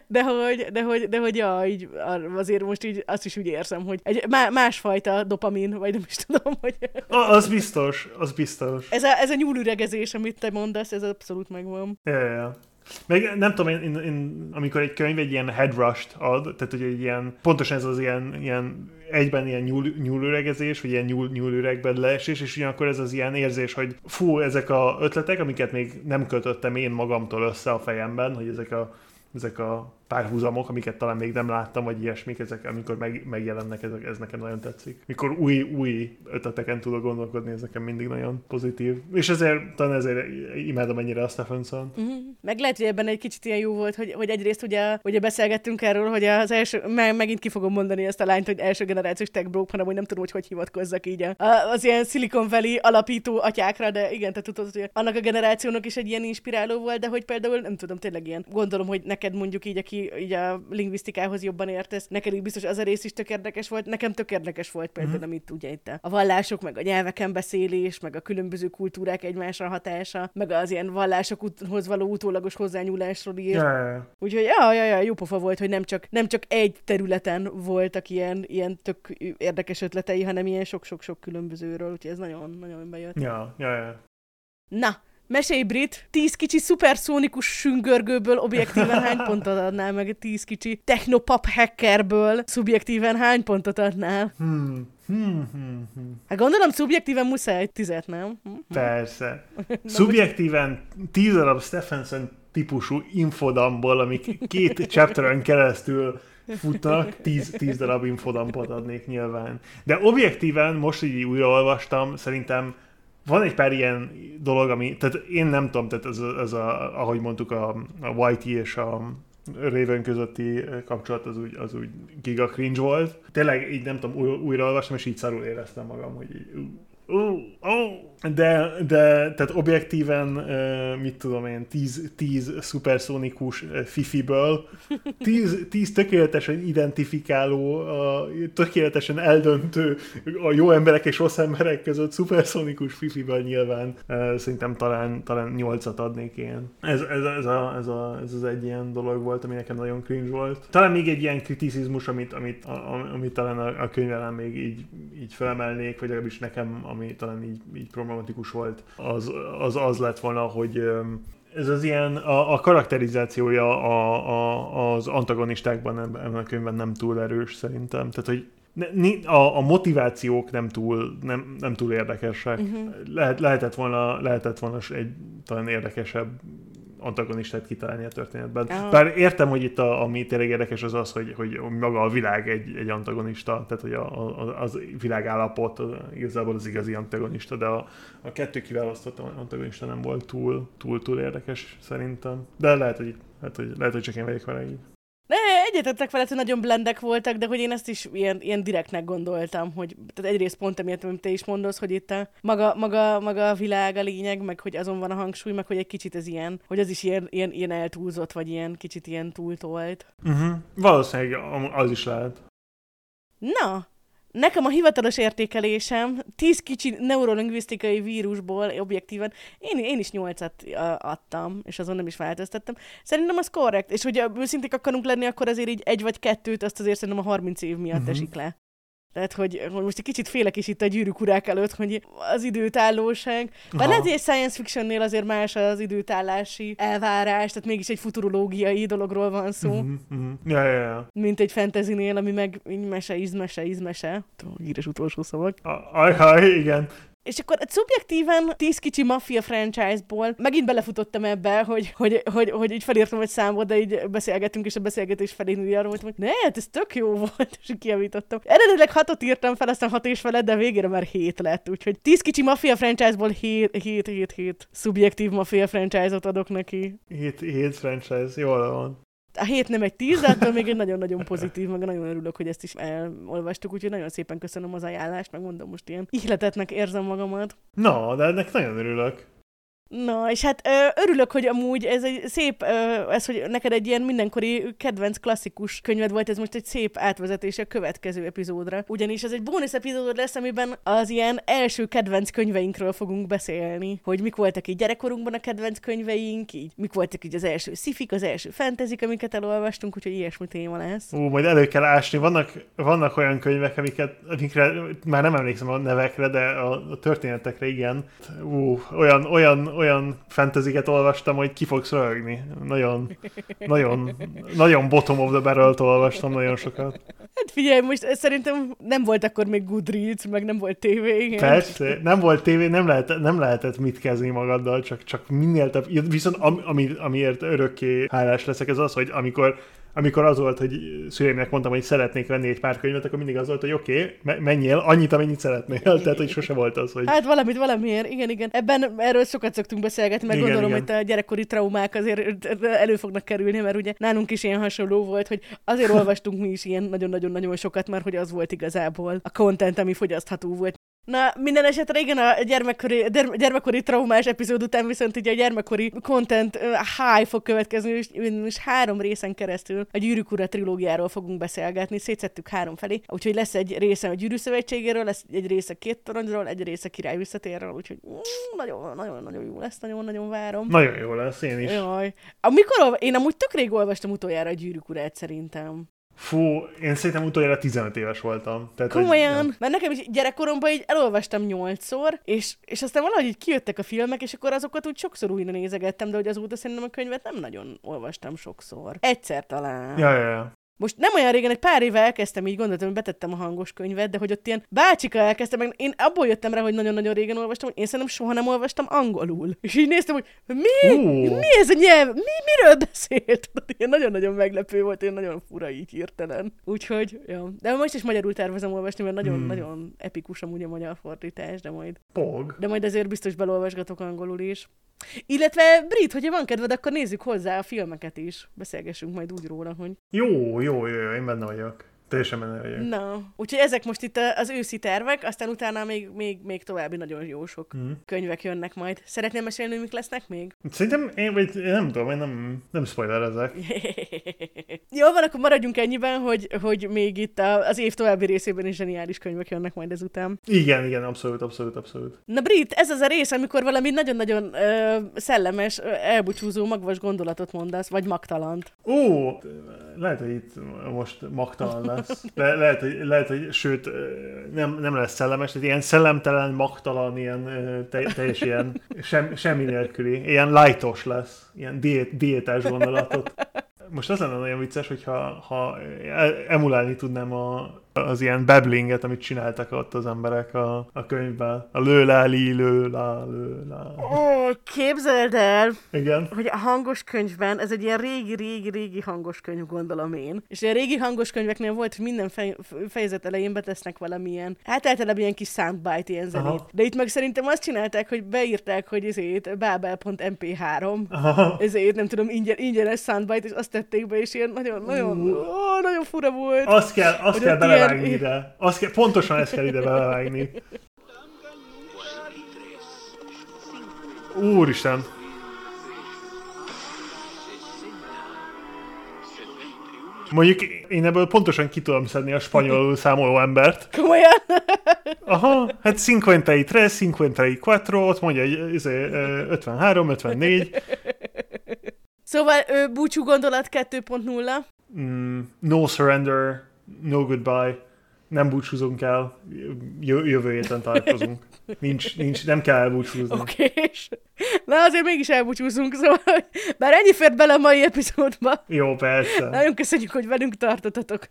de, hogy, de, hogy, de hogy ja, így, azért most így azt is úgy érzem, hogy egy másfajta dopamin, vagy nem is tudom, hogy... Az biztos, az biztos. Ez a, ez a nyúlüregezés, amit te mondasz, ez abszolút megvan. Ja, ja, ja. Meg nem tudom, én, én, én, amikor egy könyv egy ilyen head rush ad, tehát hogy egy ilyen, pontosan ez az ilyen, ilyen egyben ilyen nyúl, nyúlüregezés, vagy ilyen nyúl, nyúlüregben leesés, és ugyanakkor ez az ilyen érzés, hogy fú, ezek a ötletek, amiket még nem kötöttem én magamtól össze a fejemben, hogy ezek a, ezek a párhuzamok, amiket talán még nem láttam, vagy ilyesmik, ezek, amikor meg, megjelennek, ezek, ez nekem nagyon tetszik. Mikor új, új ötleteken tudok gondolkodni, ez nekem mindig nagyon pozitív. És ezért, talán ezért imádom ennyire a Stephenson. Uh-huh. Meg lehet, hogy ebben egy kicsit ilyen jó volt, hogy, hogy egyrészt ugye, ugye beszélgettünk erről, hogy az első, meg, megint ki fogom mondani ezt a lányt, hogy első generációs tech broke, hanem hogy nem tudom, hogy hogy hivatkozzak így a, az ilyen Silicon Valley alapító atyákra, de igen, te tudod, hogy annak a generációnak is egy ilyen inspiráló volt, de hogy például nem tudom, tényleg ilyen, gondolom, hogy neked mondjuk így, aki így a lingvisztikához jobban értesz, neked biztos az a rész is tök érdekes volt, nekem tök érdekes volt például, mm-hmm. amit ugye itt a vallások, meg a nyelveken beszélés, meg a különböző kultúrák egymásra hatása, meg az ilyen vallásokhoz való utólagos hozzányúlásról ír. Ja. Úgyhogy ja, ja, ja, jó pofa volt, hogy nem csak, nem csak egy területen voltak ilyen, ilyen tök érdekes ötletei, hanem ilyen sok-sok-sok különbözőről, úgyhogy ez nagyon, nagyon bejött. Ja, ja, ja. Na, Mesélj, Brit, tíz kicsi szuperszónikus süngörgőből objektíven hány pontot adnál, meg tíz kicsi technopap hackerből szubjektíven hány pontot adnál? Hmm. Hmm, hmm, hmm. Hát gondolom szubjektíven muszáj egy tizet, nem? Hmm. Persze. Szubjektíven tíz darab Stephenson típusú infodamból, amik két chapteren keresztül futnak, tíz, tíz darab infodampot adnék nyilván. De objektíven, most így újraolvastam, szerintem van egy pár ilyen dolog, ami, tehát én nem tudom, tehát ez, ez a, ahogy mondtuk, a, a Whitey és a Raven közötti kapcsolat az úgy, az úgy giga cringe volt. Tényleg így nem tudom, új, újraolvastam, és így szarul éreztem magam, hogy így, Uh, oh. De, de, tehát objektíven, mit tudom én, 10, 10 szuperszónikus fifiből, 10, 10 tökéletesen identifikáló, tökéletesen eldöntő a jó emberek és rossz emberek között szuperszónikus fifiből nyilván szerintem talán, talán 8-at adnék én. Ez, ez, ez, a, ez, a, ez az egy ilyen dolog volt, ami nekem nagyon cringe volt. Talán még egy ilyen kriticizmus, amit, amit, amit talán a, a könyvelem még így, így felemelnék, vagy legalábbis nekem, ami talán így, így problematikus volt, az, az az lett volna, hogy ez az ilyen, a, a karakterizációja a, a, az antagonistákban ebben a könyvben nem túl erős szerintem. Tehát, hogy a, a motivációk nem túl, nem, nem túl érdekesek. Uh-huh. Lehet, lehetett, volna, lehetett volna egy talán érdekesebb antagonistát kitalálni a történetben. Oh. Bár értem, hogy itt a, ami tényleg érdekes az az, hogy, hogy maga a világ egy, egy antagonista, tehát hogy a, a, az világállapot az, igazából az igazi antagonista, de a, a kettő kiválasztott antagonista nem volt túl, túl, túl érdekes szerintem. De lehet, hogy, lehet, hogy, lehet, hogy csak én vagyok vele így. Ne, egyetettek vele, hogy nagyon blendek voltak, de hogy én ezt is ilyen, ilyen direktnek gondoltam, hogy tehát egyrészt pont emiatt, amit te is mondasz, hogy itt a maga, maga, maga a világ a lényeg, meg hogy azon van a hangsúly, meg hogy egy kicsit ez ilyen, hogy az is ilyen, ilyen, ilyen eltúlzott, vagy ilyen kicsit ilyen túltolt. Uh-huh. Valószínűleg az is lehet. Na, Nekem a hivatalos értékelésem 10 kicsi neurolingvisztikai vírusból objektíven, én, én is 8-at adtam, és azon nem is változtattam. Szerintem az korrekt, és hogyha őszinték akarunk lenni, akkor azért így egy vagy kettőt, azt azért szerintem a 30 év miatt uh-huh. esik le. Tehát, hogy, hogy most egy kicsit félek is itt a gyűrűk urák előtt, hogy az időtállóság. Bár lehet, hogy egy science fictionnél azért más az időtállási elvárás, tehát mégis egy futurológiai dologról van szó. Uh-huh, uh-huh. Ja, ja, ja. Mint egy fantasynél, ami meg mese, izmese, izmese. Híres utolsó szavak. Ajaj, igen. És akkor egy szubjektíven tíz kicsi maffia franchise-ból megint belefutottam ebbe, hogy, hogy, hogy, hogy így felírtam egy számot, de így beszélgettünk, és a beszélgetés felén arra volt, hogy ne, hát ez tök jó volt, és kijavítottam. Eredetileg hatot írtam fel, aztán hat és felett, de végére már hét lett, úgyhogy tíz kicsi maffia franchise-ból hét, hét, hét, hét szubjektív maffia franchise-ot adok neki. Hét, hét franchise, jól van a hét nem egy tíz, de még egy nagyon-nagyon pozitív, meg nagyon örülök, hogy ezt is elolvastuk, úgyhogy nagyon szépen köszönöm az ajánlást, meg mondom most ilyen ihletetnek érzem magamat. Na, de ennek nagyon örülök. Na, és hát ö, örülök, hogy amúgy ez egy szép, ö, ez, hogy neked egy ilyen mindenkori kedvenc klasszikus könyved volt, ez most egy szép átvezetés a következő epizódra. Ugyanis ez egy bónusz epizód lesz, amiben az ilyen első kedvenc könyveinkről fogunk beszélni. Hogy mik voltak így gyerekkorunkban a kedvenc könyveink, így mik voltak így az első szifik, az első fantasy amiket elolvastunk, úgyhogy ilyesmi téma lesz. Ú, majd elő kell ásni. Vannak, vannak olyan könyvek, amiket, amikre már nem emlékszem a nevekre, de a, a történetekre igen. Ú, olyan, olyan, olyan fantasyket olvastam, hogy ki fogsz röhögni. Nagyon, nagyon, nagyon bottom of the barrel olvastam nagyon sokat. Hát figyelj, most szerintem nem volt akkor még Goodreads, meg nem volt tévé. Igen. Persze, nem volt tévé, nem, lehet, nem lehetett mit kezdeni magaddal, csak, csak minél több. Viszont ami, amiért örökké hálás leszek, ez az, hogy amikor amikor az volt, hogy szüleimnek mondtam, hogy szeretnék venni egy pár könyvet, akkor mindig az volt, hogy oké, okay, menjél annyit, amennyit szeretnél. Tehát, hogy sose volt az, hogy... Hát valamit valamiért, igen, igen. Ebben erről sokat szoktunk beszélgetni, meg igen, gondolom, igen. hogy a gyerekkori traumák azért elő fognak kerülni, mert ugye nálunk is ilyen hasonló volt, hogy azért olvastunk mi is ilyen nagyon-nagyon-nagyon sokat, mert hogy az volt igazából a content, ami fogyasztható volt. Na, minden esetre igen, a gyermekkori, gyermekkori traumás epizód után viszont ugye a gyermekkori content high fog következni, és most három részen keresztül a Gyűrűk Ura trilógiáról fogunk beszélgetni, szétszettük három felé, úgyhogy lesz egy része a Gyűrű Szövetségéről, lesz egy része két toronyról, egy része király visszatérről, úgyhogy mm, nagyon, nagyon, nagyon jó lesz, nagyon-nagyon várom. Nagyon jó lesz, én is. Jaj. Amikor, én amúgy tök rég olvastam utoljára a Gyűrűk Urát szerintem. Fú, én szerintem utoljára 15 éves voltam. Tehát, Komolyan, hogy, ja. mert nekem is gyerekkoromban így elolvastam nyolcszor, és, és aztán valahogy így kijöttek a filmek, és akkor azokat úgy sokszor újra nézegettem, de hogy azóta szerintem a könyvet nem nagyon olvastam sokszor. Egyszer talán. Ja, ja, ja. Most nem olyan régen, egy pár éve elkezdtem, így gondoltam, hogy betettem a hangos könyvet, de hogy ott ilyen bácsika elkezdtem, meg én abból jöttem rá, hogy nagyon-nagyon régen olvastam, hogy én szerintem soha nem olvastam angolul. És így néztem, hogy mi? Uh. Mi ez a nyelv? Mi, miről beszélt? Ilyen nagyon-nagyon meglepő volt, én nagyon fura így hirtelen. Úgyhogy, ja. De most is magyarul tervezem olvasni, mert nagyon-nagyon hmm. Nagyon epikus amúgy a magyar fordítás, de majd... Pog. De majd azért biztos belolvasgatok angolul is. Illetve, Brit, hogyha van kedved, akkor nézzük hozzá a filmeket is. Beszélgessünk majd úgy róla, hogy... Jó, jó, jó, jó én benne vagyok. Teljesen menő vagyok. Na, úgyhogy ezek most itt az őszi tervek, aztán utána még, még, még további nagyon jó sok mm. könyvek jönnek majd. Szeretnél mesélni, mik lesznek még? Szerintem én, vagy én nem tudom, én nem, nem spoilerezek. jó, van, akkor maradjunk ennyiben, hogy, hogy még itt az év további részében is zseniális könyvek jönnek majd ezután. Igen, igen, abszolút, abszolút, abszolút. Na Brit, ez az a rész, amikor valami nagyon-nagyon ö, szellemes, elbúcsúzó, magvas gondolatot mondasz, vagy magtalant. Ó, lehet, hogy itt most magtalan lesz. Le, lehet, hogy, lehet, hogy sőt, nem, nem lesz szellemes, tehát ilyen szellemtelen, magtalan, ilyen te, teljes ilyen sem, semmi nélküli, ilyen lightos lesz, ilyen diét, diétás gondolatot. Most az lenne nagyon vicces, hogyha ha emulálni tudnám a, az ilyen babblinget, amit csináltak ott az emberek a, a könyvben. A lőláli, lőlá, lőlá. Ó, képzeld el, Igen. hogy a hangos könyvben, ez egy ilyen régi, régi, régi hangos könyv, gondolom én. És a régi hangos könyveknél volt, hogy minden fej, fejezet elején betesznek valamilyen, hát általában ilyen kis soundbite, ilyen zenét. Aha. De itt meg szerintem azt csinálták, hogy beírták, hogy ezért babel.mp3, Aha. ezért nem tudom, ingyen, ingyenes soundbite, és azt tették be, és ilyen nagyon, nagyon, ó, nagyon fura volt. Azt kell, azt kell bele belevágni ide. Azt kell, pontosan ezt kell ide belevágni. Úristen! Mondjuk én ebből pontosan ki tudom szedni a spanyolul számoló embert. Komolyan? Aha, hát 53, 54, ott mondja, hogy 53, 54. Szóval búcsú gondolat 2.0. Mm, no surrender, no goodbye, nem búcsúzunk el, jövő héten találkozunk. Nincs, nincs, nem kell elbúcsúzni. Oké, okay. na azért mégis elbúcsúzunk, szóval bár ennyi fért bele a mai epizódba. Jó, persze. Nagyon köszönjük, hogy velünk tartottatok.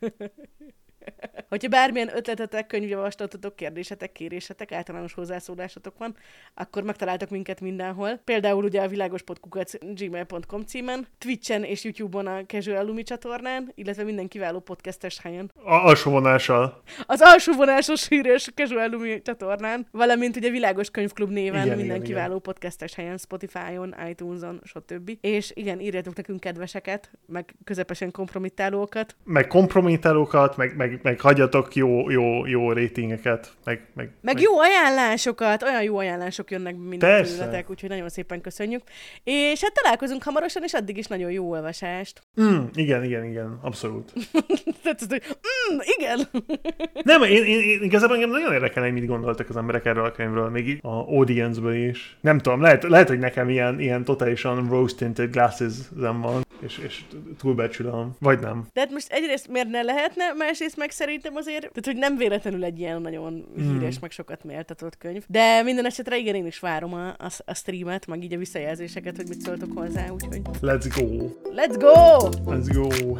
Hogyha bármilyen ötletetek, könyvjavaslatotok, kérdésetek, kérésetek, általános hozzászólásatok van, akkor megtaláltok minket mindenhol. Például ugye a világospodkukat gmail.com címen, Twitchen és YouTube-on a Casual Lumi csatornán, illetve minden kiváló podcastes helyen. A alsó vonással. Az alsó vonásos híres Casual Lumi csatornán, valamint ugye Világos Könyvklub néven igen, minden igen, kiváló igen. podcastes helyen, Spotify-on, iTunes-on, stb. És igen, írjatok nekünk kedveseket, meg közepesen kompromittálókat. Meg kompromittálókat, meg, meg, meg hagyjatok jó, jó, jó rétingeket, meg, meg, meg, meg, jó ajánlásokat, olyan jó ajánlások jönnek minden tőletek, úgyhogy nagyon szépen köszönjük. És hát találkozunk hamarosan, és addig is nagyon jó olvasást. Mm, igen, igen, igen, abszolút. Tehát, hogy mm, igen. Nem, én, én, én igazából engem nagyon érdekel, hogy mit gondoltak az emberek erről a könyvről, még a audience is. Nem tudom, lehet, lehet hogy nekem ilyen, ilyen totálisan rose-tinted glasses van, és, és túlbecsülöm, vagy nem. De hát most egyrészt miért ne lehetne, másrészt meg szerintem azért, tehát hogy nem véletlenül egy ilyen nagyon hmm. híres, mm. meg sokat méltatott könyv. De minden esetre igen, én is várom a, a, a streamet, meg így a visszajelzéseket, hogy mit szóltok hozzá, úgyhogy... Let's go! Let's go! Let's go!